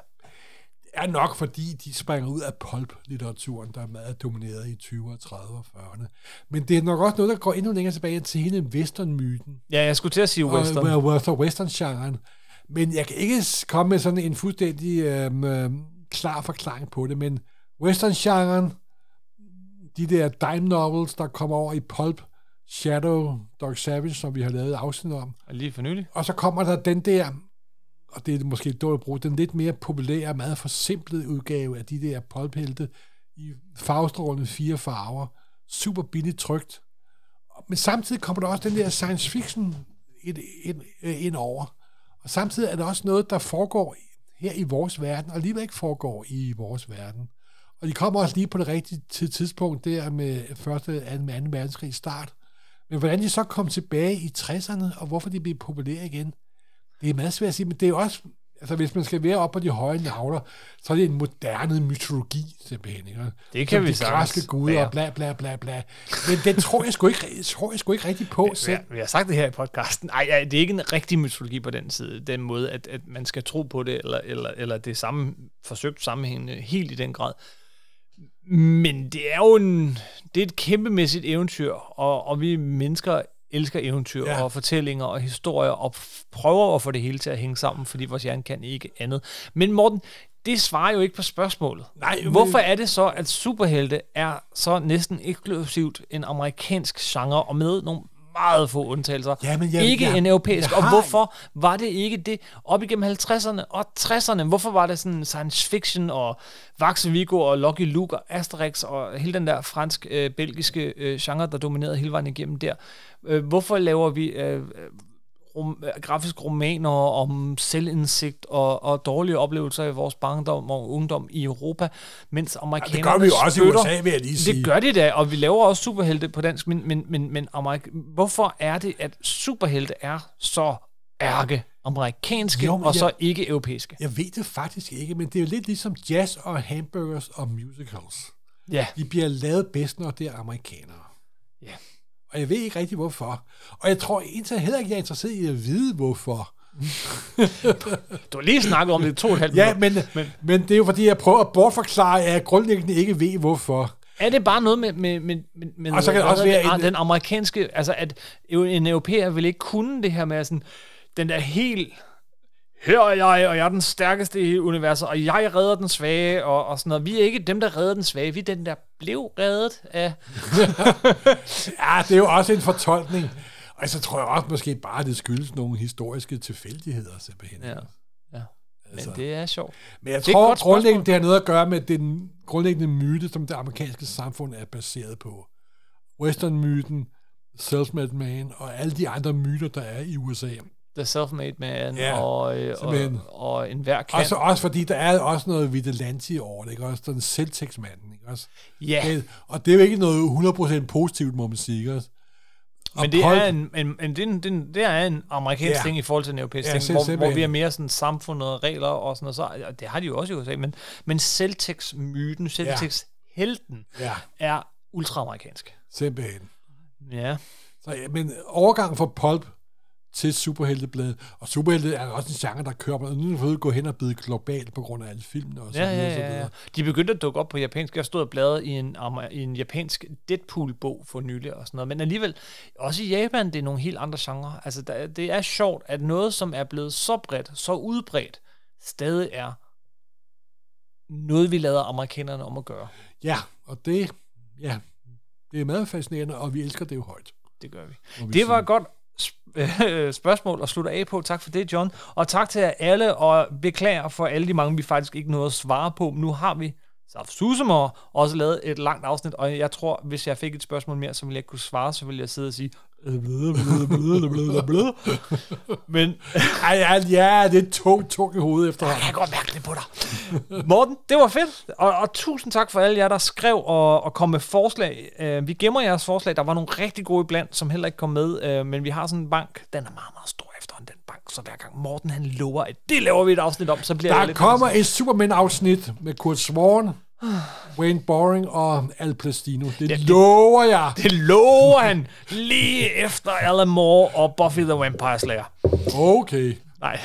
er nok, fordi de springer ud af pulp-litteraturen, der er meget domineret i 20'erne, 30'erne og 40'erne. Men det er nok også noget, der går endnu længere tilbage til hele western-myten. Ja, jeg skulle til at sige western. Og, og western-genren. Men jeg kan ikke komme med sådan en fuldstændig øhm, klar forklaring på det, men western-genren, de der dime novels, der kommer over i pulp, Shadow, Dog Savage, som vi har lavet afsnit om. Og lige for nylig. Og så kommer der den der, og det er måske dårligt at bruge, den lidt mere populære, meget forsimplede udgave af de der pulphelte i farvestrålende fire farver. Super billigt trygt. Men samtidig kommer der også den der science fiction ind, ind, ind over. Og samtidig er det også noget, der foregår her i vores verden, og alligevel ikke foregår i vores verden. Og de kommer også lige på det rigtige tidspunkt der med første og anden verdenskrig start. Men hvordan de så kom tilbage i 60'erne, og hvorfor de blev populære igen, det er meget svært at sige, men det er også, altså hvis man skal være op på de høje navler, så er det en moderne mytologi, simpelthen. Ikke? Det kan Som vi de græske guder og bla bla bla bla. Men den tror jeg sgu ikke, tror jeg sgu ikke rigtig på Vi selv. har, vi har sagt det her i podcasten. Nej, ja, det er ikke en rigtig mytologi på den side. Den måde, at, at man skal tro på det, eller, eller, eller det er samme, forsøgt sammenhængende helt i den grad. Men det er jo en, det er et kæmpemæssigt eventyr, og, og vi mennesker elsker eventyr Ja. og fortællinger og historier, og prøver at få det hele til at hænge sammen, fordi vores hjerne kan ikke andet. Men Morten, det svarer jo ikke på spørgsmålet. Nej, men- Hvorfor er det så, at superhelte er så næsten eksklusivt en amerikansk genre, og med nogle meget få undtagelser. Jamen, jeg- ikke jeg- en europæisk. jeg Og hvorfor var det ikke det op igennem 50'erne og 60'erne? Hvorfor var det sådan science fiction og Vaxe Vigo og Lucky Luke og Asterix og hele den der fransk-belgiske øh, genre, der dominerede hele vejen igennem der? Øh, hvorfor laver vi øh, øh, rom, grafiske romaner om selvindsigt og, og dårlige oplevelser i vores barndom og ungdom i Europa, mens amerikanerne gør vi jo også i støtter- USA, vil jeg lige sige. Det gør de da, og vi laver også superhelte på dansk, men, men, men, men Amerik- hvorfor er det, at superhelte er så ærke amerikanske Jo, og så jeg- ikke europæiske? Jeg ved det faktisk ikke, men det er jo lidt ligesom jazz og hamburgers og musicals. Ja, De bliver lavet bedst, når det er amerikanere. Ja. Og jeg ved ikke rigtig, hvorfor. Og jeg tror indtil heller ikke, jeg er interesseret i at vide, hvorfor. [laughs] du har lige snakket om det i to og et halvt Ja, men, men, men det er jo fordi, jeg prøver at bortforklare, at jeg grundlæggende ikke ved, hvorfor. Er det bare noget med, med, med, med, med Og så kan det også være det, en- den amerikanske, altså at en europæer vil ikke kunne det her med sådan, den der helt, her er jeg, og jeg er den stærkeste i universet, og jeg redder den svage, og, og sådan noget. Vi er ikke dem, der redder den svage, vi er den, der blev reddet af... [laughs] Ja, det er jo også en fortolkning. Og så tror jeg også måske bare, at det skyldes nogle historiske tilfældigheder, simpelthen. Ja, ja. Altså. Men det er sjovt. Men jeg Det et tror grundlæggende, det har noget at gøre med den grundlæggende myte, som det amerikanske samfund er baseret på. Western-myten, self-made man og alle de andre myter, der er i USA. The Self-Made Man Ja, og, øh, og, og en hver kan. Også, også fordi der er også noget vigilante over det, ikke? Også den selvtægtsmanden, ikke også? ja, Det, og det er jo ikke noget 100% positivt, må man sige, ikke også? Og men det er en, en, en, det, er en, det, er en, er amerikansk Ja. ting i forhold til en europæisk Ja, ting, sim- hvor, hvor vi er mere sådan samfundet og regler og sådan noget. Så, og det har de jo også i USA, men, men Celtics-myten, Celtics-helten, Ja, er ultraamerikansk. simpelthen. Ja. Så, ja, men overgang fra pulp til superheltebladet, og superhelte er også en genre, der kører på, nu er gå hen og blive globalt på grund af alle filmene og så Ja, videre, ja, ja, ja. videre. De begyndte at dukke op på japansk. Jeg stod og bladrede i en, i en japansk Deadpool-bog for nylig og sådan noget. Men alligevel, også i Japan, det er nogle helt andre genrer. Altså, der, det er sjovt, at noget, som er blevet så bredt, så udbredt, stadig er noget, vi lader amerikanerne om at gøre. Ja, og det, ja, det er meget fascinerende, og vi elsker det jo højt. Det gør vi. vi Det var sige. et godt [laughs] spørgsmål at slutte af på. Tak for det, John. Og tak til jer alle, og beklager for alle de mange, vi faktisk ikke nåede at svare på. Men nu har vi Saf Susemor også lavet et langt afsnit, og jeg tror, hvis jeg fik et spørgsmål mere, så ville jeg ikke kunne svare, så ville jeg sidde og sige, men Ej, ja, ja, det er tungt, tungt i hovedet efterhånden. jeg kan godt mærke det på dig. Morten, det var fedt. Og, og tusind tak for alle jer, der skrev og, og kom med forslag. Uh, vi gemmer jeres forslag. Der var nogle rigtig gode iblandt, som heller ikke kom med. Uh, men vi har sådan en bank. Den er meget, meget stor efterhånden, den bank. Så hver gang Morten han lover, at det laver vi et afsnit om, så bliver jeg Der lidt... kommer et Superman-afsnit med Kurt Swan, Wayne Boring og Al Plastino. Det, det- lover jeg. [laughs] Det lover han lige efter Alan Moore og Buffy the Vampire Slayer. Okay. Nej. [laughs]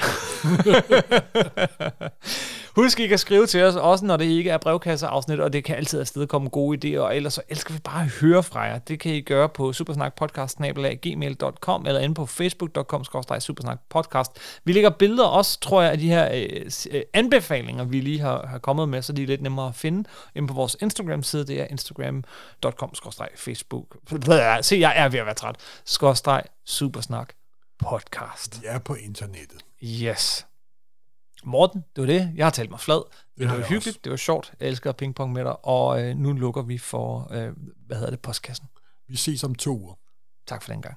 Husk, I kan skrive til os, også når det ikke er brevkasseafsnit, og det kan altid afsted komme gode idéer, og ellers så elsker vi bare at høre fra jer. Det kan I gøre på supersnakpodcast.gmail.com eller inde på facebook.com supersnakpodcast. Vi lægger billeder også, tror jeg, af de her øh, øh, anbefalinger, vi lige har, har kommet med, så de er lidt nemmere at finde inde på vores Instagram-side. Det er instagram.com facebook. Se, jeg er ved at være træt. Skorstreg supersnak podcast. Vi er på internettet. Yes. Morten, det var det. Jeg har talt mig flad. Det, det var hyggeligt, også. det var sjovt. Jeg elsker pingpong med dig. Og øh, nu lukker vi for, øh, hvad hedder det, postkassen. Vi ses om to uger. Tak for den gang.